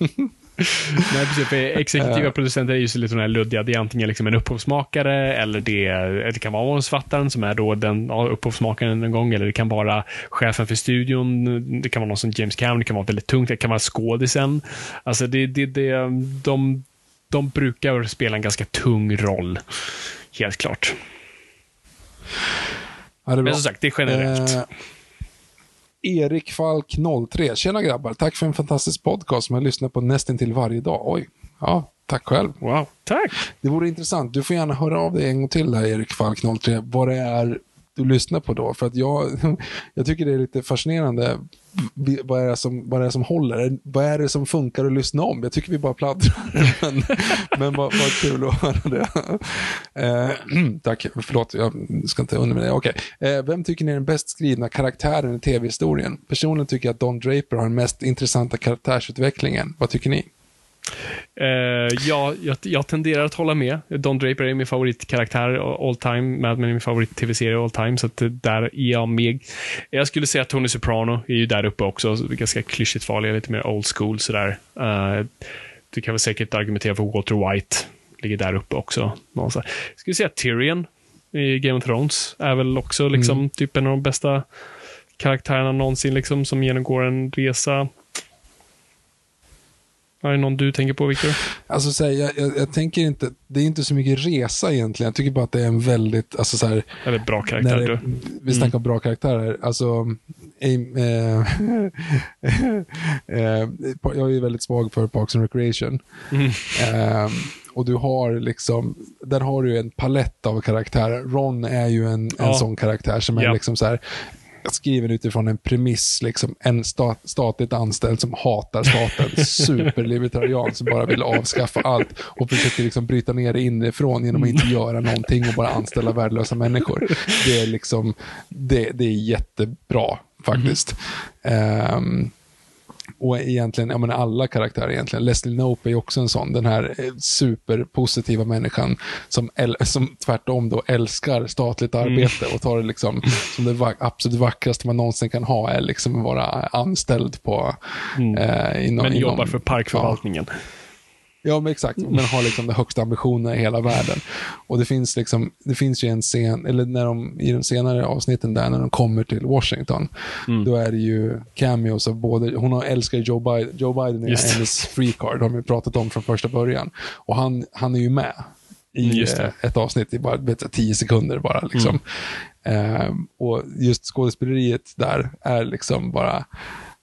[SPEAKER 3] Nej, precis. För exekutiva producenter är ju så lite sådana här luddiga. Det är antingen liksom en upphovsmakare eller det, det kan vara manusfattaren som är då den ja, upphovsmakaren en gång. Eller det kan vara chefen för studion. Det kan vara någon som James Cameron. Det kan vara väldigt tungt. Det kan vara skådisen. Alltså det, det, det, de, de brukar spela en ganska tung roll. Helt klart.
[SPEAKER 2] Ja.
[SPEAKER 3] Men som sagt, det är generellt.
[SPEAKER 2] Eh, Erik Falk 03. Tjena grabbar, tack för en fantastisk podcast som jag lyssnar på nästan till varje dag. Oj, ja, tack själv.
[SPEAKER 3] Wow, tack!
[SPEAKER 2] Det vore intressant. Du får gärna höra av dig en gång till här, Erik Falk 03, vad det är du lyssnar på då. För att jag, jag tycker det är lite fascinerande. Vad är, det som, vad är det som håller? Vad är det som funkar att lyssna om? Jag tycker vi bara pladdrar. men men vad, vad kul att höra det. Eh, tack, förlåt, jag ska inte undra med det. Eh, vem tycker ni är den bäst skrivna karaktären i tv-historien? Personligen tycker jag att Don Draper har den mest intressanta karaktärsutvecklingen. Vad tycker ni?
[SPEAKER 3] Eh, ja, jag, jag tenderar att hålla med. Don Draper är min favoritkaraktär all time. Mad Men är min favorit-tv-serie all time, så att där är jag med. Jag skulle säga att Tony Soprano är ju där uppe också. så Ganska klyschigt farlig, lite mer old school sådär. Uh, du kan väl säkert argumentera för Walter White. Ligger där uppe också. Någonstans. Jag skulle säga Tyrion i Game of Thrones är väl också liksom typ en av de bästa karaktärerna någonsin liksom, som genomgår en resa. Är det någon du tänker på, Victor?
[SPEAKER 2] Alltså så här, jag, jag, jag tänker inte, det är inte så mycket resa egentligen. Jag tycker bara att det är en väldigt, alltså så här,
[SPEAKER 3] Eller bra karaktär.
[SPEAKER 2] när
[SPEAKER 3] du.
[SPEAKER 2] det, vi snackar om bra karaktärer. Alltså, eh, eh, jag är ju väldigt svag för Parks and Recreation. Eh, och du har liksom, där har du en palett av karaktärer. Ron är ju en, en
[SPEAKER 3] Ja.
[SPEAKER 2] sån karaktär som är
[SPEAKER 3] Ja.
[SPEAKER 2] liksom så här skriven utifrån en premiss, liksom en stat, statligt anställd som hatar staten, superlibertarian som bara vill avskaffa allt och försöker liksom bryta ner det inifrån genom att inte göra någonting och bara anställa värdelösa människor. Det är liksom, det, det är jättebra faktiskt. Ehm, och egentligen, jag menar alla karaktärer egentligen. Leslie Knope är också en sån, den här eh, superpositiva människan som, som tvärtom då älskar statligt arbete och tar det liksom som det absolut vackraste man någonsin kan ha är liksom att vara anställd på eh, inom,
[SPEAKER 3] Men
[SPEAKER 2] inom,
[SPEAKER 3] jobbar för parkförvaltningen.
[SPEAKER 2] Ja, men exakt. Men har liksom de högsta ambitionerna i hela världen. Och det finns, liksom, det finns ju en scen, eller när de, i de senare avsnitten där, när de kommer till Washington, då är det ju cameos av både, hon älskar Joe Biden, Joe Biden är
[SPEAKER 3] Just
[SPEAKER 2] hennes free card, har vi pratat om från första början. Och han, han är ju med i
[SPEAKER 3] Mm,
[SPEAKER 2] eh, ett avsnitt i bara vet, tio sekunder bara. Liksom. Ehm, och just skådespeleriet där är liksom bara,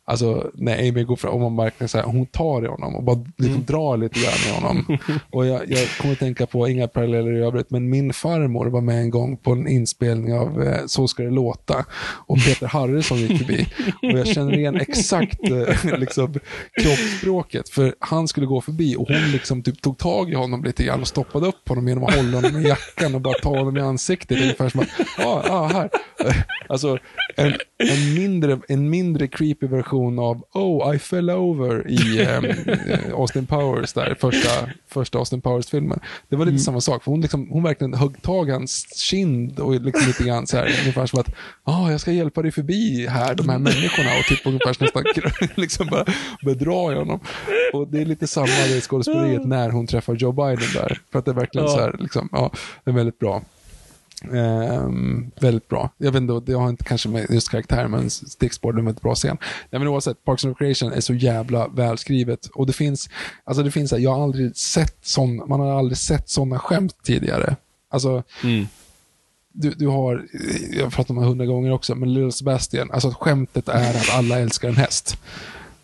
[SPEAKER 2] Alltså när Amy går fram och man verkligen så här, hon tar i honom och bara liksom drar lite grann i honom. och jag, jag kommer att tänka på, inga paralleller i övrigt, men min farmor var med en gång på en inspelning av eh, Så ska det låta. Och Peter Harrison gick förbi. Och jag känner igen exakt eh, liksom, kroppsspråket. För han skulle gå förbi och hon liksom typ tog tag i honom lite grann och stoppade upp honom genom att hålla honom i jackan och bara ta honom i ansiktet. Ungefär som att, ja, ah, här. Alltså, en, en, mindre, en mindre creepy version av Oh, I fell over i eh, Austin Powers, där, första, första Austin Powers-filmen. Det var lite samma sak, för hon, liksom, hon verkligen högg tag i hans kind och liksom lite grann så här, ungefär som att ah, jag ska hjälpa dig förbi här, de här människorna och typ ungefär nästan liksom bara bedra i honom. Och det är lite samma det skådespeleriet när hon träffar Joe Biden där. För att det är verkligen
[SPEAKER 3] Ja.
[SPEAKER 2] så här, liksom, ja, det är väldigt bra. Ehm, väldigt bra. Jag vet inte, det har inte kanske med just karaktär, men stickspår är en bra scen. Nej, men oavsett, Parks and Recreation är så jävla välskrivet. Och det finns, alltså det finns, jag har aldrig sett sån, man har aldrig sett sådana skämt tidigare. Alltså,
[SPEAKER 3] Mm.
[SPEAKER 2] du, du har, jag har pratat om det hundra gånger också, men Little Sebastian, alltså skämtet är att alla älskar en häst.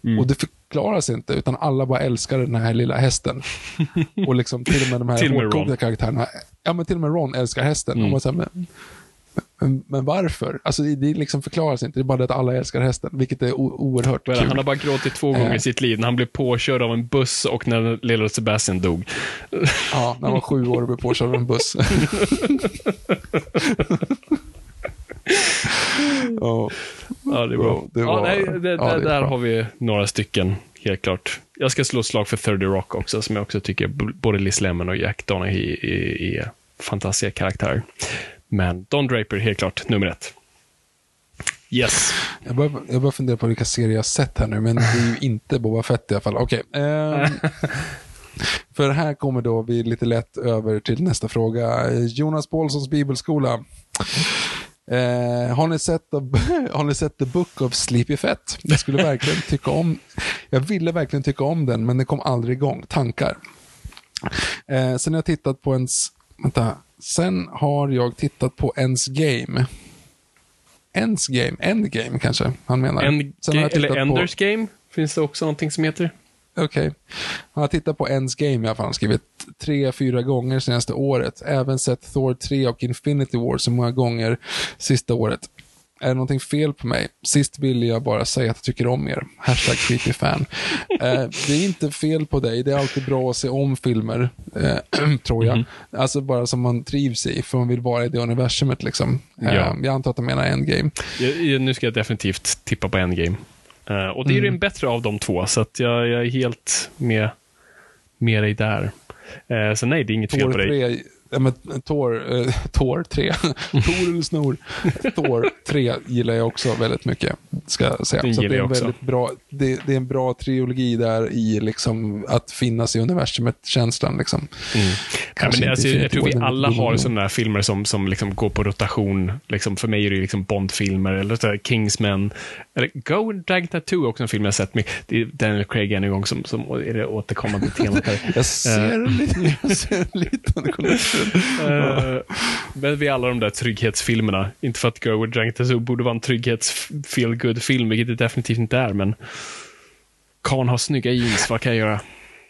[SPEAKER 3] Mm.
[SPEAKER 2] Och det förklaras inte, utan alla bara älskar den här lilla hästen. och liksom till och med de här hårdkokta karaktärerna, ja men till och med Ron älskar hästen.
[SPEAKER 3] Mm.
[SPEAKER 2] Och man säger, men, men, men varför? Alltså det, liksom förklaras inte, det är bara det att alla älskar hästen, vilket är oerhört kul.
[SPEAKER 3] Han har bara gråtit två gånger
[SPEAKER 2] Eh.
[SPEAKER 3] i sitt liv. När han blev påkörd av en buss och när lilla Sebastian dog.
[SPEAKER 2] Ja, när han var sju år och blev påkörd av en buss. ja.
[SPEAKER 3] Ja, det är bra.
[SPEAKER 2] Det
[SPEAKER 3] ja,
[SPEAKER 2] var-
[SPEAKER 3] nej, det,
[SPEAKER 2] ja, det är
[SPEAKER 3] där,
[SPEAKER 2] bra.
[SPEAKER 3] har vi några stycken, helt klart. Jag ska slå ett slag för 30 Rock också, som jag också tycker både Liz Lemon och Jack Donaghy är, fantastiska karaktärer. Men Don Draper, helt klart, nummer ett. Yes.
[SPEAKER 2] Jag börjar, jag börjar fundera på vilka serier jag har sett här nu, men det är ju inte Boba Fett i alla fall. Okej. ehm, för här kommer då vi lite lätt över till nästa fråga. Jonas Paulssons bibelskola. Eh, har, ni sett, har ni sett The Book of Sleepy Fett? Jag skulle verkligen tycka om, jag ville verkligen tycka om den, men den kom aldrig igång. Tankar. Eh, sen har jag tittat på ens, vänta, sen har jag tittat på ens game. Ends Game, Endgame kanske han menar.
[SPEAKER 3] End, eller
[SPEAKER 2] på-
[SPEAKER 3] Enders Game finns det också någonting som heter.
[SPEAKER 2] Okej. Han har tittat på Ends Game i alla fall. Han har skrivit tre, fyra gånger senaste året. Även sett Thor 3 och Infinity War så många gånger sista året. Är det någonting fel på mig? Sist ville jag bara säga att jag tycker om er. Hashtag creepyfan. eh, det är inte fel på dig. Det är alltid bra att se om filmer, eh, tror jag. Alltså bara som man trivs i, för man vill vara i det universumet liksom. Eh,
[SPEAKER 3] Ja.
[SPEAKER 2] Jag antar att han menar Endgame.
[SPEAKER 3] Jag, jag, nu ska jag definitivt tippa på Endgame. Uh, och det är
[SPEAKER 2] Mm.
[SPEAKER 3] den bättre av de två, så att jag, jag är helt med, med dig där. Uh, så nej, det är inget fel på dig.
[SPEAKER 2] 3, ja, men Thor, eh, Thor 3, Thor eller snor. Thor 3 gillar jag också väldigt mycket, ska jag säga.
[SPEAKER 3] Den
[SPEAKER 2] Så det är en väldigt bra, det, det är en bra trilogi där i liksom att finnas i universumet-känslan. Liksom.
[SPEAKER 3] Mm. Ja, men alltså, jag tror vi alla har sådana här filmer som, som liksom går på rotation. Liksom, för mig är det liksom Bond-filmer, eller så här Kingsman. Eller Go Drag Tattoo är också en film jag sett. Med, det är Daniel Craig än en gång som, som är det återkommande temat.
[SPEAKER 2] Jag ser en liten, jag ser en liten
[SPEAKER 3] Eh, men vi alla de där trygghetsfilmerna. Inte för att Go Drag Tattoo borde vara en trygghets feel good film vilket det definitivt inte är, men Karn har snygga jeans, vad kan jag göra?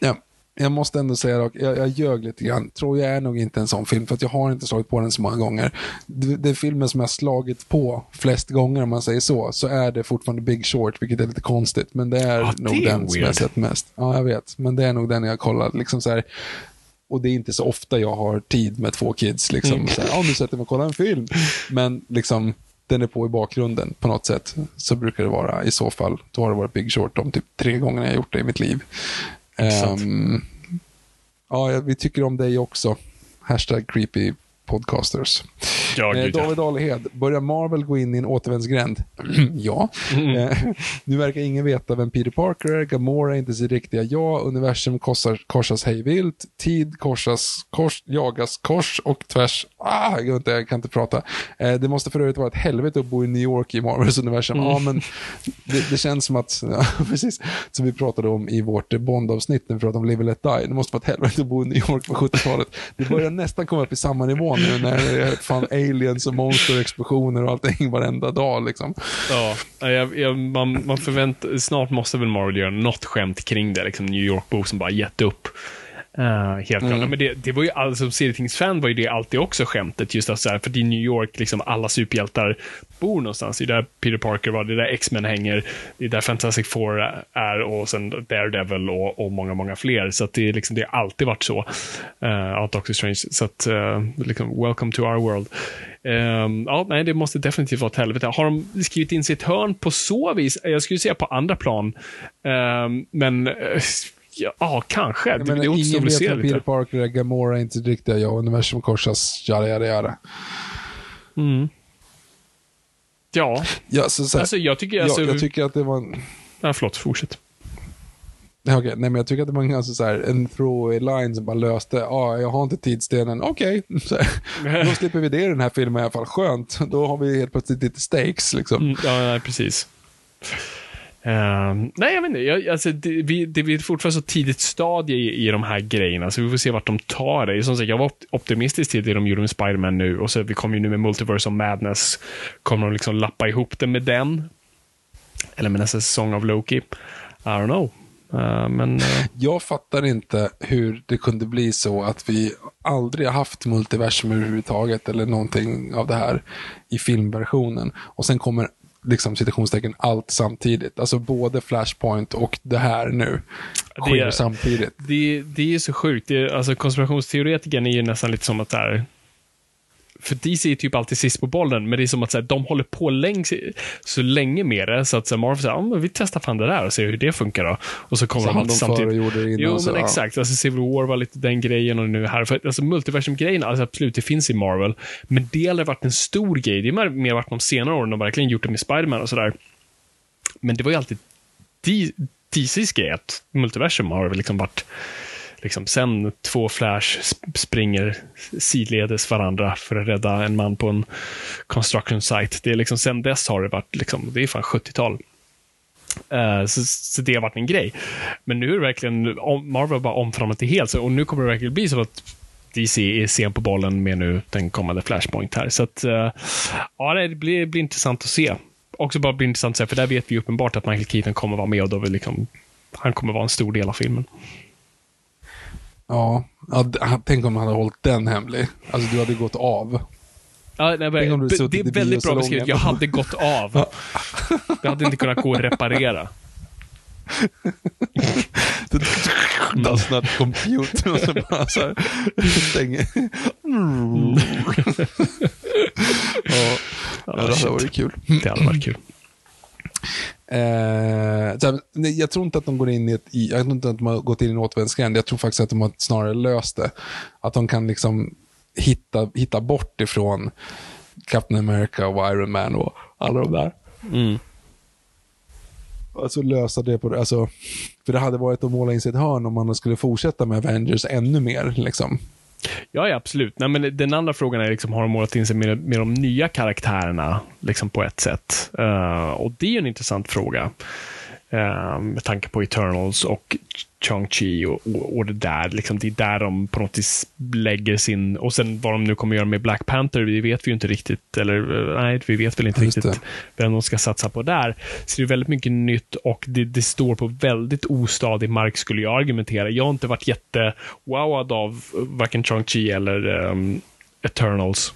[SPEAKER 2] Ja, jag måste ändå säga dock, jag, jag ljög lite grann. Tror jag är nog inte en sån film, för att jag har inte slagit på den så många gånger. Det, det är filmen som jag har slagit på flest gånger, om man säger så, så är det fortfarande Big Short, vilket är lite konstigt. Men det är
[SPEAKER 3] det
[SPEAKER 2] nog
[SPEAKER 3] är
[SPEAKER 2] den som jag har
[SPEAKER 3] weird.
[SPEAKER 2] sett mest. Ja, jag vet. Men det är nog den jag kollat. Liksom så här, och det är inte så ofta jag har tid med två kids. Liksom,
[SPEAKER 3] Mm.
[SPEAKER 2] så här, ja, nu sätter vi och kollar en film. Men liksom, den är på i bakgrunden på något sätt. Så brukar det vara i så fall. Då har det varit Big Short de typ tre gångerna jag har gjort det i mitt liv. Ehm, ja, vi tycker om dig också. Hashtag creepy podcasters.
[SPEAKER 3] Ja,
[SPEAKER 2] Eh. David Alhed, börjar Marvel gå in i en återvändsgränd? ja.
[SPEAKER 3] Mm.
[SPEAKER 2] Eh, nu verkar ingen veta vem Peter Parker är, Gamora är inte sitt riktiga jag, universum korsar, korsas hejvilt, tid korsas, kors, jagas kors och tvärs. Ah, jag, inte, jag kan inte prata. Eh, det måste för övrigt vara ett helvete att bo i New York i Marvels universum.
[SPEAKER 3] Mm.
[SPEAKER 2] Ja, men det, det känns som att, ja, precis, som vi pratade om i vårt Bond-avsnitt när vi pratade om Live and Let Die. Det måste vara ett helvete att bo i New York på 70-talet. Det börjar nästan komma upp i samma nivå nu när det är fan aliens och monster och explosioner och allting varenda dag liksom.
[SPEAKER 3] Ja, jag, jag, man, man förvänt, snart måste väl Marvel göra något skämt kring det. Liksom New York-bo som bara gett upp. Uh, helt klart.
[SPEAKER 2] Mm.
[SPEAKER 3] Men det, det var ju, all- som serietidningsfan var ju det alltid också skämtet. Just att så här, för i New York, liksom alla superhjältar bor någonstans. Det är där Peter Parker var, det är där X-Men hänger, det är där Fantastic Four är och sen Daredevil och, och många, många fler. Så att det, liksom, det har alltid varit så. Uh, Doctor Strange. Så att, uh, liksom, welcome to our world. Ehm, ja, nej, det måste definitivt vara ett helvete. Har de skrivit in sitt hörn på så vis? Jag skulle säga på andra plan. Ehm, men ja, ja, kanske.
[SPEAKER 2] Jag
[SPEAKER 3] det,
[SPEAKER 2] menar,
[SPEAKER 3] det återstår
[SPEAKER 2] ingen
[SPEAKER 3] väl att
[SPEAKER 2] vet
[SPEAKER 3] se
[SPEAKER 2] vem Peter
[SPEAKER 3] lite.
[SPEAKER 2] Parker är, Gamora inte riktiga jag, universum korsas, jada jada jada.
[SPEAKER 3] Mm. Ja,
[SPEAKER 2] Ja, så, så här,
[SPEAKER 3] alltså jag tycker...
[SPEAKER 2] ja,
[SPEAKER 3] Alltså,
[SPEAKER 2] jag tycker att det var en...
[SPEAKER 3] ja, förlåt, fortsätt.
[SPEAKER 2] Ja, okej. Nej, men jag tycker att det var en, ganska så här, en throwaway line som bara löste, ja, ah, jag har inte tidsdelen, okej. Här, Då slipper vi det i den här filmen i alla fall, skönt. Då har vi helt plötsligt lite stakes liksom.
[SPEAKER 3] Mm, ja, nej, precis. Ehm, nej, jag vet inte. Jag, alltså, det, vi, det är fortfarande så tidigt stadie i, i de här grejerna, så vi får se vart de tar det. Som sagt, jag var optimistisk till det de gjorde med Spider-Man nu, och så vi kommer ju nu med Multiverse of Madness. Kommer de liksom lappa ihop det med den? Eller med nästa säsong av Loki? I don't know. Uh, men uh...
[SPEAKER 2] Jag fattar inte hur det kunde bli så att vi aldrig har haft multiversum överhuvudtaget eller någonting av det här i filmversionen. Och sen kommer liksom citationstecken allt samtidigt. Alltså både Flashpoint och det här nu
[SPEAKER 3] Det
[SPEAKER 2] sker
[SPEAKER 3] är-
[SPEAKER 2] samtidigt.
[SPEAKER 3] det, det är så sjukt. Det, är- alltså, konspirationsteoretikern är ju nästan lite som att det här för DC är typ alltid sist på bollen, men det är som att så här, de håller på längs, så länge med det, så att så här, Marvel säger, ja, men vi testar fan det där och ser hur det funkar då. Och så kommer
[SPEAKER 2] Så
[SPEAKER 3] de alltid samtidigt.
[SPEAKER 2] innan.
[SPEAKER 3] Jo,
[SPEAKER 2] så,
[SPEAKER 3] men
[SPEAKER 2] ja.
[SPEAKER 3] exakt. Alltså Civil War var lite den grejen och nu här. För, alltså multiversum-grejen, alltså absolut, det finns i Marvel. Men det har varit en stor grej. Det har mer- mer varit de senare åren de verkligen gjort det med Spiderman och sådär. Men det var ju alltid DCs grej att multiversum har liksom varit Liksom, sen två Flash springer sidledes varandra för att rädda en man på en construction site. Det är liksom, sen dess har det varit, liksom, det är fan 70-tal. Uh, eh, så, så det har varit en grej. Men nu är det verkligen, om- Marvel har bara omfamnat det helt. Så, och nu kommer det verkligen bli så att DC är sen på bollen med nu den kommande Flashpoint här. Så att, uh, ja, det blir, blir intressant att se. Också bara blir intressant att se, för där vet vi uppenbart att Michael Keaton kommer vara med och då vill liksom, han kommer vara en stor del av filmen.
[SPEAKER 2] Ja, ja, tänk om han hade hållit den hemlig. Alltså du hade gått av.
[SPEAKER 3] Ja, nej, men, det är väldigt bra beskrivet. Jag hade gått av. Jag hade inte kunnat gå och reparera.
[SPEAKER 2] Does not compute. Och så bara så här, stänger. ja, ja, det hade varit kul.
[SPEAKER 3] Det hade varit kul.
[SPEAKER 2] Eh, så, jag tror inte att de går in i ett, jag tror inte att de har gått in i en återvändsgränd. Jag tror faktiskt att de har snarare löst det. Att de kan liksom hitta, hitta bort ifrån Captain America och Iron Man och alla de där.
[SPEAKER 3] Mm.
[SPEAKER 2] Alltså lösa det på det. Alltså, för det hade varit att måla in sig ett hörn om man skulle fortsätta med Avengers ännu mer. Liksom.
[SPEAKER 3] Ja, ja, absolut. Nej, men den andra frågan är, liksom, har de målat in sig med, med de nya karaktärerna liksom, på ett sätt? Uh, och det är en intressant fråga. Uh, med tanke på Eternals och Chang-Chi och, och, och, det där. Liksom, det är där de på något vis lägger sin... Och sen vad de nu kommer göra med Black Panther, det vet vi ju inte riktigt. Eller eh, nej, vi vet väl inte Just riktigt det. vem de ska satsa på där. Så det är väldigt mycket nytt och det, det står på väldigt ostadig mark skulle jag argumentera. Jag har inte varit jätte-wowad av varken Chang-Chi eller um, Eternals.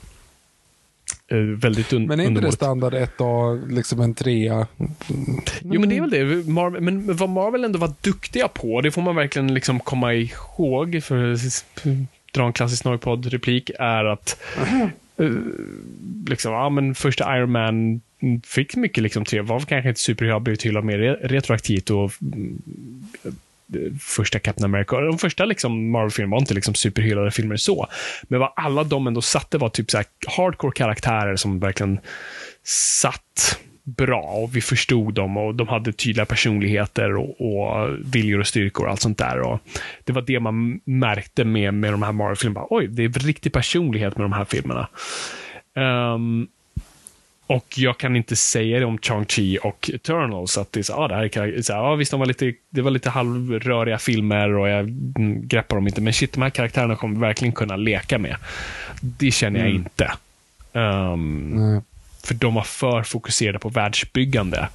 [SPEAKER 3] Uh, väldigt un
[SPEAKER 2] Men är inte det standard 1A, liksom en trea?
[SPEAKER 3] Mm. Jo, men det är väl det. Marvel, men vad Marvel ändå var duktiga på, det får man verkligen liksom komma ihåg, för att dra en klassisk Norrpodd-replik, är att uh, liksom, ja, men första Iron Man fick mycket liksom tre, var kanske inte superhyllad, blivit hyllad mer retroaktivt och första Captain America. De första liksom Marvel-filmerna var inte liksom superhyllade filmer så. Men vad alla de ändå satte var typ så hardcore karaktärer som verkligen satt bra och vi förstod dem och de hade tydliga personligheter och, och viljor och styrkor och allt sånt där. Och det var det man märkte med, med de här Marvel-filmerna. Oj, det är riktig personlighet med de här filmerna. Um, och jag kan inte säga det om Chang-Chi och Eternals, att det är så, ah, det här är så ah, visst, de var lite, det var lite halvröriga filmer och jag mm, greppar dem inte, men shit, de här karaktärerna kommer verkligen kunna leka med. Det känner jag mm. inte. Um, mm. För de var för fokuserade på världsbyggande.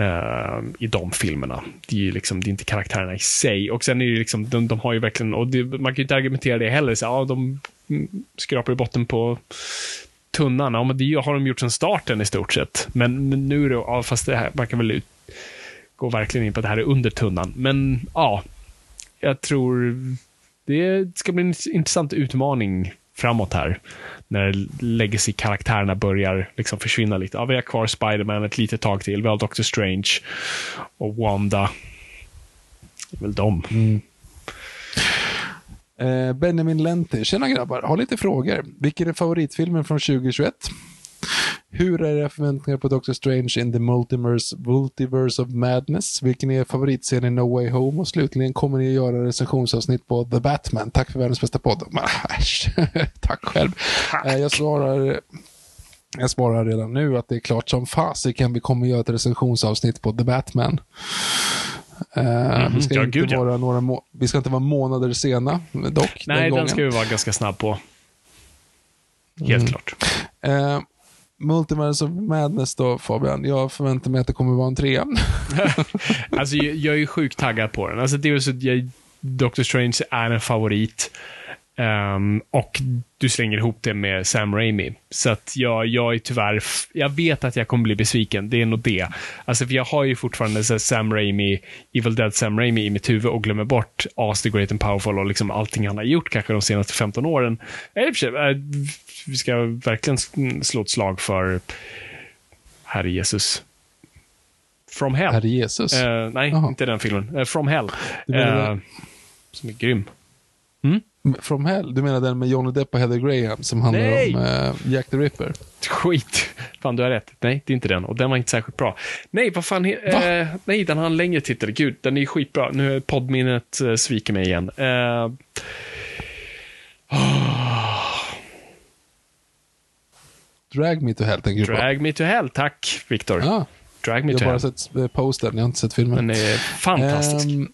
[SPEAKER 3] Uh, i de filmerna. Det är, liksom, det är inte karaktärerna i sig. Och sen är det liksom, de, de har ju verkligen, och det, man kan ju inte argumentera det heller, så, ah, de skrapar i botten på tunnan, ja men det har de gjort sedan starten i stort sett. Men, men nu är det, ja, fast det här, man kan väl ut, gå verkligen in på att det här är under tunnan. Men ja, jag tror det ska bli en intressant utmaning framåt här. När legacy-karaktärerna börjar liksom försvinna lite. Ja, vi har kvar Spiderman ett litet tag till. Vi har Doctor Strange och Wanda. Det är väl de.
[SPEAKER 2] Mm. Eh, Benjamin Lenti. Tjena grabbar, har lite frågor. Vilken är favoritfilmen från 2021? Hur är era förväntningar på Doctor Strange in the Multiverse, Multiverse of Madness? Vilken är favoritscen i No Way Home? Och slutligen, kommer ni att göra recensionsavsnitt på The Batman? Tack för världens bästa podd. Tack själv. Tack. Eh, jag svarar jag svarar redan nu att det är klart som fasiken vi kommer att göra ett recensionsavsnitt på The Batman. Mm, vi, ska ja, inte gud, vara ja. några vi ska inte vara månader sena dock.
[SPEAKER 3] Nej, den, den ska vi vara ganska snabb på. Helt mm. klart.
[SPEAKER 2] Uh, Multiverse of Madness då Fabian, jag förväntar mig att det kommer vara en trea.
[SPEAKER 3] alltså jag, jag är ju sjukt taggad på den. Alltså det är så jag, Doctor Strange är en favorit. Um, och du slänger ihop det med Sam Raimi. Så att jag, jag är tyvärr, jag vet att jag kommer bli besviken, det är nog det. Alltså för jag har ju fortfarande så Sam Raimi, Evil Dead Sam Raimi i mitt huvud och glömmer bort As the Great and Powerful och liksom allting han har gjort kanske de senaste 15 åren. Äh, vi ska verkligen slå ett slag för Herre Jesus. From Hell.
[SPEAKER 2] Herre Jesus?
[SPEAKER 3] Uh, nej, Aha. inte den filmen. Uh, From Hell. Uh, som är grym.
[SPEAKER 2] Mm? From Hell? Du menar den med Johnny Depp och Heather Graham som handlar nej. om uh, Jack the Ripper?
[SPEAKER 3] Skit! Fan, du har rätt. Nej, det är inte den. Och den var inte särskilt bra. Nej, vad fan. Uh, nej, den har en längre titel. Gud, den är skitbra. Nu är poddminnet uh, sviker mig igen. Uh, oh.
[SPEAKER 2] Drag Me To Hell tänker
[SPEAKER 3] du på. Drag Me To Hell, tack Viktor.
[SPEAKER 2] Ah.
[SPEAKER 3] Drag Me
[SPEAKER 2] jag
[SPEAKER 3] To
[SPEAKER 2] Hell. Jag har bara sett postern, jag har inte sett filmen.
[SPEAKER 3] Den är fantastisk. Um,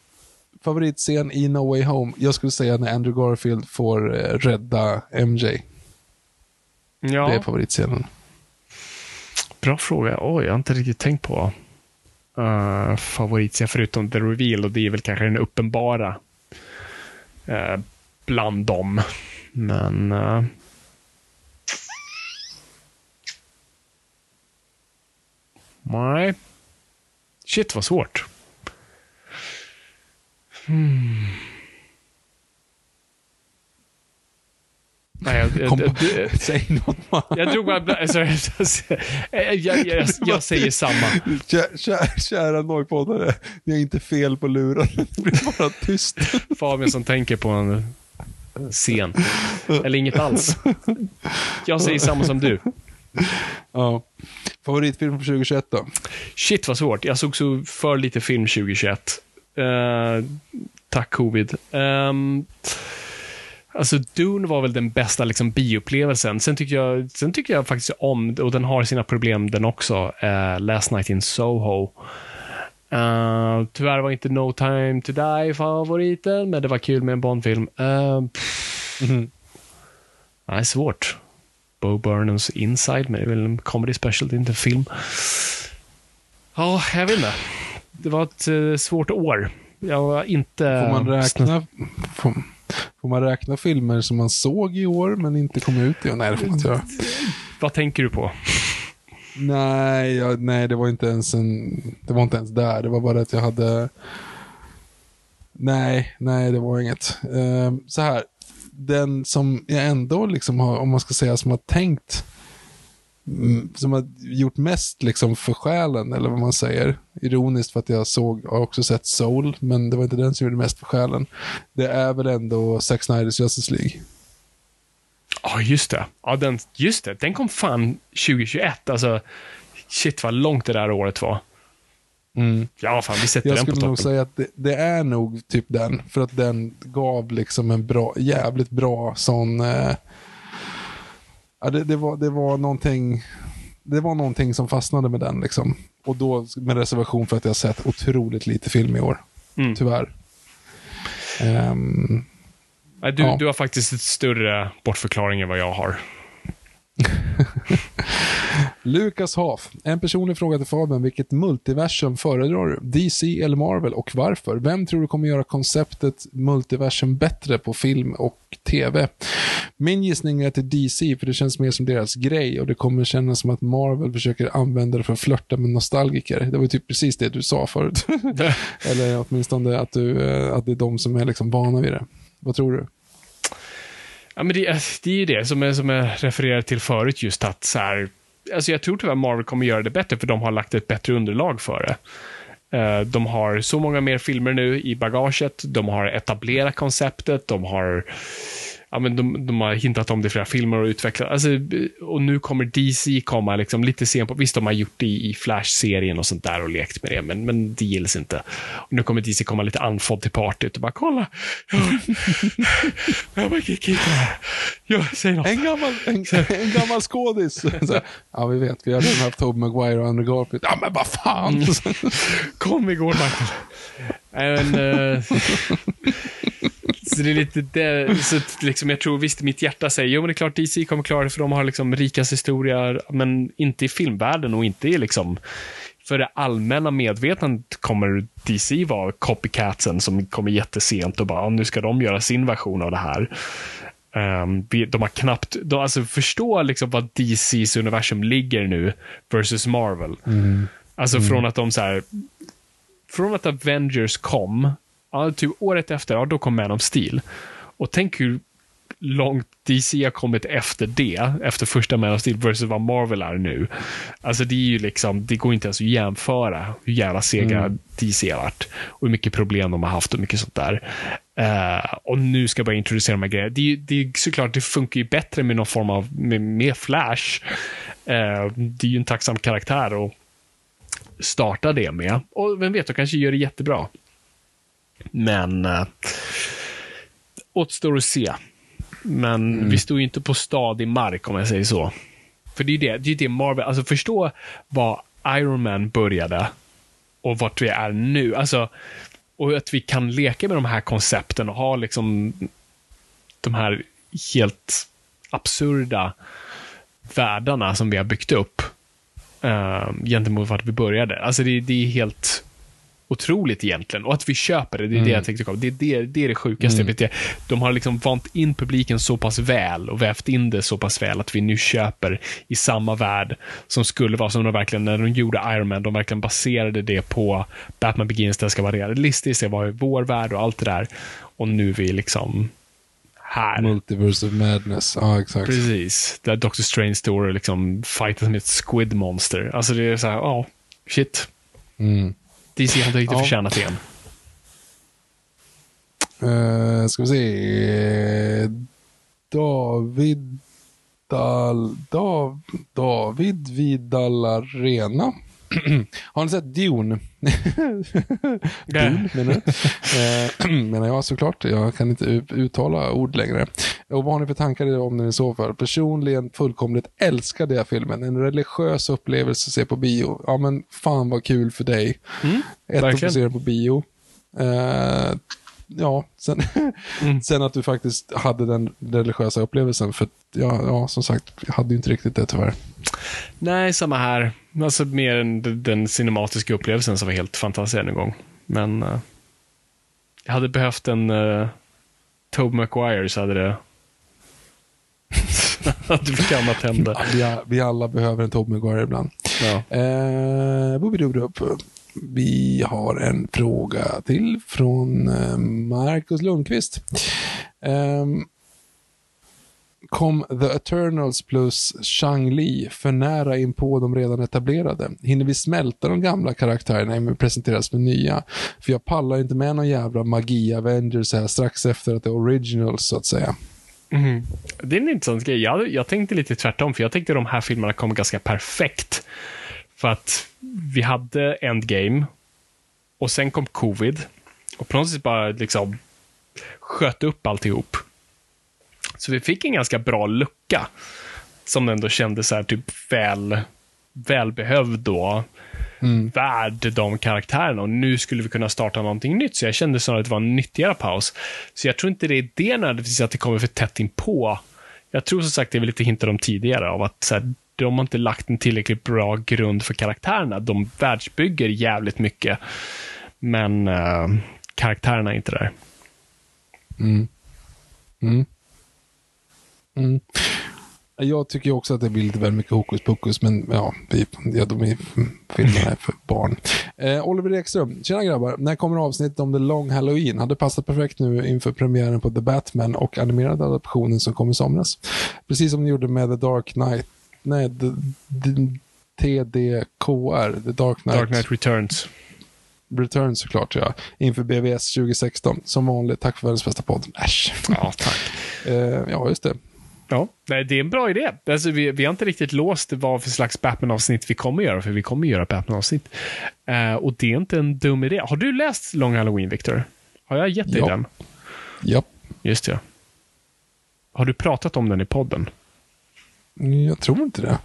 [SPEAKER 2] favoritscen i No Way Home? Jag skulle säga när Andrew Garfield får eh, rädda MJ.
[SPEAKER 3] Ja,
[SPEAKER 2] Det är favoritscenen.
[SPEAKER 3] bra fråga. Oj, jag har inte riktigt tänkt på uh, favoritscen förutom The Reveal och det är väl kanske den uppenbara uh, bland dem. Men... Uh, nej. Shit vad svårt. Nej, jag, jag,
[SPEAKER 2] Kom,
[SPEAKER 3] jag,
[SPEAKER 2] säg något bara.
[SPEAKER 3] jag drog bara... Alltså, jag, säger samma.
[SPEAKER 2] Kä- kä- Kära Norrpoddare, ni har inte fel på luren. Det blir bara tyst.
[SPEAKER 3] Fabian som tänker på en scen. Eller inget alls. Jag säger samma som du.
[SPEAKER 2] Ja. Favoritfilm på 2021 då?
[SPEAKER 3] Shit vad svårt. Jag såg så för lite film 2021. Eh, tack covid. Um, alltså Dune var väl den bästa liksom, bioupplevelsen. Sen tycker, jag, sen tycker jag faktiskt om, och den har sina problem den också, uh, Last Night in Soho. Uh, tyvärr var inte No Time To Die favoriten, men det var kul med en Bondfilm. Uh, Nej, svårt. Bo Burnhams Inside, men det är väl en comedy special, det är inte en film. Ja, jag vet inte. Det var ett eh, svårt år. Jag var inte...
[SPEAKER 2] Får man räkna, får, får man räkna filmer som man såg i år men inte kom ut i år? Nej, det får man inte göra.
[SPEAKER 3] Vad tänker du på?
[SPEAKER 2] Nej, jag, nej, det var inte ens en, det var inte ens där. Det var bara att jag hade... Nej, nej, det var inget. Ehm, så här, den som jag ändå liksom har, om man ska säga, som har tänkt, mm, som har gjort mest liksom för själen, eller vad man säger. Ironiskt för att jag såg, har också sett Soul, men det var inte den som gjorde mest för själen. Det är väl ändå Zack Snyders Justice League.
[SPEAKER 3] Ja, just det. Ja, den, just det. Den kom fan 2021. Alltså, shit vad långt det där året var. Ja, fan, vi sätter
[SPEAKER 2] Jag
[SPEAKER 3] den på
[SPEAKER 2] skulle nog
[SPEAKER 3] toppen.
[SPEAKER 2] säga att det, det är nog typ den. För att den gav liksom en bra, jävligt bra sån... Eh, ja, det, det, var, det var någonting... Det var någonting som fastnade med den liksom. Och då med reservation för att jag har sett otroligt lite film i år.
[SPEAKER 3] Mm.
[SPEAKER 2] Tyvärr. Ehm,
[SPEAKER 3] Nej, du,
[SPEAKER 2] Ja.
[SPEAKER 3] du har faktiskt ett större bortförklaring än vad jag har.
[SPEAKER 2] Lukas Haf. En personlig fråga till Fabian. Vilket multiversum föredrar du? DC eller Marvel och varför? Vem tror du kommer göra konceptet multiversum bättre på film och tv? Min gissning är till DC för det känns mer som deras grej och det kommer kännas som att Marvel försöker använda det för att flörta med nostalgiker. Det var ju typ precis det du sa förut. eller åtminstone att, du, eh, att det är de som är liksom vana vid det. Vad tror du?
[SPEAKER 3] Ja, men det, är- det är ju det som jag, som jag refererade till förut, just att så här, alltså jag tror tyvärr Marvel kommer göra det bättre, för de har lagt ett bättre underlag för det. Eh, de har så många mer filmer nu i bagaget, de har etablerat konceptet, de har Ja, men de, de har hintat om det i flera filmer och utvecklat. Alltså, och nu kommer DC komma liksom lite sent på. Visst, de har gjort det i, i Flash-serien och sånt där och lekt med det, men, men det gills inte. Och nu kommer DC komma lite andfådd till partyt och bara kolla. Jag bara, ja, säg något.
[SPEAKER 2] En gammal, en, en gammal skådis. Så ja, vi vet. Vi har redan haft Tobey Maguire och Andrew Garfield. Ja, men vad fan.
[SPEAKER 3] Kom igår, Michael. Men, eh, så det är lite det, så liksom jag tror visst, mitt hjärta säger, jo men det är klart DC kommer klara det för de har liksom rikast historia, men inte i filmvärlden och inte i liksom för det allmänna medvetandet kommer DC vara copycatsen som kommer jättesent och bara, "Ja, nu ska de göra sin version av det här. Um, de har knappt, de, alltså förstå liksom vad DCs universum ligger nu versus Marvel. Alltså från att de så här, från att Avengers kom, ja, typ året efter, ja, då kom Man of Steel. Och tänk hur långt DC har kommit efter det, efter första Man of Steel versus vad Marvel är nu. Alltså det är ju liksom, det går inte ens att jämföra hur jävla sega DC har varit. Och hur mycket problem de har haft och mycket sånt där. Eh, och nu ska jag börja introducera de här grejerna. Det det är såklart, det funkar ju bättre med någon form av, med, med Flash. Eh, det är ju en tacksam karaktär att starta det med. Och vem vet, de kanske gör det jättebra. Men eh, återstår att se. Men vi står ju inte på stadig mark om jag säger så. För det är ju det, det, är det Marvel, alltså förstå vad Iron Man började och vart vi är nu. Alltså, Och att vi kan leka med de här koncepten och ha liksom de här helt absurda världarna som vi har byggt upp uh, gentemot vart vi började. Alltså det, det är helt otroligt egentligen. Och att vi köper det, det är mm. det jag tänkte komma. Det, det, det är det sjukaste. Mm. De har liksom vant in publiken så pass väl och vävt in det så pass väl att vi nu köper i samma värld som skulle vara som de verkligen, när de gjorde Iron Man, de verkligen baserade det på Batman Begins, det ska vara realistiskt, det var vår värld och allt det där. Och nu är vi liksom här.
[SPEAKER 2] Multiverse of Madness, ja exakt.
[SPEAKER 3] Precis. Där Doctor Strange står och liksom fightas med ett squid monster. Alltså det är så här, ja, oh, shit.
[SPEAKER 2] Mm.
[SPEAKER 3] DC har inte riktigt ja. förtjänat det än.
[SPEAKER 2] Uh, ska vi se. David Dal, Dav, David Vidalarena Har ni sett Dune? Dune menar, eh, menar jag såklart. Jag kan inte uttala ord längre. Och vad har ni för tankar om den i så fall? Personligen fullkomligt älskade jag filmen. En religiös upplevelse att se på bio. Ja men fan vad kul för dig. Mm, Ett att se den på bio. Eh, ja, sen, mm. sen att du faktiskt hade den religiösa upplevelsen. För ja, ja, som sagt, jag hade ju inte riktigt det tyvärr.
[SPEAKER 3] Nej, samma här. Alltså mer än den cinematiska upplevelsen som var helt fantastisk en gång. Men uh, jag hade behövt en uh, Tobey Maguire så hade det hade blivit annat hända.
[SPEAKER 2] Vi, vi alla behöver en Tobey Maguire ibland. Ja. Eh, vi har en fråga till från eh, Marcus Lundqvist. Um, kom The Eternals plus Shang-Li för nära in på de redan etablerade? Hinner vi smälta de gamla karaktärerna innan vi presenteras med nya? För jag pallar inte med någon jävla magi-Avengers här strax efter att det är originals så att säga.
[SPEAKER 3] Mm. Det är en intressant grej. Jag, jag tänkte lite tvärtom, för jag tänkte att de här filmerna kom ganska perfekt. För att vi hade Endgame och sen kom covid och på något sätt bara liksom sköt upp alltihop. Så vi fick en ganska bra lucka som ändå kändes så här typ väl, välbehövd då. Mm. Värd de karaktärerna och nu skulle vi kunna starta någonting nytt. Så jag kände snarare att det var en nyttigare paus. Så jag tror inte det är det nödvändigtvis att det kommer för tätt in på. Jag tror som sagt, det är lite hintat om tidigare, av att så här, de har inte lagt en tillräckligt bra grund för karaktärerna. De världsbygger jävligt mycket. Men uh, karaktärerna är inte där.
[SPEAKER 2] Mm. Mm. Mm. Jag tycker också att det blir lite väl mycket hokus pokus, men ja, vi, ja de är filmerna är för barn. Eh, Oliver Ekström, tjena grabbar. När kommer avsnittet om The Long Halloween? Hade passat perfekt nu inför premiären på The Batman och animerade adaptionen som kom i somras. Precis som ni gjorde med The Dark Knight. Nej, the, the, TDKR, The Dark Knight.
[SPEAKER 3] Dark Knight Returns.
[SPEAKER 2] Return såklart, ja. Inför BVS 2016. Som vanligt, tack för världens bästa podd. Äsch.
[SPEAKER 3] Ja, tack.
[SPEAKER 2] eh, ja, just det.
[SPEAKER 3] Ja, det är en bra idé. Alltså, vi, vi har inte riktigt låst vad för slags Batman-avsnitt vi kommer göra, för vi kommer göra Batman-avsnitt. Uh, och det är inte en dum idé. Har du läst Long Halloween, Victor? Har jag gett dig ja. den?
[SPEAKER 2] Ja.
[SPEAKER 3] Just det. Har du pratat om den i podden?
[SPEAKER 2] Jag tror inte det.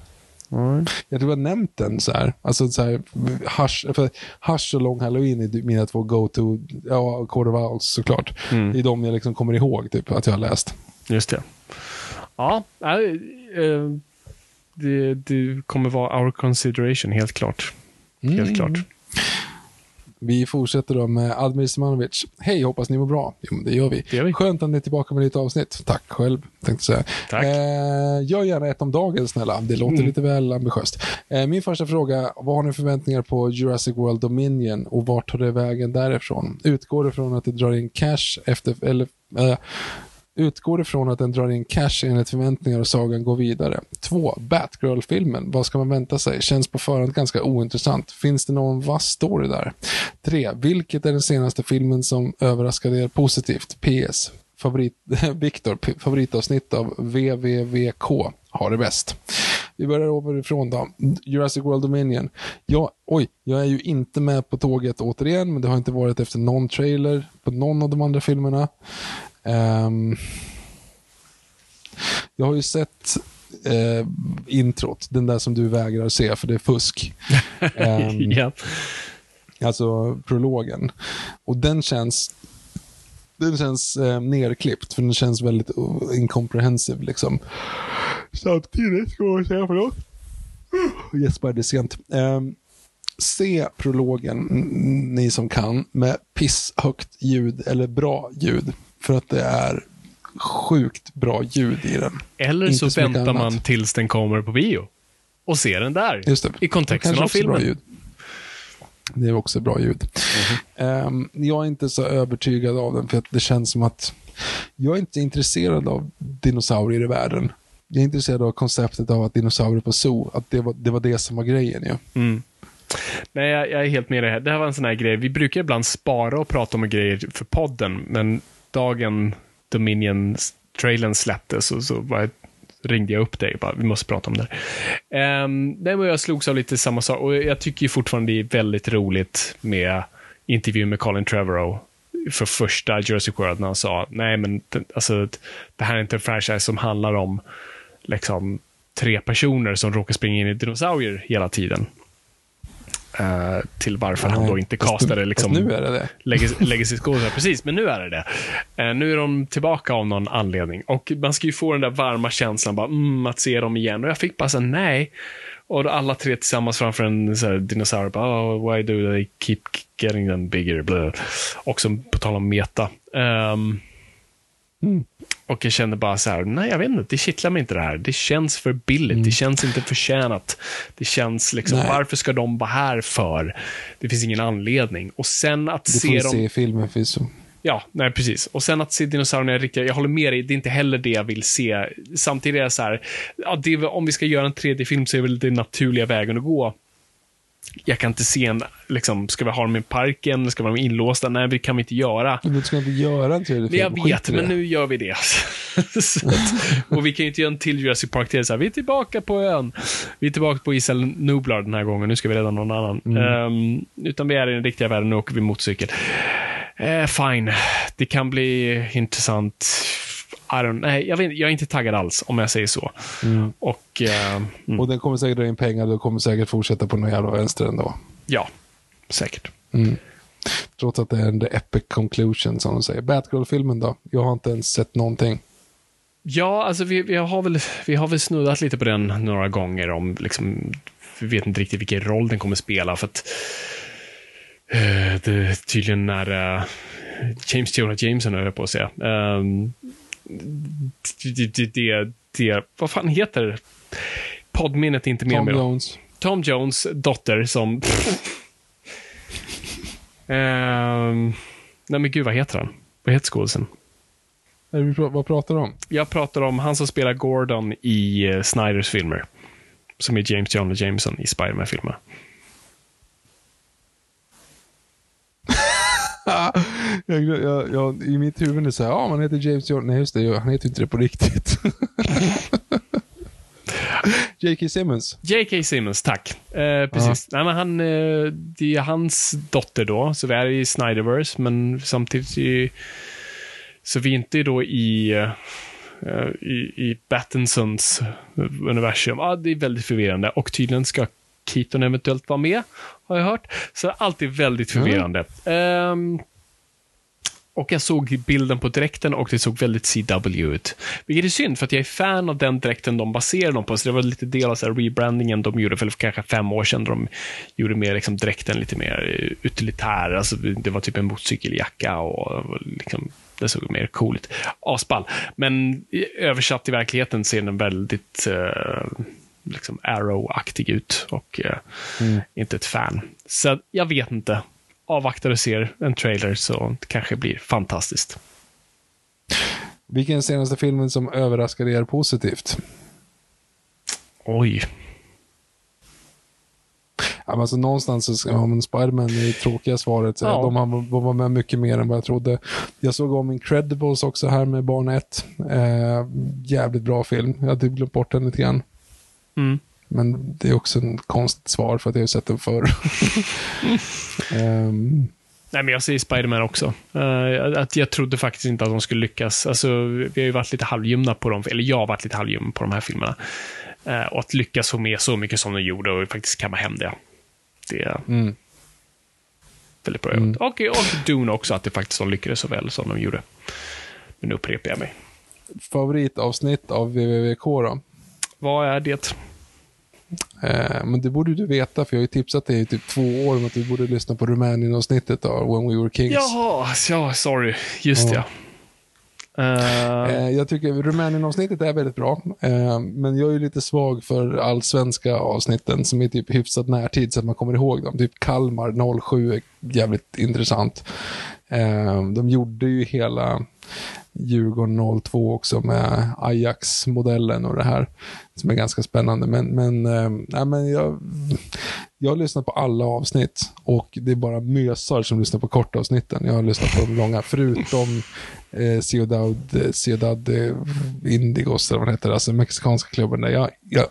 [SPEAKER 2] Mm. Jag tror jag har nämnt den så här. Alltså så här, Hush, för Hush och Long Halloween är mina två go-to, ja, Owls såklart. Mm. Det är de jag liksom kommer ihåg typ, att jag har läst.
[SPEAKER 3] Just det. Ja, äh, det, det kommer vara our consideration, helt klart. Helt mm. klart.
[SPEAKER 2] Vi fortsätter då med Admir Simanovic. Hej, hoppas ni mår bra. Jo, det gör vi. Det gör vi. Skönt att ni är tillbaka med lite avsnitt. Tack själv, tänkte säga.
[SPEAKER 3] Tack.
[SPEAKER 2] Eh, gör gärna ett om dagen, snälla. Det låter mm. lite väl ambitiöst. Eh, min första fråga, vad har ni förväntningar på Jurassic World Dominion och vart tar det vägen därifrån? Utgår det från att det drar in cash efter, eller eh, utgår ifrån att den drar in cash enligt förväntningar och sagan går vidare. 2. Batgirl-filmen. Vad ska man vänta sig? Känns på förhand ganska ointressant. Finns det någon vass story där? 3. Vilket är den senaste filmen som överraskade er positivt? PS. Favorit, Victor, favoritavsnitt av VVVK. Ha det bäst. Vi börjar ovanifrån då. Jurassic World Dominion. Ja, oj, jag är ju inte med på tåget återigen, men det har inte varit efter någon trailer på någon av de andra filmerna. Um, jag har ju sett uh, introt, den där som du vägrar se för det är fusk. Um,
[SPEAKER 3] ja.
[SPEAKER 2] Alltså prologen. Och den känns den känns eh, nerklippt, för den känns väldigt uh, incomprehensive. Liksom. Samtidigt, ska man säga förlåt. Jesper, det är sent. Eh, se prologen, ni som kan, med pisshögt ljud eller bra ljud. För att det är sjukt bra ljud i den.
[SPEAKER 3] Eller
[SPEAKER 2] Inte
[SPEAKER 3] så
[SPEAKER 2] så
[SPEAKER 3] väntar man tills den kommer på bio. Och ser den där.
[SPEAKER 2] Just det.
[SPEAKER 3] I kontexten av filmen.
[SPEAKER 2] Det är också bra ljud. Ehm, jag är inte så övertygad av den för att det känns som att jag är inte intresserad av dinosaurier i världen. Jag är intresserad av konceptet av att dinosaurier på zoo, att det var det, var det som var grejen ju.
[SPEAKER 3] Nej, jag, jag är helt med dig här. Det här var en sån här grej. Vi brukar ibland spara och prata om grejer för podden, men dagen Dominion-trailern släpptes så, så var jag, ringde jag upp dig och bara, vi måste prata om det här. Um, nej, men jag slogs av lite samma sak och jag tycker ju fortfarande det är väldigt roligt med intervjun med Colin Trevorrow för första Jurassic World när han sa, nej men alltså, det här är inte en franchise som handlar om liksom tre personer som råkar springa in i dinosaurier hela tiden. Eh, till varför han då inte castade liksom,
[SPEAKER 2] nu är det det.
[SPEAKER 3] legacy- legacy-skådespelare. Precis, men nu är det det. Eh, nu är de tillbaka av någon anledning. Och man ska ju få den där varma känslan bara, mm, att se dem igen. Och jag fick bara säga nej. Och alla tre tillsammans framför en så här, dinosaurie, bara, oh, why do they keep getting them bigger? Blah. Och som på tal om meta. Ehm, Och jag kände bara så här, nej jag vet inte, det kittlar mig inte det här. Det känns för billigt, det känns inte förtjänat. Det känns liksom,
[SPEAKER 2] Nej.
[SPEAKER 3] varför ska de vara här för? Det finns ingen anledning. Och sen att
[SPEAKER 2] Det får
[SPEAKER 3] se dem...
[SPEAKER 2] se i filmen förvisso.
[SPEAKER 3] Ja, nej precis. Och sen att se dinosaurierna riktiga, jag håller med dig, det är inte heller det jag vill se. Samtidigt är det så här, ja, det om vi ska göra en 3D-film så är väl det naturliga vägen att gå. Jag kan inte se en, liksom, ska vi ha dem i parken, ska vi ha dem inlåsta? Nej, det kan vi inte göra.
[SPEAKER 2] Men du ska inte göra en tredje film.
[SPEAKER 3] jag vet, men nu gör vi det. Att, och vi kan ju inte göra en till Jurassic Park till. Så här, vi är tillbaka på ön. Vi är tillbaka på Isel Nublar den här gången. Nu ska vi rädda någon annan. Ehm, utan vi är i den riktiga världen. Nu åker vi motorcykel. Eh, fine. Det kan bli intressant. Don't, nej, jag, vet, jag är inte taggad alls, om jag säger så. Och eh, mm,
[SPEAKER 2] Och den kommer säkert dra in pengar, och kommer säkert fortsätta på någon jävla vänster ändå.
[SPEAKER 3] ja, säkert.
[SPEAKER 2] Trots att det är en the epic conclusion som de säger. Batgirl-filmen då? Jag har inte ens sett någonting.
[SPEAKER 3] Ja, alltså vi, vi, har väl, vi har väl snuddat lite på den några gånger om, liksom, vi vet inte riktigt vilken roll den kommer spela för att eh, det tydligen är eh, James Jonah Jameson, höll jag på att säga. Um, det, det, det, vad fan heter poddminnet är inte med
[SPEAKER 2] Tom
[SPEAKER 3] mig då.
[SPEAKER 2] Jones.
[SPEAKER 3] Tom Jones dotter som... Ehm, nej men gud, vad heter han? Vad heter skådisen?
[SPEAKER 2] Vad pratar du om?
[SPEAKER 3] Jag pratar om han som spelar Gordon i eh, Snyders filmer. Som är James Jonah Jameson i Spiderman-filmerna.
[SPEAKER 2] jag, jag, jag, I mitt huvud är det så här, ja, man heter James Jordan. Nej, just det, han heter inte det på riktigt. J.K. Simmons.
[SPEAKER 3] J.K. Simmons, tack. Eh, precis. Nej, men han, eh, det är hans dotter då, så vi är i Snyderverse, men samtidigt i, så vi är inte då i, eh, i, i Battinsons universum. Ja, det är väldigt förvirrande och tydligen ska Keaton eventuellt vara med, har jag hört. Så allt är väldigt förvirrande. Ehm, och jag såg bilden på dräkten och det såg väldigt CW ut. Vilket är synd, för att jag är fan av den dräkten de baserar dem på. Så det var lite del av så rebrandingen de gjorde för kanske fem år sedan. De gjorde mer liksom dräkten lite mer eh, utilitär. Alltså, det var typ en motorcykeljacka och liksom, det såg mer cool ut. Asball. Men översatt i verkligheten ser den väldigt eh, liksom Arrow-aktig ut och eh, inte ett fan. Så jag vet inte. Avvaktar och ser en trailer så det kanske blir fantastiskt.
[SPEAKER 2] Vilken är den senaste filmen som överraskade er positivt?
[SPEAKER 3] Oj.
[SPEAKER 2] Ja, alltså, någonstans så ja, men Spiderman är det tråkiga svaret.
[SPEAKER 3] Ja.
[SPEAKER 2] de, har, de var med mycket mer än vad jag trodde. Jag såg om Incredibles också här med barn 1. Eh, jävligt bra film. Jag hade glömt bort den lite grann.
[SPEAKER 3] Mm.
[SPEAKER 2] Men det är också en konstigt svar för att jag har sett den förr. Ehm,
[SPEAKER 3] Nej, men jag säger Spiderman också. Eh, att jag trodde faktiskt inte att de skulle lyckas. Alltså, vi har ju varit lite halvljumna på dem, eller jag har varit lite halvljum på de här filmerna. Eh, och att lyckas få med så mycket som de gjorde och faktiskt kamma hem det. Det,
[SPEAKER 2] mm.
[SPEAKER 3] väldigt bra mm. och, och Dune också, att det faktiskt de lyckades så väl som de gjorde. Men nu upprepar jag mig.
[SPEAKER 2] Favoritavsnitt av WWWK då?
[SPEAKER 3] Vad är det?
[SPEAKER 2] Eh, men det borde du veta, för jag har ju tipsat dig i typ två år om att du borde lyssna på Rumänien-avsnittet av When We Were Kings.
[SPEAKER 3] Jaha, ja, sorry. Just ja.
[SPEAKER 2] Uh... Jag tycker Rumänien-avsnittet är väldigt bra, eh, men jag är lite svag för allsvenska avsnitten som är typ hyfsat närtid så att man kommer ihåg dem. Typ Kalmar 07 är jävligt intressant. De gjorde ju hela Djurgården 02 också med Ajax-modellen och det här som är ganska spännande. Men, men, äh, men jag, jag har lyssnat på alla avsnitt och det är bara mösar som lyssnar på kortavsnitten. Jag har lyssnat på de långa, förutom eh, Ciudad, eh, Ciudad eh, Indigos, eller vad det heter, alltså mexikanska klubben. Där jag, jag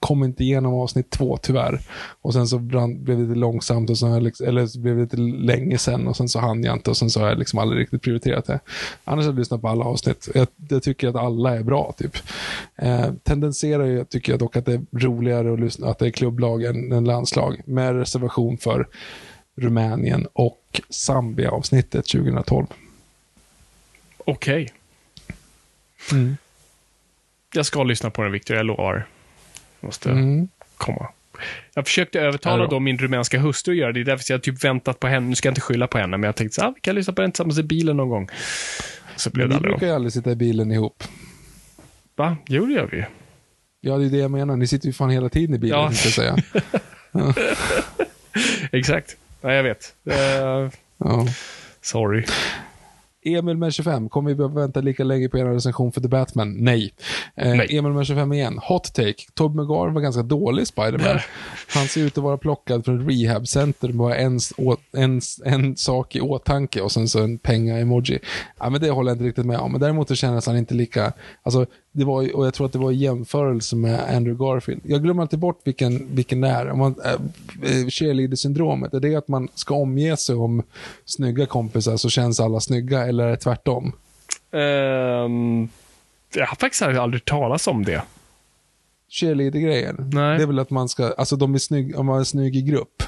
[SPEAKER 2] kom inte igenom avsnitt två tyvärr. Och sen så brand, blev det lite långsamt, och så liksom, eller så blev det lite länge sen och sen så hann jag inte och sen så har jag liksom aldrig riktigt prioriterat det. Annars har jag lyssnat på alla avsnitt. Jag, jag tycker att alla är bra typ. Eh, tendenserar jag, tycker jag dock att det är roligare att lyssna, att det är klubblag än, än landslag. Med reservation för Rumänien och Zambia-avsnittet 2012.
[SPEAKER 3] Okej. Okay. Mm. Jag ska lyssna på den, Victor, jag lovar. Måste mm. komma. Jag försökte övertala då min rumänska hustru att göra det. Därför jag typ väntat på henne. Nu ska jag inte skylla på henne, men jag tänkte så ah, vi kan lyssna på den tillsammans i bilen någon gång.
[SPEAKER 2] Så blev men det Ni brukar ju aldrig sitta i bilen ihop.
[SPEAKER 3] Va? Jo, det gör vi
[SPEAKER 2] Ja, det är det jag menar. Ni sitter ju fan hela tiden i bilen, ja. ska säga.
[SPEAKER 3] ja. Exakt. Ja, jag vet. Uh, ja. Sorry.
[SPEAKER 2] Emil med 25, kommer vi behöva vänta lika länge på er recension för The Batman? Nej. Eh, Nej. Emil med 25 igen. Hot take. Tobey Maguire var ganska dålig Spiderman. Han ser ut att vara plockad från ett rehabcenter med bara en, en, en sak i åtanke och sen så en penga-emoji. Ja, men det håller jag inte riktigt med om. Men däremot så kändes han inte lika, alltså det var, och jag tror att det var i jämförelse med Andrew Garfield. Jag glömmer alltid bort vilken, vilken det är. Man, äh, cheerleader-syndromet, är det att man ska omge sig om snygga kompisar så känns alla snygga, eller är det tvärtom?
[SPEAKER 3] Um, jag har faktiskt aldrig talat om det.
[SPEAKER 2] Cheerleader-grejen? Det är väl att man ska, alltså de är snygg, om man är snygg i grupp.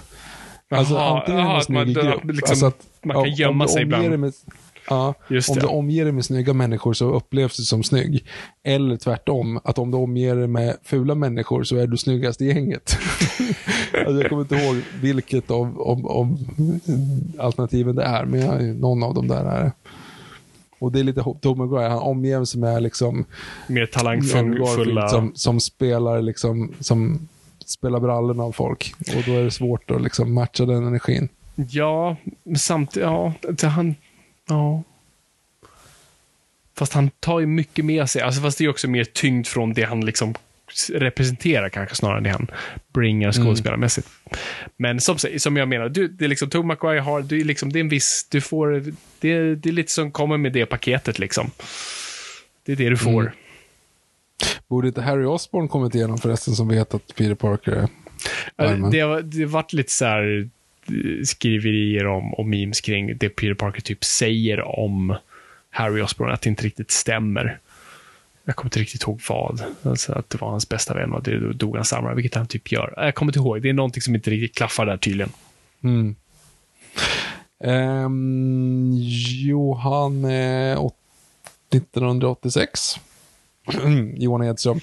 [SPEAKER 2] Alltså Aha, antingen är man snygg i grupp.
[SPEAKER 3] Liksom, alltså att, man kan gömma sig ibland.
[SPEAKER 2] Ja, om du omger dig med snygga människor så upplevs du som snygg. Eller tvärtom, att om du omger dig med fula människor så är du snyggast i gänget. alltså jag kommer inte ihåg vilket av, av, av alternativen det är, men jag, någon av dem där är och det är lite Tom McGuire, han omger sig med liksom
[SPEAKER 3] mer talangfulla
[SPEAKER 2] som, som spelar liksom som spelar brallorna av folk. Och då är det svårt att liksom matcha den energin.
[SPEAKER 3] Ja, samtidigt, ja, han, Ja. Fast han tar ju mycket med sig. Alltså, fast det är också mer tyngd från det han liksom representerar kanske snarare än det han bringar mm. skådespelarmässigt. Mm. Men som, som jag menar, du, det är liksom, Tom McGuire har, du, liksom, det är en viss, du får, det, det är lite som kommer med det paketet liksom. Det är det du får. Mm.
[SPEAKER 2] Borde inte Harry Osborn kommit igenom förresten som vet att Peter Parker är
[SPEAKER 3] armen? Det har det varit lite så här, skriverier om och memes kring det Peter Parker typ säger om Harry Osborn, att det inte riktigt stämmer. Jag kommer inte riktigt ihåg vad. Alltså att det var hans bästa vän och det dog han samma, vilket han typ gör. Jag kommer inte ihåg. Det är någonting som inte riktigt klaffar där tydligen.
[SPEAKER 2] Mm. Um, Johan eh, 1986. Johan Edström.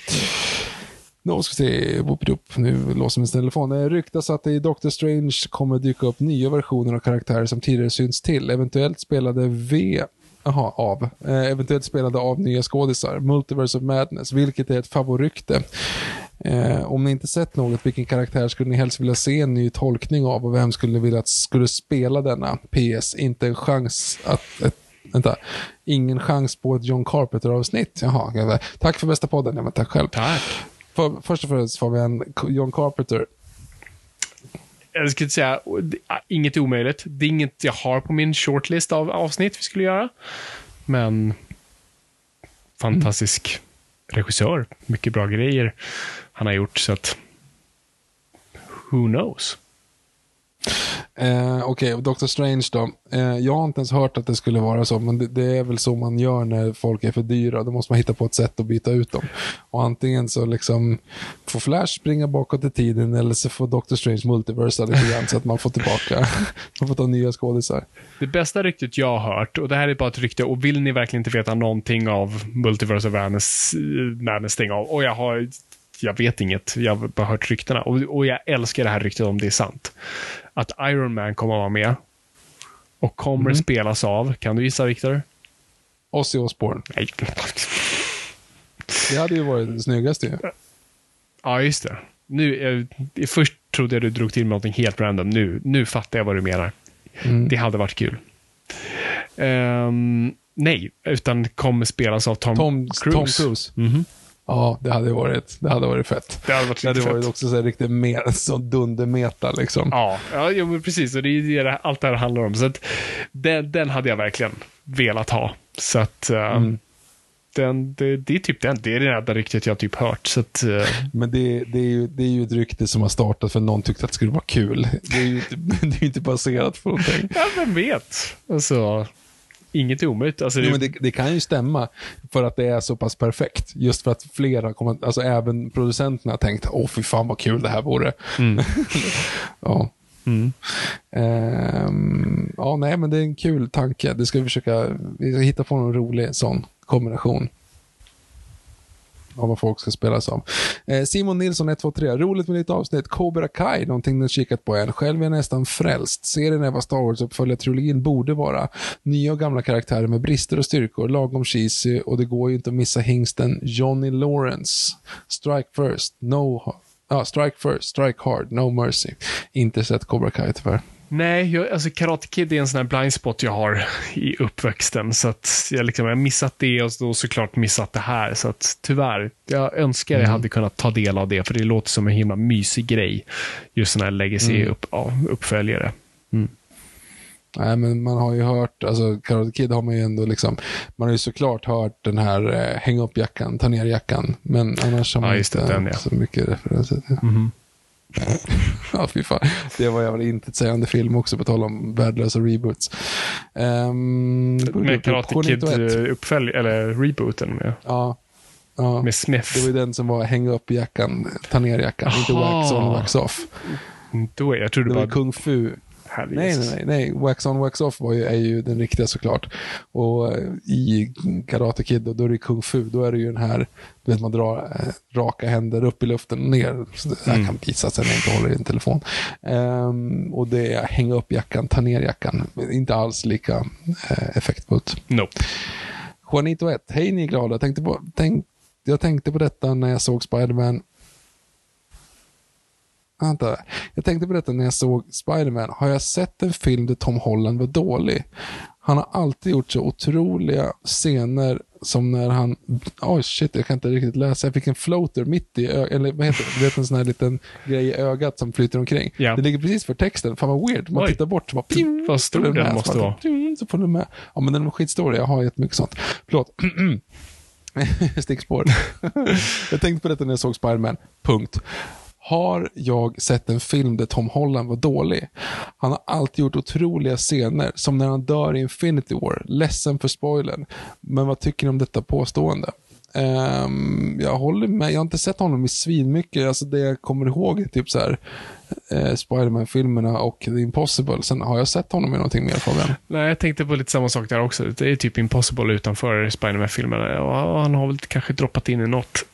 [SPEAKER 2] Nu ska vi se, upp, nu låser min telefon. Det ryktas att det i Doctor Strange kommer dyka upp nya versioner av karaktärer som tidigare syns till. Eventuellt spelade V Aha, av. Eh, eventuellt spelade av nya skådisar. Multiverse of Madness, vilket är ett favorykte. Eh, om ni inte sett något, vilken karaktär skulle ni helst vilja se en ny tolkning av och vem skulle ni vilja att skulle spela denna? PS, inte en chans att ett Vänta. Ingen chans på ett John Carpenter-avsnitt. Jaha, tack för bästa podden. Ja, men tack själv.
[SPEAKER 3] Tack.
[SPEAKER 2] För, först och främst Fabian, John Carpenter.
[SPEAKER 3] Jag skulle säga, ah, inget är omöjligt. Det är inget jag har på min shortlist av avsnitt vi skulle göra. Men fantastisk mm. regissör. Mycket bra grejer han har gjort, så att who knows?
[SPEAKER 2] Eh, Okej, och Doctor Strange då. Eh, jag har inte ens hört att det skulle vara så, men det, det är väl så man gör när folk är för dyra. Då måste man hitta på ett sätt att byta ut dem. Och antingen så liksom får Flash springa bakåt i tiden eller så får Doctor Strange multiversa lite grann så att man får tillbaka, man får ta nya skådisar.
[SPEAKER 3] Det bästa ryktet jag har hört, och det här är bara ett rykte, och vill ni verkligen inte veta någonting av Multiverse of Madness, Madness eh, thing av, och jag har jag vet inget, jag har bara hört ryktena. Och, och jag älskar det här ryktet om det är sant. Att Iron Man kommer att vara med. Och kommer
[SPEAKER 2] Mm.
[SPEAKER 3] spelas av, kan du gissa Viktor?
[SPEAKER 2] Ozzy Osbourne.
[SPEAKER 3] Nej.
[SPEAKER 2] Det hade ju varit det snyggaste.
[SPEAKER 3] Ja, just det. Nu, eh, först trodde jag du drog till med någonting helt random. Nu, nu fattar jag vad du menar.
[SPEAKER 2] Mm.
[SPEAKER 3] Det hade varit kul. Ehm, nej, utan kommer spelas av Tom,
[SPEAKER 2] Tom
[SPEAKER 3] Cruise.
[SPEAKER 2] Tom Cruise.
[SPEAKER 3] Mhm.
[SPEAKER 2] Ja, det hade varit, det hade varit fett.
[SPEAKER 3] Det hade varit
[SPEAKER 2] Det hade varit
[SPEAKER 3] fett.
[SPEAKER 2] också så här riktigt me- så dundermeta liksom.
[SPEAKER 3] Ja, ja jo, men precis. Och det är det allt det här handlar om. Så att, den, den hade jag verkligen velat ha. Så att, eh,
[SPEAKER 2] Mm.
[SPEAKER 3] den, det, det är typ den. Det är det enda ryktet jag typ hört. Så att, eh,
[SPEAKER 2] Men det, det, är ju, det är ju ett rykte som har startat för någon tyckte att det skulle vara kul. Det är ju inte, det är ju inte baserat på någonting.
[SPEAKER 3] ja, vem vet? Alltså, inget är omöjligt. Alltså, det,
[SPEAKER 2] Jo, det, det kan ju stämma för att det är så pass perfekt. Just för att flera, kommer, alltså även producenterna har tänkt, åh fy fan vad kul det här vore. ja.
[SPEAKER 3] Mm.
[SPEAKER 2] Ehm, ja, nej men det är en kul tanke. Det ska vi försöka, vi ska hitta på någon rolig sån kombination. Av vad folk ska spela som. Eh, Simon Nilsson 123, roligt med ditt avsnitt. Cobra Kai, någonting ni kikat på än. Själv är jag nästan frälst. Serien är vad Star Wars-uppföljartrilogin borde vara. Nya och gamla karaktärer med brister och styrkor, lagom cheesy och det går ju inte att missa hingsten Johnny Lawrence. Strike first, no Ja, ah, strike first, strike hard, no mercy. Inte sett Cobra Kai tyvärr.
[SPEAKER 3] Nej, jag, alltså Karate Kid är en sån här blind spot jag har i uppväxten. Så att jag, liksom, har missat det och då såklart missat det här. Så att tyvärr, jag önskar jag hade kunnat ta del av det. För det låter som en himla mysig grej. Just sån här legacy upp, ja, uppföljare.
[SPEAKER 2] Nej, men man har ju hört, alltså Karate Kid har man ju ändå liksom, man har ju såklart hört den här eh, häng upp jackan, ta ner jackan, men annars har man
[SPEAKER 3] Ja,
[SPEAKER 2] inte
[SPEAKER 3] den, ja.
[SPEAKER 2] så mycket referenser till.
[SPEAKER 3] Mhm.
[SPEAKER 2] ja, fy fan. Det var jävla intetsägande film också, på tal om värdelösa reboots. Um,
[SPEAKER 3] Med Karate Kid eh, uppfölj, eller rebooten med,
[SPEAKER 2] Ja. ja.
[SPEAKER 3] med Smith.
[SPEAKER 2] Det var ju den som var häng upp jackan, ta ner jackan, inte
[SPEAKER 3] Aha.
[SPEAKER 2] wax on, wax off.
[SPEAKER 3] Då är jag trodde
[SPEAKER 2] Det var
[SPEAKER 3] bara...
[SPEAKER 2] kung fu.
[SPEAKER 3] Herre
[SPEAKER 2] Nej, nej, nej, nej. Wax on, wax off var ju, är ju den riktiga såklart. Och i Karate Kid, då, då är det kung fu. Då är det ju den här, du vet man drar eh, raka händer upp i luften och ner. Så här
[SPEAKER 3] Mm.
[SPEAKER 2] kan visa sen när jag inte håller i en telefon. Ehm, och det är hänga upp jackan, ta ner jackan. Inte alls lika eh, effektfullt.
[SPEAKER 3] Nope.
[SPEAKER 2] Juanito 1, hej ni är glada. Jag tänkte, på, tänk, jag tänkte på detta när jag såg Spiderman Vänta. Jag tänkte på detta när jag såg Spiderman. Har jag sett en film där Tom Holland var dålig? Han har alltid gjort så otroliga scener som när han... Oj, shit, jag kan inte riktigt läsa. Jag fick en floater mitt i ögat. Eller vad heter det? Du vet en sån här liten grej i ögat som flyter omkring.
[SPEAKER 3] Ja.
[SPEAKER 2] Det ligger precis för texten. Fan vad weird. Man
[SPEAKER 3] Oj.
[SPEAKER 2] tittar bort så bara... ping,
[SPEAKER 3] Vad stor den
[SPEAKER 2] med.
[SPEAKER 3] måste vara.
[SPEAKER 2] Så får den med. Ja, men den var skitstor. Jag har jättemycket sånt. Förlåt. Stickspår. jag tänkte på detta när jag såg Spiderman. Punkt. Har jag sett en film där Tom Holland var dålig? Han har alltid gjort otroliga scener, som när han dör i Infinity War. Ledsen för spoilern. Men vad tycker ni om detta påstående? Um, jag håller med. Jag har inte sett honom i svinmycket. Alltså det jag kommer ihåg är typ så här eh, Spiderman-filmerna och The Impossible. Sen har jag sett honom i någonting mer Fabian.
[SPEAKER 3] Nej, jag tänkte på lite samma sak där också. Det är typ impossible utanför Spiderman-filmerna. Och han har väl kanske droppat in i något.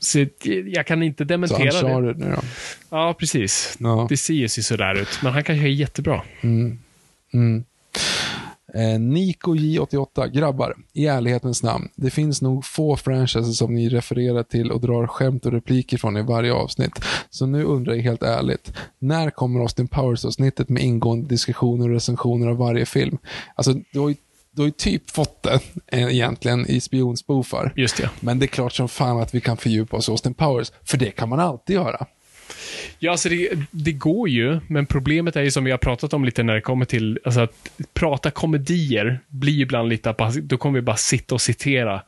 [SPEAKER 3] Så jag kan inte
[SPEAKER 2] Så
[SPEAKER 3] dementera det.
[SPEAKER 2] Uncharted nu då.
[SPEAKER 3] Ja, precis.
[SPEAKER 2] Ja.
[SPEAKER 3] Det ser ju sådär ut. Men han kanske är jättebra.
[SPEAKER 2] Mm. Eh, Nico J88, grabbar, i ärlighetens namn. Det finns nog få franchises som ni refererar till och drar skämt och repliker från i varje avsnitt. Så nu undrar jag helt ärligt, när kommer Austin Powers-avsnittet med ingående diskussioner och recensioner av varje film? Alltså, du har ju, du har ju typ fått det eh, egentligen i spionspoofar.
[SPEAKER 3] Just det.
[SPEAKER 2] Men det är klart som fan att vi kan fördjupa oss i Austin Powers, för det kan man alltid göra.
[SPEAKER 3] Ja, alltså det, det går ju, men problemet är ju som vi har pratat om lite när det kommer till, alltså att prata komedier blir ibland lite, då kommer vi bara sitta och citera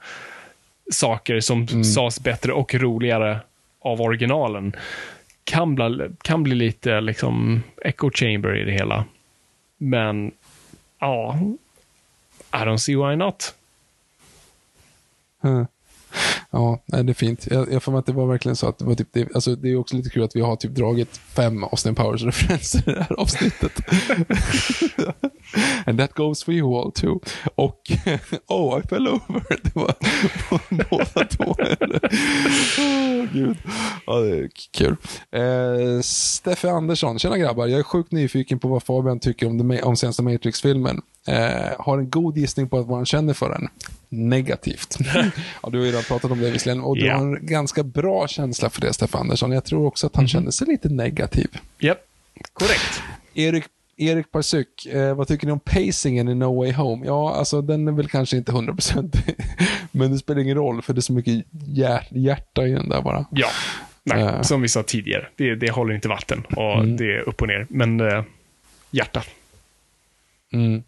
[SPEAKER 3] saker som sades bättre och roligare av originalen. kan, bli, kan bli lite liksom echo chamber i det hela. Men ja, i don't see why not.
[SPEAKER 2] Mm. Ja, nej, det är fint. Jag, jag får mig att det var verkligen så att det var typ det, alltså det är också lite kul att vi har typ dragit fem Austin Powers-referenser i det här avsnittet. And that goes for you all too. Och Oh, I fell over. Det var båda två. oh, gud. Ja, det är kul. Eh, Steffe Andersson, tjena grabbar. Jag är sjukt nyfiken på vad Fabian tycker om, det, om senaste Matrix-filmen. Eh, har en god gissning på vad han känner för den. Negativt. ja, du har ju redan pratat om det visserligen. Och du
[SPEAKER 3] Ja.
[SPEAKER 2] har en ganska bra känsla för det, Stefan Andersson. Jag tror också att han kände sig lite negativ.
[SPEAKER 3] Japp, korrekt.
[SPEAKER 2] Erik, Erik Parsyk, eh, vad tycker ni om pacingen i No Way Home? Ja, alltså den är väl kanske inte 100% men det spelar ingen roll för det är så mycket hjär, hjärta i den där bara.
[SPEAKER 3] Ja, nej,
[SPEAKER 2] Eh.
[SPEAKER 3] som vi sa tidigare. Det, det håller inte vatten och det är upp och ner. Men eh, hjärta.
[SPEAKER 2] Mm.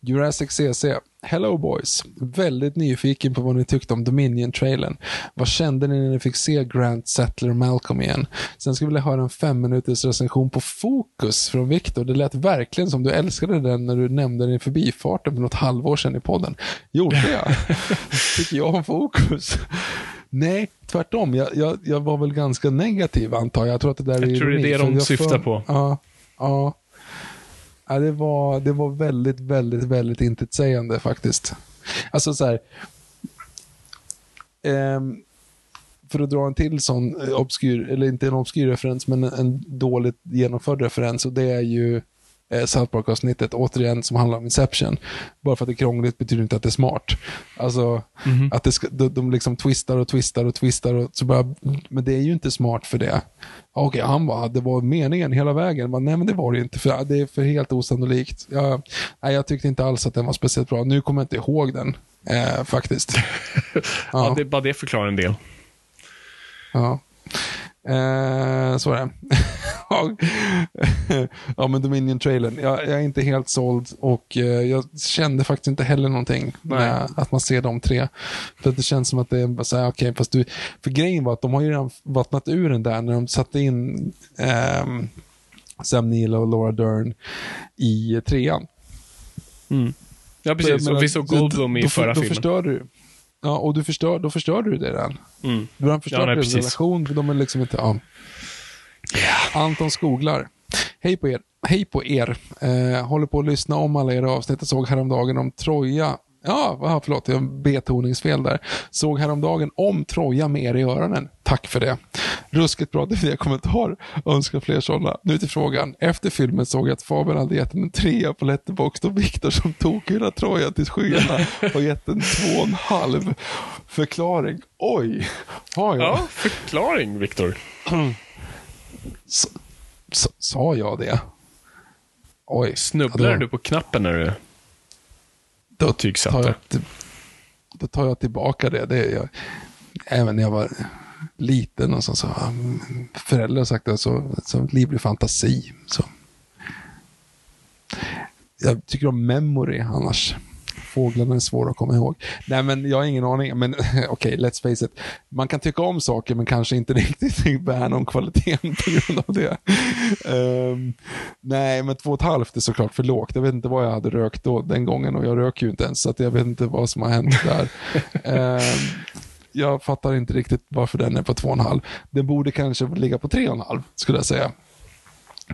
[SPEAKER 2] Jurassic CC. Hello boys. Väldigt nyfiken på vad ni tyckte om Dominion-trailern. Vad kände ni när ni fick se Grant, Settler och Malcolm igen? Sen skulle jag vilja höra en fem minuters recension på Fokus från Viktor. Det lät verkligen som du älskade den när du nämnde den i förbifarten för något halvår sedan i podden. Gjorde jag? Tycker jag om Fokus? Nej, tvärtom. Jag, jag, jag var väl ganska negativ antar jag. Jag tror att det där
[SPEAKER 3] Jag
[SPEAKER 2] är
[SPEAKER 3] tror det är det de syftar
[SPEAKER 2] för-
[SPEAKER 3] på.
[SPEAKER 2] Ja, ja. Ja, det, var, det var väldigt, väldigt, väldigt intetsägande faktiskt. Alltså så här. ehm, för att dra en till sån obskyr, eller inte en obskyr referens, men en, en dåligt genomförd referens och det är ju eh, South Park-avsnittet, återigen, som handlar om Inception. Bara för att det är krångligt betyder inte att det är smart. Alltså, att det ska, de, de liksom twistar och twistar och twistar. Och så bara, men det är ju inte smart för det. Okej, han bara, det var meningen hela vägen. Men, nej, men det var det inte. För, det är för helt osannolikt. Jag, nej, jag tyckte inte alls att den var speciellt bra. Nu kommer jag inte ihåg den, eh, faktiskt.
[SPEAKER 3] Ja. det, bara det förklarar en del.
[SPEAKER 2] Ja. Eh, så är det. ja, men Dominion-trailern. Jag, jag är inte helt såld och eh, jag kände faktiskt inte heller någonting med att man ser de tre. För att det känns som att det är bara så här, okej, fast du... För grejen var att de har ju redan vattnat ur den där när de satte in ehm, Sam Neill och Laura Dern i trean.
[SPEAKER 3] Ja, precis. Och vi såg
[SPEAKER 2] då-
[SPEAKER 3] Goldblum i
[SPEAKER 2] då,
[SPEAKER 3] förra
[SPEAKER 2] då
[SPEAKER 3] filmen.
[SPEAKER 2] Förstör du. Ja, och du förstör, då förstör du det redan.
[SPEAKER 3] Mm.
[SPEAKER 2] Du har förstört
[SPEAKER 3] Ja, nej,
[SPEAKER 2] deras
[SPEAKER 3] precis.
[SPEAKER 2] relation, för de är liksom inte... Ja. Anton Skoglar. Hej på er. Hej på er. Eh, håller på att lyssna om alla era avsnitt och såg häromdagen om Troja. Ja, va, förlåt, jag har betoningsfel där. Såg häromdagen om Troja med er i öronen. Tack för det. Ruskigt bra DVD-kommentar. Önskar fler sådana. Nu till frågan. Efter filmen såg jag att Fabian hade gett en trea på Letterboxd och Viktor som tokhyllar Troja till skyarna har gett en två och en halv. Förklaring. Oj, har jag?
[SPEAKER 3] Ja, förklaring, Viktor.
[SPEAKER 2] Sa jag det? Oj.
[SPEAKER 3] Snubblar du på knappen när du
[SPEAKER 2] då tar jag, då tar jag tillbaka det. det jag, även när jag var liten och så, så har föräldrar sagt det, så, så livlig fantasi. Så. Jag tycker om memory annars. Fåglarna är svåra att komma ihåg. Nej, men jag har ingen aning. Men okej, let's face it. Man kan tycka om saker, men kanske inte riktigt värna om kvaliteten på grund av det. Ehm, nej, men två och ett halvt är såklart för lågt. Jag vet inte vad jag hade rökt då, den gången och jag röker ju inte ens, så att jag vet inte vad som har hänt där. Ehm, jag fattar inte riktigt varför den är på två och en halv. Den borde kanske ligga på tre och en halv, skulle jag säga.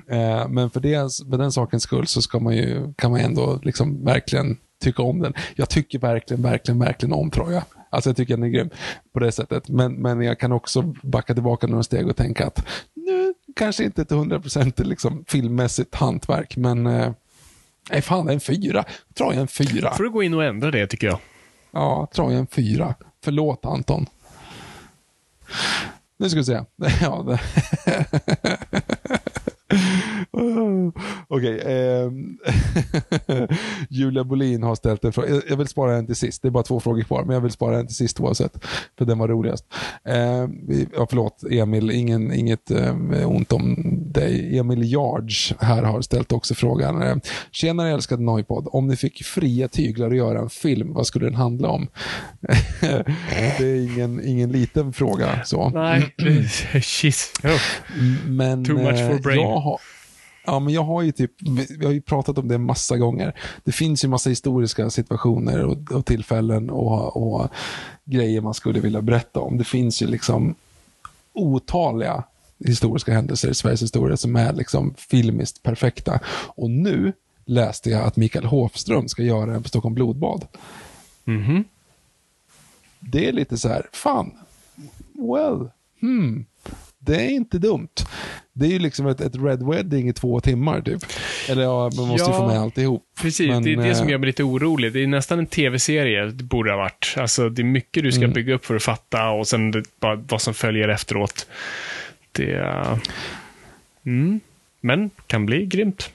[SPEAKER 2] Eh, men för, det, för den sakens skull så ska man ju, kan man ändå liksom verkligen tycka om den. Jag tycker verkligen, verkligen, verkligen om Troja. Alltså jag tycker den är grym på det sättet. Men, men jag kan också backa tillbaka några steg och tänka att nu kanske inte till 100% liksom filmmässigt hantverk, men eh, nej fan, en fyra. Troja en fyra.
[SPEAKER 3] får du gå in och ändra det, tycker jag.
[SPEAKER 2] Ja, Troja en fyra. Förlåt Anton. Nu ska vi se. Ja. Okej. ehm, Julia Bolin har ställt en fråga. Jag- vill spara en till sist. Det är bara två frågor kvar, men jag vill spara en till sist oavsett. För den var roligast. Ehm, vi- ja, förlåt, Emil. Ingen, inget eh, ont om dig. Emil Yards här har ställt också frågan. Eh, Tjenare älskade Noipod. Om ni fick fria tyglar att göra en film, vad skulle den handla om? det är ingen, ingen liten fråga. Så.
[SPEAKER 3] Nej, shit. Oh.
[SPEAKER 2] Men
[SPEAKER 3] Too much for
[SPEAKER 2] eh,
[SPEAKER 3] brain.
[SPEAKER 2] jag har, ja, men jag har ju typ, vi har ju pratat om det massa gånger. Det finns ju massa historiska situationer och, och tillfällen och, och grejer man skulle vilja berätta om. Det finns ju liksom otaliga historiska händelser i Sveriges historia som är liksom filmiskt perfekta. Och nu läste jag att Mikael Hofström ska göra en på Stockholm blodbad.
[SPEAKER 3] Mhm.
[SPEAKER 2] Det är lite så här, fan, well, hmm, det är inte dumt. Det är ju liksom ett, ett Red Wedding i två timmar typ. Eller ja, man måste ju
[SPEAKER 3] Ja,
[SPEAKER 2] få med alltihop.
[SPEAKER 3] Precis,
[SPEAKER 2] Men,
[SPEAKER 3] det är det som
[SPEAKER 2] eh,
[SPEAKER 3] gör mig lite orolig. Det är nästan en tv-serie, det borde ha varit. Alltså, det är mycket du ska
[SPEAKER 2] Mm.
[SPEAKER 3] bygga upp för att fatta och sen det, bara vad som följer efteråt. Det... är- Mm. Men, kan bli grymt.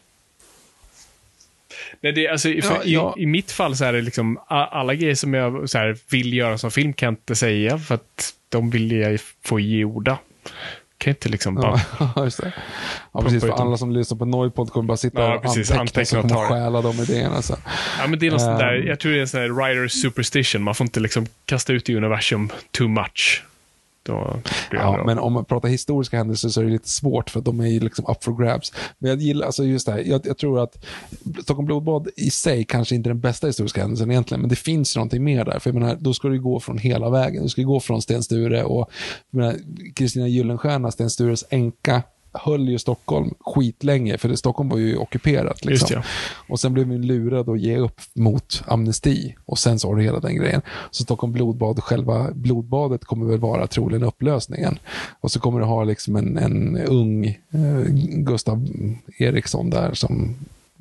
[SPEAKER 3] Nej, det, alltså, för
[SPEAKER 2] Ja, ja.
[SPEAKER 3] I, I mitt fall så är det liksom, alla grejer som jag så här, vill göra som film kan jag inte säga för att de vill jag få gjorda. Kan inte liksom bara...
[SPEAKER 2] Ja, just det. Ja, precis. För alla som lyssnar på Noipod kommer bara sitta
[SPEAKER 3] Ja,
[SPEAKER 2] och
[SPEAKER 3] precis.
[SPEAKER 2] anteckna,
[SPEAKER 3] Anteckna och det.
[SPEAKER 2] stjäla de idéerna. Så.
[SPEAKER 3] Ja, men det är något sånt där,
[SPEAKER 2] Ehm.
[SPEAKER 3] jag tror det är en sån här writer superstition. Man får inte liksom kasta ut i universum too much. Det
[SPEAKER 2] Ja, men om man pratar historiska händelser så är det lite svårt för de är ju liksom up for grabs. Men jag gillar, alltså just det här, jag, jag tror att Stockholm blodbad i sig kanske inte är den bästa historiska händelsen egentligen, men det finns någonting mer där. För jag menar, då ska du gå från hela vägen. Du ska gå från Sten Sture och Kristina Gyllenstierna, Sten Stures änka, höll ju Stockholm skitlänge, för Stockholm var ju ockuperat. Liksom.
[SPEAKER 3] Just ja.
[SPEAKER 2] Och sen blev vi lurad att ge upp mot amnesti. Och sen så har du hela den grejen. Så Stockholm blodbad, själva blodbadet kommer väl vara troligen upplösningen. Och så kommer du ha liksom en, en ung eh, Gustav Eriksson där som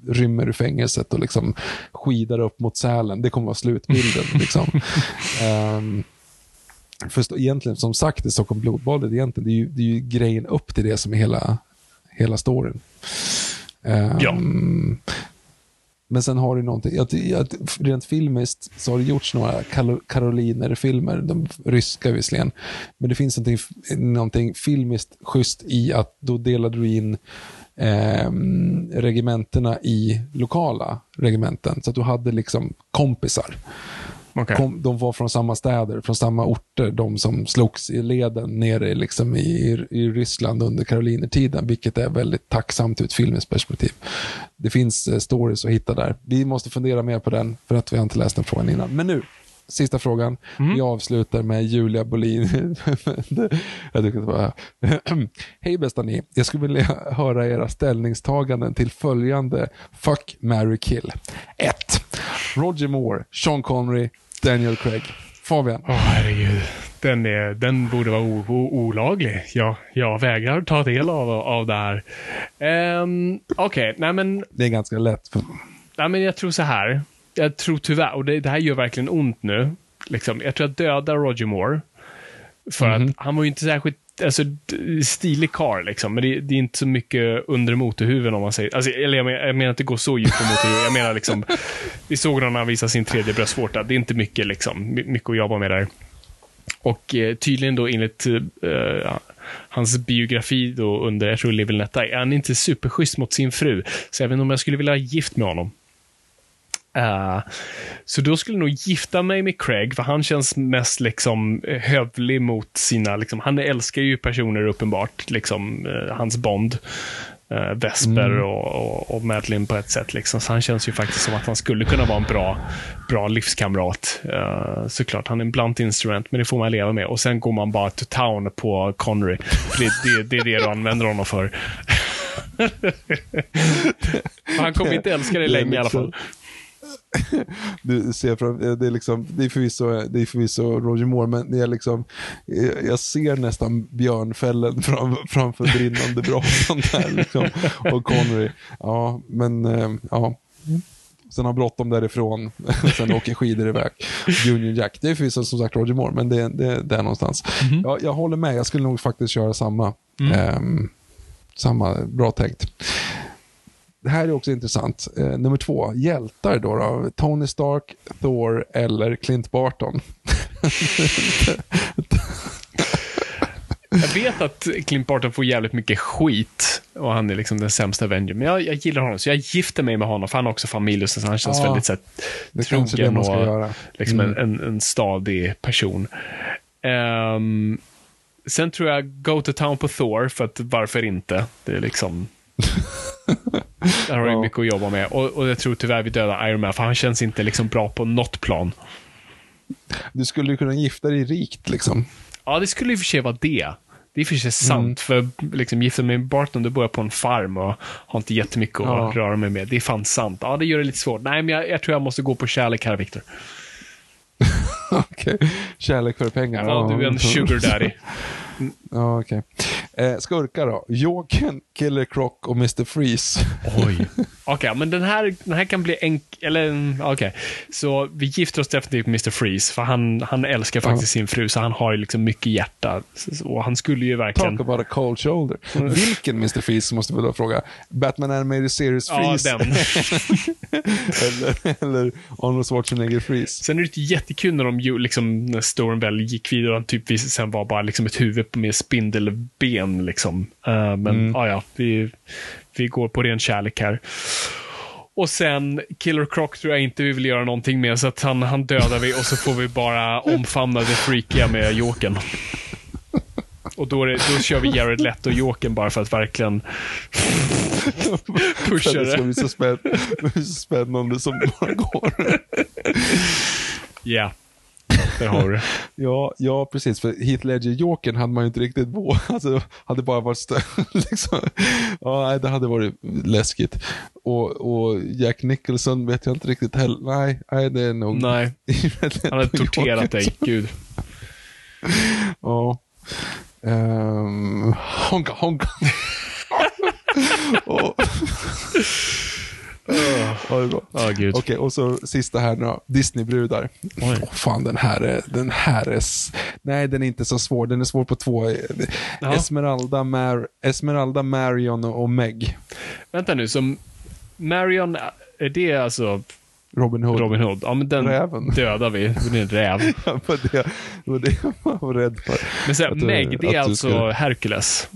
[SPEAKER 2] rymmer ur fängelset och liksom skidar upp mot Sälen. Det kommer vara slutbilden. liksom. Ehm, för egentligen, som sagt, i Stockholm blodbadet, egentligen, det är, ju, det är ju grejen upp till det som är hela, hela storyn. Ehm,
[SPEAKER 3] Ja.
[SPEAKER 2] Men sen har du någonting, jag, jag, rent filmiskt så har det gjorts några Karoliner-filmer, de ryska visserligen. Men det finns någonting, någonting filmiskt schysst i att då delade du in ehm, regementena i lokala regementen. Så att du hade liksom kompisar.
[SPEAKER 3] Okej.
[SPEAKER 2] Kom, de var från samma städer, från samma orter, de som slogs i leden nere liksom i, i Ryssland under karolinertiden, vilket är väldigt tacksamt ur ett filmiskt perspektiv. Det finns eh, stories att hitta där. Vi måste fundera mer på den, för att vi har inte läst den frågan innan. Men nu, sista frågan. Vi avslutar med Julia Bolin. Jag tycker det var... Hej bästa ni. Jag skulle vilja höra era ställningstaganden till följande Fuck, marry, kill. 1. Roger Moore, Sean Connery, Daniel Craig. Fabian.
[SPEAKER 3] Åh, herregud. Den, är, den borde vara o, o, olaglig. Jag, jag vägrar ta del av, av det här. Um, Okej, nej men
[SPEAKER 2] Det är ganska lätt. För...
[SPEAKER 3] Nej, men jag tror så här. Jag tror tyvärr, och det, det här gör verkligen ont nu. Liksom, jag tror att döda Roger Moore. För att han var ju inte särskilt alltså, stilig karl liksom. Men det, det är inte så mycket under motorhuven om man säger. Alltså, eller jag, menar, jag menar inte gå så djupt på motorhuven. Jag menar liksom, vi såg honom när han visade sin tredje bröstvårta. Det är inte mycket liksom, mycket att jobba med där. Och eh, tydligen då enligt eh, hans biografi då under, jag tror Live Let Die, är han inte superschysst mot sin fru. Så även om jag skulle vilja vara gift med honom. Eh, så då skulle jag nog gifta mig med Craig, för han känns mest liksom eh, hövlig mot sina, liksom, han älskar ju personer uppenbart, liksom eh, hans Bond. Uh, Vesper och, och, och Madeline på ett sätt. Liksom. Så han känns ju faktiskt som att han skulle kunna vara en bra, bra livskamrat. Uh, såklart, han är en blunt instrument, men det får man leva med. Och sen går man bara to town på Connery. För det, det, det är det du använder honom för. han kommer inte älska dig länge i alla fall.
[SPEAKER 2] Du ser fram, det, är liksom, det, är förvisso, det är förvisso Roger Moore, men är liksom, jag jag ser nästan björnfällen fram, framför brinnande brasan där. Liksom. Och Connery. Ja, men eh, ja. Sen har bråttom därifrån, sen åker skidor iväg. Union Jack, det är förvisso som sagt Roger Moore, men det, det, det är någonstans. Ja, jag håller med, jag skulle nog faktiskt köra samma. Ehm, samma, bra tänkt. Det här är också intressant. Eh, nummer två, hjältar då, då. Tony Stark, Thor eller Clint Barton.
[SPEAKER 3] Jag vet att Clint Barton får jävligt mycket skit och han är liksom den sämsta Avenger. Men jag, jag gillar honom, så jag gifter mig med honom, för han har också familj och så han känns
[SPEAKER 2] Ja,
[SPEAKER 3] väldigt så här, trogen och liksom
[SPEAKER 2] Mm.
[SPEAKER 3] en, en, en stadig person. Ehm, sen tror jag Go to Town på Thor, för att varför inte? Det är liksom... Där har
[SPEAKER 2] Ja.
[SPEAKER 3] mycket att jobba med. Och, och jag tror tyvärr vi dödar Iron Man, för han känns inte liksom bra på något plan.
[SPEAKER 2] Du skulle ju kunna gifta dig rikt liksom.
[SPEAKER 3] Ja, det skulle i och för sig vara det. Det är i och för sig sant,
[SPEAKER 2] Mm.
[SPEAKER 3] för liksom, gifta mig med Barton, du bor jag på en farm och har inte jättemycket att
[SPEAKER 2] Ja.
[SPEAKER 3] röra mig med. Det är fan sant. Ja, det gör det lite svårt. Nej, men jag, jag tror jag måste gå på kärlek här, Viktor.
[SPEAKER 2] Okej. Kärlek för pengar.
[SPEAKER 3] Ja, du är en sugar daddy.
[SPEAKER 2] Ja, okej. Eh, skurkar då. Jokern, Killer Croc och Mr. Freeze.
[SPEAKER 3] Oj. Okej, men den här, den här kan bli enkel, eller mm, okej. Så vi gifter oss definitivt med Mr. Freeze, för han, han älskar faktiskt sin fru, så han har ju liksom mycket hjärta. Och han skulle ju verkligen...
[SPEAKER 2] Talk about a cold shoulder. Vilken Mr. Freeze måste vi då fråga? Batman Animated Series
[SPEAKER 3] Ja,
[SPEAKER 2] Freeze?
[SPEAKER 3] den.
[SPEAKER 2] eller, eller Arnold Schwarzenegger Freeze?
[SPEAKER 3] Sen är det jättekul när de liksom, när storyn väl gick vidare och han typ sen var bara liksom ett huvud med spindelben liksom. Eh, men ja, ja, vi, vi går på ren kärlek här. Och sen Killer Croc tror jag inte vi vill göra någonting med, så att han, han dödar vi och så får vi bara omfamna det freakiga med Jokern. Och då, det, då kör vi Jared Leto och Jokern bara för att verkligen pusha
[SPEAKER 2] Det ska
[SPEAKER 3] det.
[SPEAKER 2] bli så, spänn, så spännande som det bara går.
[SPEAKER 3] Ja, där har du.
[SPEAKER 2] Ja, ja, precis. För Heath Ledger-jokern hade man ju inte riktigt vågat. Alltså, hade bara varit stö- liksom. Ja, det hade varit läskigt. Och, och Jack Nicholson vet jag inte riktigt heller. Nej, nej det är nog...
[SPEAKER 3] Nej, han hade torterat dig, gud.
[SPEAKER 2] Ja. Um, honka, honka. och, ja, det är bra.
[SPEAKER 3] Ja, gud.
[SPEAKER 2] Okej, och så sista här nu. Disney-brudar.
[SPEAKER 3] Oj.
[SPEAKER 2] Åh, fan, den här är... Den här är nej, den är inte så svår. Den är svår på två.
[SPEAKER 3] Ja.
[SPEAKER 2] Esmeralda, Mar, Esmeralda, Marion och, Meg.
[SPEAKER 3] Vänta nu, som Marion, är det alltså
[SPEAKER 2] Robin Hood.
[SPEAKER 3] Robin Hood? Ja, men den
[SPEAKER 2] Räven.
[SPEAKER 3] dödar vi. Det är en räv.
[SPEAKER 2] var det, det var det jag var rädd för.
[SPEAKER 3] Men så
[SPEAKER 2] du-
[SPEAKER 3] Meg, det är alltså
[SPEAKER 2] skulle-
[SPEAKER 3] Hercules.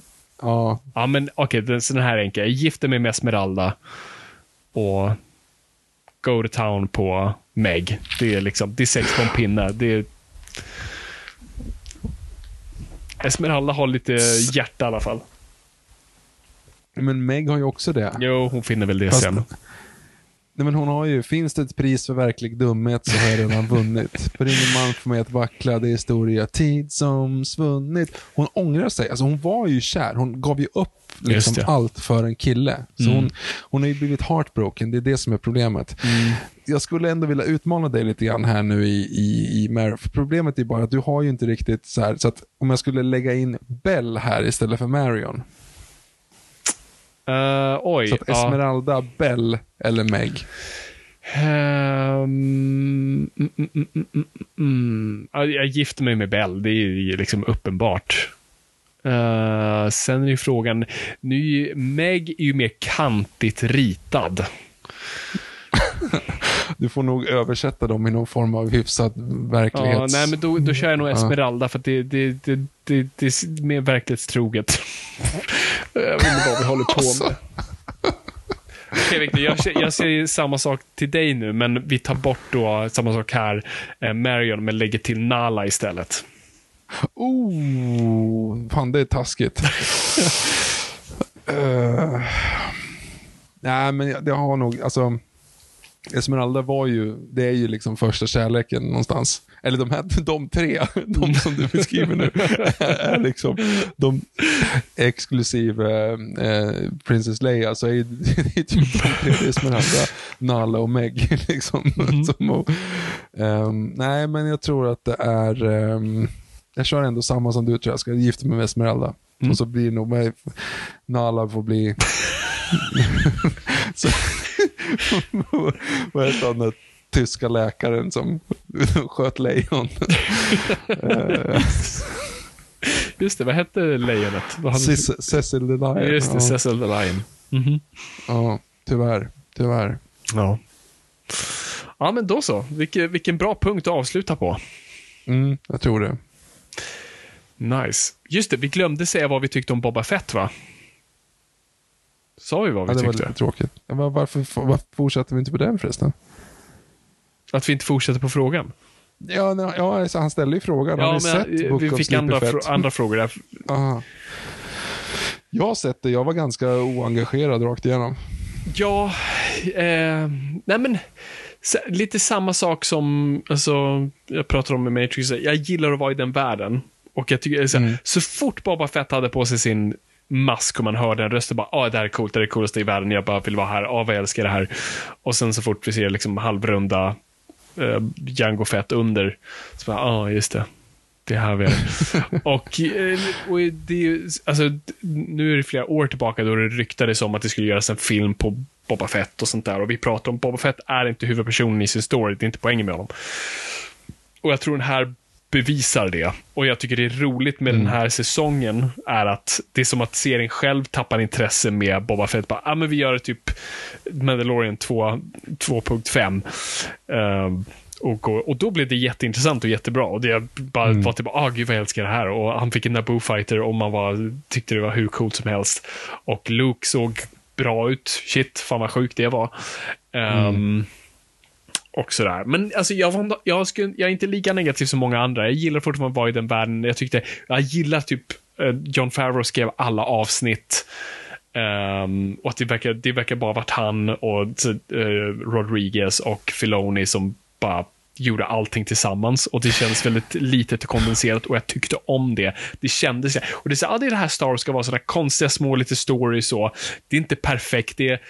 [SPEAKER 2] Ja,
[SPEAKER 3] Ja, men okej, okay, så den här är enkel. Jag gifter mig med Esmeralda och go to town på Meg. Det är liksom, det är sex på en pinne. Det är... Esmeralda har lite hjärta i alla fall.
[SPEAKER 2] men Meg har ju också det.
[SPEAKER 3] Jo, hon finner väl det
[SPEAKER 2] Fast-
[SPEAKER 3] sen.
[SPEAKER 2] Nej, men hon har ju, finns det ett pris för verklig dumhet så har jag redan vunnit. För ingen man får mig att vackla, det är historia, tid som svunnit. Hon ångrar sig, alltså hon var ju kär, hon gav ju upp liksom allt för en kille. Så
[SPEAKER 3] Mm.
[SPEAKER 2] hon, hon har ju blivit heartbroken, det är det som är problemet. Jag skulle ändå vilja utmana dig lite grann här nu i, i, i Mary. För problemet är bara att du har ju inte riktigt så här, så att om jag skulle lägga in Bell här istället för Marion.
[SPEAKER 3] Uh, oj.
[SPEAKER 2] Så att
[SPEAKER 3] ja.
[SPEAKER 2] Esmeralda, Bell eller Meg.
[SPEAKER 3] Ehm, mm, mm, mm, mm, mm, mm. Ja, Jag gifter mig med Bell, det är liksom uppenbart. Eh, sen är ju frågan, nu är ju, Meg är ju mer kantigt ritad.
[SPEAKER 2] Du får nog översätta dem i någon form av hyfsad verklighets...
[SPEAKER 3] Ja, nej, men då, då kör jag nog. Esmeralda för det, det, det, det, det är mer verklighetstroget. jag vet inte vad vi håller på med. Okej Victor, jag, jag säger samma sak till dig nu, men vi tar bort då samma sak här, eh, Marion, men lägger till Nala istället.
[SPEAKER 2] Oh, fan det är taskigt. uh, nej, men jag- det har nog, alltså. Esmeralda var ju, det är ju liksom första kärleken någonstans. Eller de här, de tre, de som du beskriver nu, är liksom de exklusive eh, Princess Leia, så är ju- det är typ det är Esmeralda, Nala och Meg. Liksom, som, och, ehm, nej, men jag tror att det är, ehm, jag kör ändå samma som du tror jag, ska gifta mig med Esmeralda. Och så blir nog Nala får bli så, vad heter han, den tyska läkaren som sköt lejon?
[SPEAKER 3] Just det, vad hette lejonet? Vad hade-
[SPEAKER 2] Cecil the Lion.
[SPEAKER 3] Just det,
[SPEAKER 2] ja.
[SPEAKER 3] Cecil the Lion. Mhm.
[SPEAKER 2] Ja. tyvärr. Tyvärr.
[SPEAKER 3] Ja. Ja, men då så. Vilken, vilken bra punkt att avsluta på.
[SPEAKER 2] Mm, jag tror det.
[SPEAKER 3] Nice. Just det, vi glömde säga vad vi tyckte om Boba Fett, va? Sa vi vad vi
[SPEAKER 2] Ja, det var
[SPEAKER 3] tyckte?
[SPEAKER 2] lite tråkigt. Ja, var- Varför, varför fortsätter vi inte på den förresten?
[SPEAKER 3] Att vi inte fortsätter på frågan?
[SPEAKER 2] Ja, nej, ja alltså, han ställde ju frågan. har
[SPEAKER 3] Ja,
[SPEAKER 2] ni sett
[SPEAKER 3] men
[SPEAKER 2] Book
[SPEAKER 3] vi fick andra, fr- andra frågor där.
[SPEAKER 2] Aha. Jag har sett det. Jag var ganska oengagerad rakt igenom.
[SPEAKER 3] Ja, eh, nej men lite samma sak som alltså, jag pratar om med Matrix. Jag gillar att vara i den världen. Och jag tycker, så,
[SPEAKER 2] Mm.
[SPEAKER 3] så fort Boba Fett hade på sig sin mask och man hör den rösten bara, ah, det här är coolt, det är det coolaste i världen, jag bara vill vara här, ah, vad jag älskar det här. Och sen så fort vi ser liksom halvrunda eh, Jango Fett under, så bara, ah, just det. Det är här vi är. och, eh, och det är ju, alltså, nu är det flera år tillbaka då det ryktades om att det skulle göras en film på Boba Fett och sånt där. Och vi pratar om Boba Fett är inte huvudpersonen i sin story, det är inte poängen med honom. Och jag tror den här bevisar det. Och jag tycker det är roligt med den här säsongen är att det är som att serien själv tappar intresse med Boba Fett. Bara, ah, men vi gör typ Mandalorian 2 2.5. Ehm, och, och då blev det jätteintressant och jättebra. Och det jag bara var typ, ah gud vad jag älskar det här. Och han fick en Naboo fighter och man var, tyckte det var hur coolt som helst. Och Luke såg bra ut. Shit, fan vad sjukt det var. Ehm, och sådär. Men alltså, jag, var, jag, skulle, jag är inte lika negativ som många andra. Jag gillar fortfarande att vara i den världen. Jag tyckte, jag gillar typ eh, John Favreau skrev alla avsnitt. Um, och att det verkar, det verkar bara varit han och uh, Rodriguez och Filoni som bara gjorde allting tillsammans och det kändes väldigt litet och kondenserat och jag tyckte om det. Det kändes, och det är så, ah, det är det här Star Wars ska vara, sådana konstiga små lite stories så. Det är inte perfekt, det är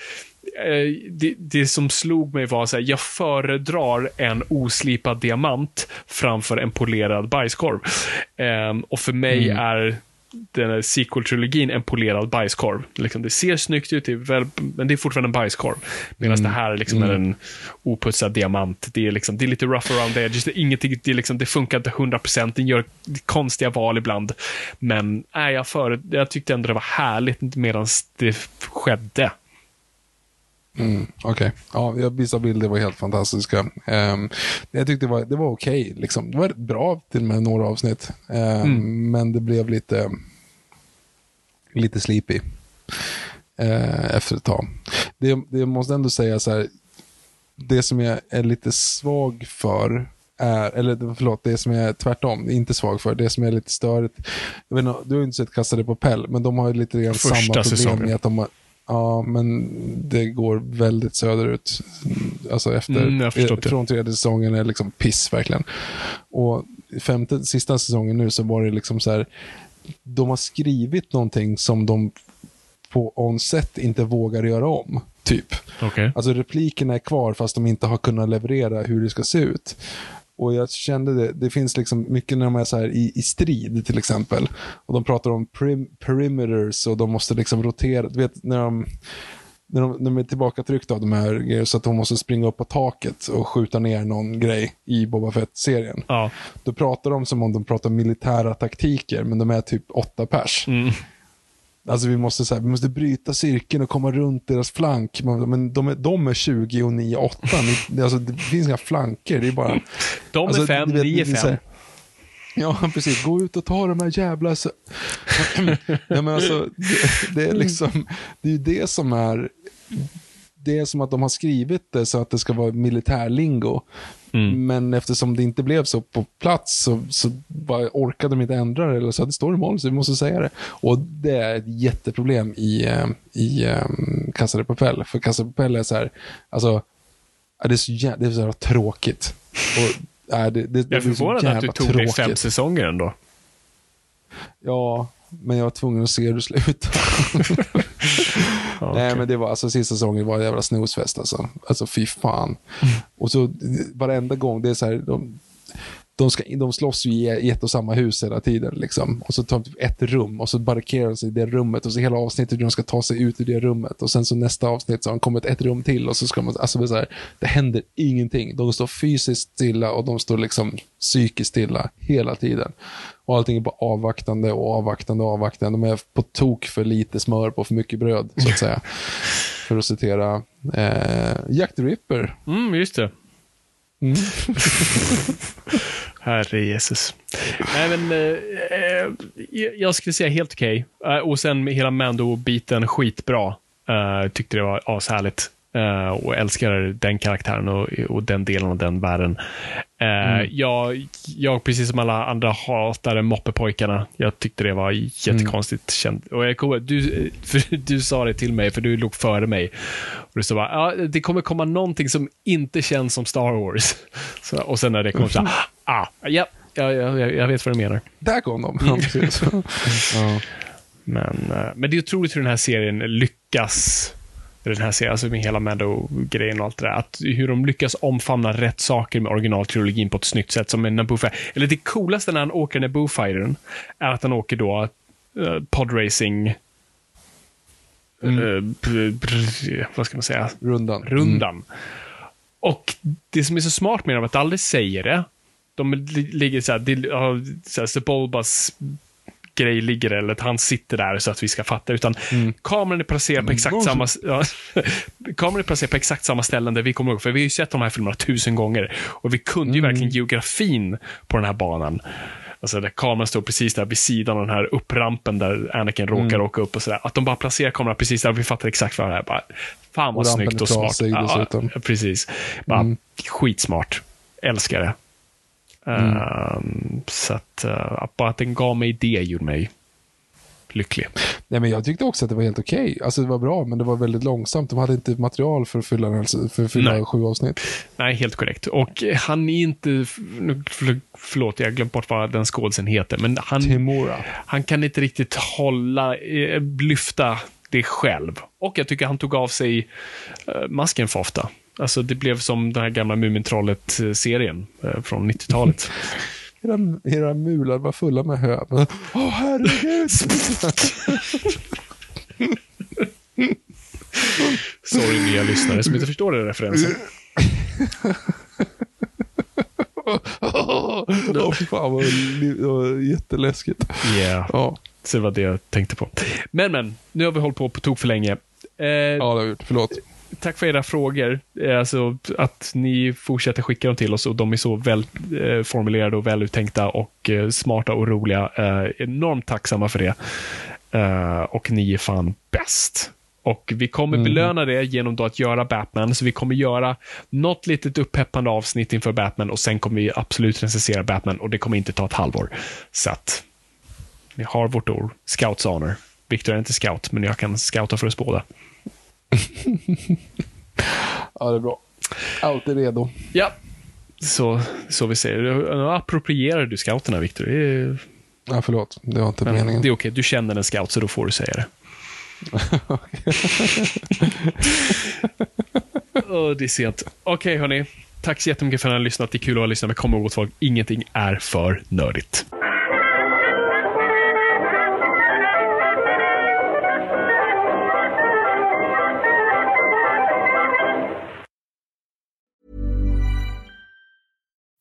[SPEAKER 3] det, det som slog mig var att jag föredrar en oslipad diamant framför en polerad bajskorv. Ehm, och för mig är den här sequel-trilogin en polerad bajskorv. Liksom, det ser snyggt ut, det väl, men det är fortfarande en bajskorv. Medan det här liksom är en oputsad diamant. Det är, liksom, det är lite rough around the edges. Det, är ingenting, det, är liksom, det funkar inte 100%. Den gör konstiga val ibland. Men äh, jag, före, jag tyckte ändå det var härligt medan det skedde.
[SPEAKER 2] Mm, Okej. Ja, jag- vissa bilder var helt fantastiska. Ehm, jag tyckte det var, det var okej. liksom. Det var bra till och med några avsnitt. Ehm, Men det blev lite, lite sleepy eh, efter ett tag. Det, det måste ändå säga så här. Det som jag är lite svag för är, eller förlåt, det som jag är tvärtom, inte svag för, det som är lite störigt. Jag vet inte, du har ju inte sett Kastade på Pell, men de har ju lite grann
[SPEAKER 3] Första
[SPEAKER 2] samma problem
[SPEAKER 3] säsongen.
[SPEAKER 2] i att de har Ja, men det går väldigt söderut. Alltså efter,
[SPEAKER 3] Mm, förstått det.
[SPEAKER 2] från tredje säsongen är liksom piss verkligen. Och femte, sista säsongen nu så var det liksom så här, de har skrivit någonting som de på on-set inte vågar göra om. Typ.
[SPEAKER 3] Okej.
[SPEAKER 2] Alltså replikerna är kvar fast de inte har kunnat leverera hur det ska se ut. Och jag kände det, det finns liksom mycket när de är så här i, i strid till exempel. Och de pratar om prim, perimeters och de måste liksom rotera, du vet när de när de, när de är tillbakatryckta av de här grejerna så att de måste springa upp på taket och skjuta ner någon grej i Boba Fett-serien.
[SPEAKER 3] Ja.
[SPEAKER 2] Då pratar de som om de pratar militära taktiker, men de är typ åtta pers.
[SPEAKER 3] Mm.
[SPEAKER 2] Alltså vi måste, så här, vi måste bryta cirkeln och komma runt deras flank. Men de är, de är 20 och ni är 8. Ni, alltså, det finns inga flanker. Det är bara...
[SPEAKER 3] De
[SPEAKER 2] alltså,
[SPEAKER 3] är fem,
[SPEAKER 2] du vet,
[SPEAKER 3] ni är
[SPEAKER 2] det så
[SPEAKER 3] fem.
[SPEAKER 2] här- Ja, precis. Gå ut och ta de här jävla... Så... ja, men alltså, det, det är liksom... Det är ju det som är... Det är som att de har skrivit det så att det ska vara militärlingo.
[SPEAKER 3] Mm.
[SPEAKER 2] Men eftersom det inte blev så på plats så, så orkade de inte ändra det. Eller så att det står i mål så vi måste säga det. Och det är ett jätteproblem i, eh, i um, Casa de Papel. För Casa de Papel är så här, alltså, det är så, jä- det är så här tråkigt. Och, ja, det, det, det
[SPEAKER 3] Jag är förvånad att du
[SPEAKER 2] jävla
[SPEAKER 3] tog dig fem
[SPEAKER 2] tråkigt.
[SPEAKER 3] säsonger ändå.
[SPEAKER 2] Ja, men jag var tvungen att se hur det slutade.
[SPEAKER 3] Ja,
[SPEAKER 2] Nej, men det var, alltså sista säsongen var en jävla snosfest alltså. Alltså fy fan. Och så varenda gång, det är så här, de, de, ska, de slåss ju i, ett och samma hus hela tiden. Liksom. Och så tar de typ ett rum och så barrikerar de sig i det rummet och så hela avsnittet hur de ska ta sig ut ur det rummet. Och sen så nästa avsnitt så har de kommit ett rum till och så ska man, alltså så här, det händer ingenting. De står fysiskt stilla och de står liksom psykiskt stilla hela tiden. Och allting är bara avvaktande och avvaktande och avvaktande. De är på tok för lite smör på för mycket bröd, så att säga. För att citera eh, Jack the Ripper.
[SPEAKER 3] Mm, just det.
[SPEAKER 2] Mm.
[SPEAKER 3] Herre Jesus. Nej, men eh, eh, jag skulle säga helt okej. Okay. och sen med hela Mando-biten skitbra. Eh, tyckte det var ashärligt. Eh, och älskar den karaktären och, och, den delen av den världen. Uh, mm. jag, jag, precis som alla andra, hatade moppepojkarna. Jag tyckte det var jättekonstigt. Mm. Och jag du, du sa det till mig, för du låg före mig. Och du sa bara, ja, det kommer komma någonting som inte känns som Star Wars. Så, och sen när det kom så här, ah, ja, ja, ja, jag vet vad du menar.
[SPEAKER 2] Där kom de.
[SPEAKER 3] ja. Men, uh, men det är otroligt hur den här serien lyckas den här serien, alltså med hela Mando-grejen och allt det där. Att hur de lyckas omfamna rätt saker med originaltrilogin på ett snyggt sätt, som med Naboo. Eller det coolaste när han åker Naboo Fightern är att han åker då uh, podracing mm. uh, vad ska man säga?
[SPEAKER 2] Rundan.
[SPEAKER 3] Rundan. Mm. Och det som är så smart med dem är att de aldrig säger det. De ligger så här, uh, så här Sebulbas grej ligger eller att han sitter där så att vi ska fatta, utan mm. kameran är placerad på exakt samma ja, kameran är placerad på exakt samma ställen där vi kommer ihåg, för vi har ju sett de här filmerna tusen gånger och vi kunde ju mm. verkligen geografin på den här banan. Alltså där kameran står precis där vid sidan av den här upprampen där Anakin råkar mm. åka upp och sådär. Att de bara placerar kameran precis där och vi fattar exakt vad det är. Bara, fan vad snyggt och smart. Ja, precis. Bara, mm. Skitsmart. Älskar det. Mm. Um, så att, uh, bara att den gav mig det gjorde mig lycklig.
[SPEAKER 2] Nej, men jag tyckte också att det var helt okej. Okay. Alltså det var bra, men det var väldigt långsamt. De hade inte material för att fylla, för att fylla sju avsnitt.
[SPEAKER 3] Nej, helt korrekt. Och han är inte, förlåt, jag glömt bort vad den skådisen heter, men han,
[SPEAKER 2] Timora.
[SPEAKER 3] han kan inte riktigt hålla, eh, lyfta det själv. Och jag tycker han tog av sig uh, masken för ofta. Alltså det blev som den här gamla Mumintrollet-serien eh, från 90-talet.
[SPEAKER 2] Era, era mular var fulla med hö. Åh, oh, herregud!
[SPEAKER 3] Sorry, nya lyssnare som inte förstår den referensen.
[SPEAKER 2] Åh, oh, fan vad, vad jätteläskigt.
[SPEAKER 3] Yeah. Ja. Så det var det jag tänkte på. Men, men, nu har vi hållit på på tok för länge.
[SPEAKER 2] Eh, ja, det har vi gjort. Förlåt
[SPEAKER 3] tack för era frågor. Eh, alltså att ni fortsätter skicka dem till oss och de är så väl eh, och väluttänkta och eh, smarta och roliga. Enormt tacksamma för det. Och ni är fan bäst. Och vi kommer mm. belöna det genom att göra Batman, så vi kommer göra något litet uppeppande avsnitt inför Batman och sen kommer vi absolut recensera Batman och det kommer inte ta ett halvår. Så att ni har vårt ord. Scouts honor. Victor är inte scout, men jag kan scouta för oss båda.
[SPEAKER 2] ja, det är bra. Alltid redo.
[SPEAKER 3] Ja, så, så vi säger. Nu approprierar du scouterna, Viktor. Är...
[SPEAKER 2] Ja, förlåt. Det var inte Men meningen.
[SPEAKER 3] Det är okej. Du känner en scout, så då får du säga det. oh, det är sent. Okej, okay, hörni. Tack så jättemycket för att ni har lyssnat. Det är kul att ha lyssnat, men kom ihåg folk, ingenting är för nördigt.